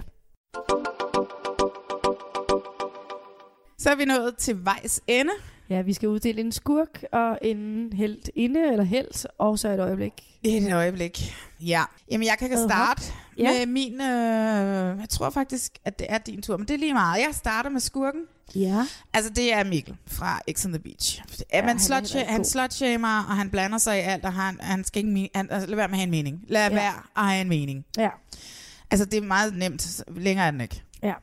[SPEAKER 2] Så er vi nået til vejs ende.
[SPEAKER 3] Ja, vi skal uddele en skurk og en helt inde eller helt, og så et øjeblik.
[SPEAKER 2] Et øjeblik. Ja. Jamen, jeg kan starte
[SPEAKER 3] Ja.
[SPEAKER 2] med min... Øh, jeg tror faktisk, at det er din tur, men det er lige meget. Jeg starter med skurken.
[SPEAKER 3] Ja.
[SPEAKER 2] Altså, det er Mikkel fra X on the Beach. Ja,
[SPEAKER 3] han
[SPEAKER 2] man
[SPEAKER 3] er
[SPEAKER 2] slut,
[SPEAKER 3] rigtig
[SPEAKER 2] han slutshamer, og han blander sig i alt, og han, han skal ikke... Han, altså, lad være med at have en mening. Lad
[SPEAKER 3] ja.
[SPEAKER 2] være at have en mening.
[SPEAKER 3] Ja.
[SPEAKER 2] Altså, det er meget nemt. Længere er den ikke.
[SPEAKER 3] Ja.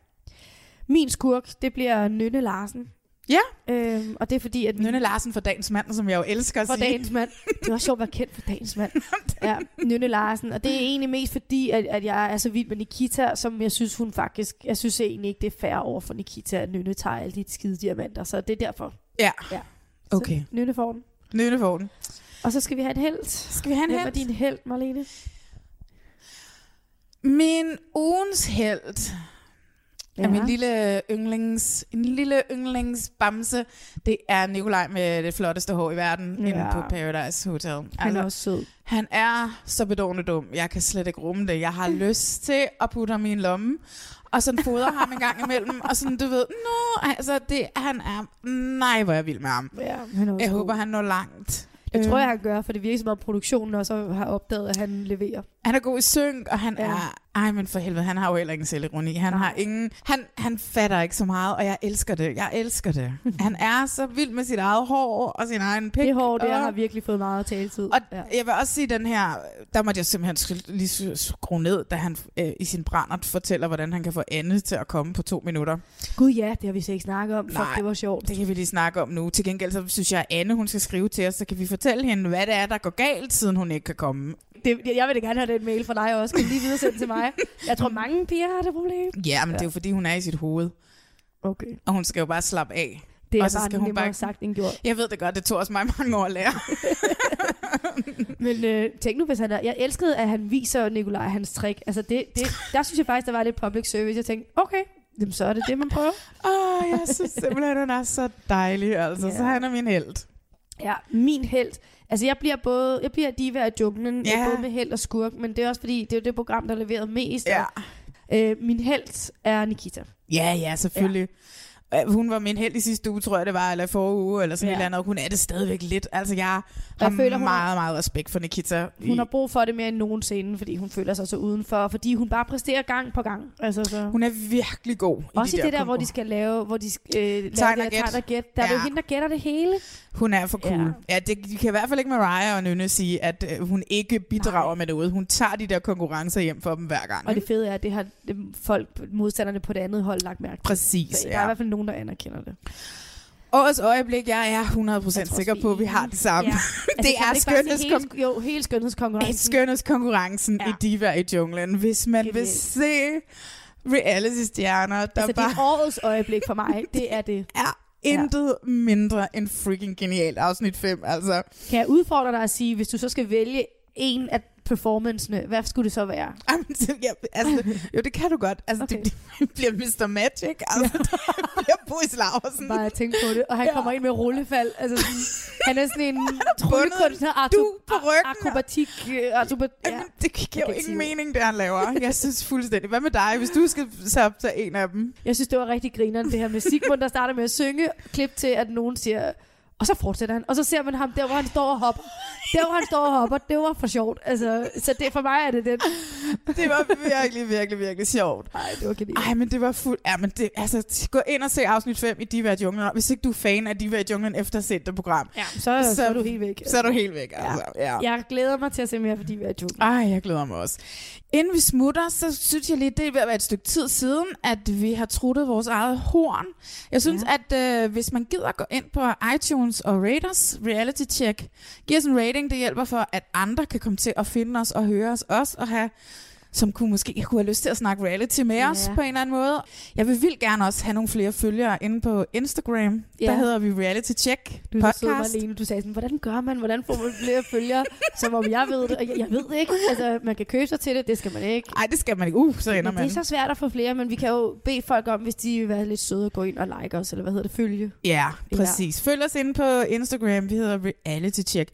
[SPEAKER 3] Min skurk, det bliver Nynne Larsen.
[SPEAKER 2] Ja.
[SPEAKER 3] Øhm, og det er fordi, at...
[SPEAKER 2] Nynne Larsen for dagens mand, som jeg jo elsker at
[SPEAKER 3] For
[SPEAKER 2] sige.
[SPEAKER 3] dagens mand. Det også sjovt at være kendt for dagens mand. Ja, Nynne Larsen. Og det er egentlig mest fordi, at, at jeg er så vild med Nikita, som jeg synes, hun faktisk... Jeg synes egentlig ikke, det er fair over for Nikita, at Nynne tager alle de skide diamanter. Så det er derfor.
[SPEAKER 2] Ja.
[SPEAKER 3] ja.
[SPEAKER 2] Okay.
[SPEAKER 3] Så Nynne får den.
[SPEAKER 2] Nynne får den.
[SPEAKER 3] Og så skal vi have en held.
[SPEAKER 2] Skal vi have en
[SPEAKER 3] Hvem er din held, Marlene?
[SPEAKER 2] Min ugens held ja. Er min lille yndlings, en lille yndlingsbamse. Det er Nikolaj med det flotteste hår i verden ja. inde på Paradise Hotel. Altså,
[SPEAKER 3] Han er også sød.
[SPEAKER 2] Han er så bedårende dum. Jeg kan slet ikke rumme det. Jeg har lyst til at putte ham i en lomme, og sådan fodre ham en gang imellem, og sådan, du ved, nå, altså, det, han er, nej, hvor jeg vild med ham.
[SPEAKER 3] Ja, han er
[SPEAKER 2] Jeg
[SPEAKER 3] god.
[SPEAKER 2] håber, han når langt.
[SPEAKER 3] Det
[SPEAKER 2] Øh,
[SPEAKER 3] tror jeg, han gør, for det virker som om produktionen også har opdaget, at han leverer.
[SPEAKER 2] Han er god i synk, og han
[SPEAKER 3] Ja.
[SPEAKER 2] er... Ej, men for helvede, han har jo heller ingen selvironi. Han
[SPEAKER 3] Nej.
[SPEAKER 2] har ingen... Han, han fatter ikke så meget, og jeg elsker det. Jeg elsker det. han er så vild med sit eget hår og sin egen pik.
[SPEAKER 3] Det hår der
[SPEAKER 2] og...
[SPEAKER 3] har virkelig fået meget taletid.
[SPEAKER 2] Og
[SPEAKER 3] ja.
[SPEAKER 2] jeg vil også sige, den her, der måtte jeg simpelthen lige skrue ned, da han øh, i sin brændert fortæller, hvordan han kan få Anne til at komme på to minutter.
[SPEAKER 3] Gud ja, det har vi så ikke snakket om. Fuck,
[SPEAKER 2] Nej.
[SPEAKER 3] det var sjovt.
[SPEAKER 2] Det kan vi lige snakke om nu. Til gengæld så synes jeg, at Anne hun skal skrive til os, så kan vi fortælle hende, hvad det er, der går galt, siden hun ikke kan komme.
[SPEAKER 3] Det, jeg vil da gerne have den mail fra dig også. Kan lige videre sende til mig? Jeg tror, mange piger har det problem.
[SPEAKER 2] Ja, men ja. det er jo fordi, hun er i sit hoved.
[SPEAKER 3] Okay.
[SPEAKER 2] Og hun skal jo bare slappe af.
[SPEAKER 3] Det er
[SPEAKER 2] og så
[SPEAKER 3] bare
[SPEAKER 2] skal hun bare...
[SPEAKER 3] sagt end gjort.
[SPEAKER 2] Jeg ved det godt, det tog også mig mange år at lære.
[SPEAKER 3] Men øh, tænk nu, hvis han er... Jeg elskede, at han viser Nikolaj hans trick. Altså, det, det, der synes jeg faktisk, der var lidt public service. Jeg tænkte, okay, jamen, så er det det, man prøver.
[SPEAKER 2] Åh, oh, jeg synes simpelthen, han er så dejlig, altså.
[SPEAKER 3] Ja.
[SPEAKER 2] Så han er min held.
[SPEAKER 3] Ja, min held. Altså, jeg bliver både... Jeg bliver diva af junglen,
[SPEAKER 2] Ja.
[SPEAKER 3] både med held og skurk, men det er også fordi, det er jo det program, der er leveret mest.
[SPEAKER 2] Ja.
[SPEAKER 3] Og, øh, min held er Nikita.
[SPEAKER 2] Ja, ja, selvfølgelig. Ja. Hun var min held i sidste uge, tror jeg det var, eller forrige uge, eller sådan
[SPEAKER 3] Ja.
[SPEAKER 2] ja. et eller andet. og Hun er det stadigvæk lidt. Altså, jeg har
[SPEAKER 3] Jeg føler,
[SPEAKER 2] meget, meget respekt for Nikita.
[SPEAKER 3] Hun har brug for det mere end nogensinde, fordi hun føler sig så udenfor, fordi hun bare præsterer gang på gang. Altså, så.
[SPEAKER 2] Hun er virkelig god
[SPEAKER 3] Også
[SPEAKER 2] i
[SPEAKER 3] i
[SPEAKER 2] de
[SPEAKER 3] det der, hvor
[SPEAKER 2] konkur-
[SPEAKER 3] de skal lave, hvor de øh, lave
[SPEAKER 2] Tegn
[SPEAKER 3] det
[SPEAKER 2] og
[SPEAKER 3] der
[SPEAKER 2] gæt.
[SPEAKER 3] Der er det jo
[SPEAKER 2] Ja.
[SPEAKER 3] hende, der gætter det hele.
[SPEAKER 2] Hun er for cool.
[SPEAKER 3] Ja.
[SPEAKER 2] Ja, ja det, de kan i hvert fald ikke Mariah og Nynne sige, at øh, hun ikke bidrager Nej. med noget. Hun tager de der konkurrencer hjem for dem hver gang.
[SPEAKER 3] Og det
[SPEAKER 2] ikke?
[SPEAKER 3] fede er, at det har det, folk, modstanderne på det andet hold lagt mærke til.
[SPEAKER 2] Præcis,
[SPEAKER 3] Så der
[SPEAKER 2] ja.
[SPEAKER 3] er i hvert fald nogen, der anerkender det.
[SPEAKER 2] Årets øjeblik, jeg er 100%
[SPEAKER 3] Jeg tror
[SPEAKER 2] sikker på, at vi har det samme.
[SPEAKER 3] Ja.
[SPEAKER 2] Ja. det
[SPEAKER 3] Altså,
[SPEAKER 2] er
[SPEAKER 3] ikke bare sige
[SPEAKER 2] skønhedskon-
[SPEAKER 3] hele, jo, hele skønhedskonkurrencen.
[SPEAKER 2] skønhedskonkurrencen ja. i Diva i junglen. Hvis man vil
[SPEAKER 3] Genialt.
[SPEAKER 2] se reality-stjerner, der
[SPEAKER 3] Altså,
[SPEAKER 2] bare
[SPEAKER 3] det er årets øjeblik for mig. Det er det.
[SPEAKER 2] er intet mindre end freaking genialt afsnit 5. Altså,
[SPEAKER 3] Kan jeg udfordre dig at sige, hvis du så skal vælge en af performancene, hvad skulle det så være?
[SPEAKER 2] Jamen, ja, altså, jo, det kan du godt. Altså, okay. det, det bliver Mr. Magic. Altså, det bliver Boris Laversen.
[SPEAKER 3] Bare at tænke på det. Og han
[SPEAKER 2] Ja.
[SPEAKER 3] ja. kommer ind med rullefald. Altså, sådan, han er sådan en tryllekunstner,
[SPEAKER 2] du på ryggen.
[SPEAKER 3] akrobatik. øh, Akrobat, ja.
[SPEAKER 2] Jamen, det giver jo ingen mening, det han laver. Jeg synes fuldstændig. Hvad med dig, hvis du skal så optage en af dem?
[SPEAKER 3] Jeg synes, det var rigtig grineren, det her med Sigmund, der starter med at synge. Klip til, at nogen siger, og så fortsætter han. Og så ser man ham der, hvor han står og hopper. Der, hvor han står og hopper, det var for sjovt. Altså, så det, for mig er det den.
[SPEAKER 2] Det var virkelig, virkelig, virkelig sjovt.
[SPEAKER 3] Nej, det var genialt.
[SPEAKER 2] Ej, men det var fuldt... Ja, men det, altså, gå ind og se afsnit 5 i Diva junglen. Hvis ikke du er fan af Diva junglen efter det program,
[SPEAKER 3] Ja, så, så, så er du helt væk.
[SPEAKER 2] Så er du helt væk, altså. Ja.
[SPEAKER 3] Jeg glæder mig til at se mere, fordi vi er jungle.
[SPEAKER 2] Ej, jeg glæder mig også. Inden vi smutter, så synes jeg lige, det er ved at være et stykke tid siden, at vi har truttet vores eget horn. Jeg synes, ja. at øh, hvis man gider gå ind på iTunes og rate os, reality check, giv os en rating, det hjælper for, at andre kan komme til at finde os og høre os også, og have som kunne måske kunne have lyst til at snakke reality med
[SPEAKER 3] Ja.
[SPEAKER 2] os på en eller anden måde. Jeg vil vildt gerne også have nogle flere følgere inde på Instagram.
[SPEAKER 3] Ja.
[SPEAKER 2] Der hedder vi Reality Check
[SPEAKER 3] Du
[SPEAKER 2] Podcast.
[SPEAKER 3] Marlene. Du sagde sådan, hvordan gør man? Hvordan får man flere følgere? Som om jeg ved det. Og jeg, jeg ved det ikke. Altså, man kan købe sig til det. Det skal man ikke.
[SPEAKER 2] Nej, det skal man ikke. Uh, så ender man.
[SPEAKER 3] det er så svært at få flere, men vi kan jo bede folk om, hvis de vil være lidt søde, at gå ind og like os, eller hvad hedder det, følge.
[SPEAKER 2] Ja, præcis. Følg os inde på Instagram. Vi hedder Reality Check.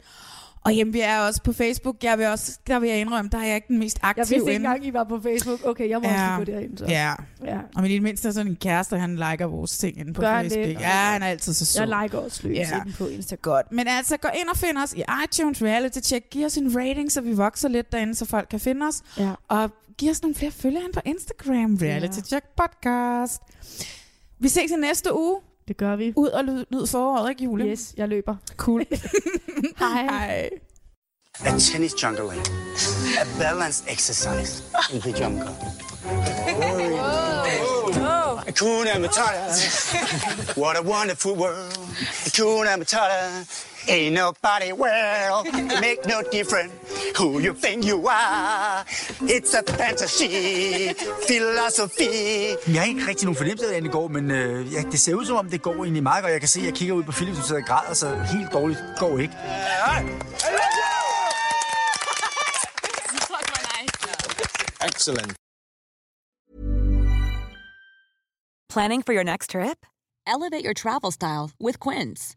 [SPEAKER 2] Og jamen, vi er også på Facebook. Jeg vil også, der vil jeg indrømme, der er jeg ikke den mest
[SPEAKER 3] Jeg
[SPEAKER 2] aktive
[SPEAKER 3] vidste ikke engang, I var på Facebook. Okay, jeg må også lige gå derind. Så.
[SPEAKER 2] Ja.
[SPEAKER 3] ja.
[SPEAKER 2] Og min mindste er sådan en kæreste, han liker vores ting inde på
[SPEAKER 3] Gør han det?
[SPEAKER 2] Facebook. Ja, han er altid så sød.
[SPEAKER 3] Jeg liker også løs
[SPEAKER 2] Ja.
[SPEAKER 3] inde på Instagram.
[SPEAKER 2] Godt. Men altså, gå ind og find os i iTunes Reality Check. Giv os en rating, så vi vokser lidt derinde, så folk kan finde os.
[SPEAKER 3] Ja.
[SPEAKER 2] Og giv os nogle flere følgere på Instagram. Reality
[SPEAKER 3] Ja.
[SPEAKER 2] Check Podcast. Vi ses i næste uge.
[SPEAKER 3] Det gør vi.
[SPEAKER 2] Ud og lyd, lyd foråret, ikke Julie?
[SPEAKER 3] Yes, jeg løber.
[SPEAKER 2] Cool.
[SPEAKER 3] Hej.
[SPEAKER 2] Hej.
[SPEAKER 17] A tennis jungle. A balance exercise in the jungle. Hakuna Matata. What a wonderful world. Hakuna Matata. Ain't nobody well. Make no difference who you think you are. It's a fantasy. Philosophy.
[SPEAKER 9] Jeg har ikke rigtig nogen fornemmelse af det i går, men øh, ja, det ser ud som om, det går egentlig meget godt. Jeg kan se, at jeg kigger ud på Philip, som sidder og græder, så helt dårligt går ikke.
[SPEAKER 14] Excellent.
[SPEAKER 18] Planning for your next trip? Elevate your travel style with Quince.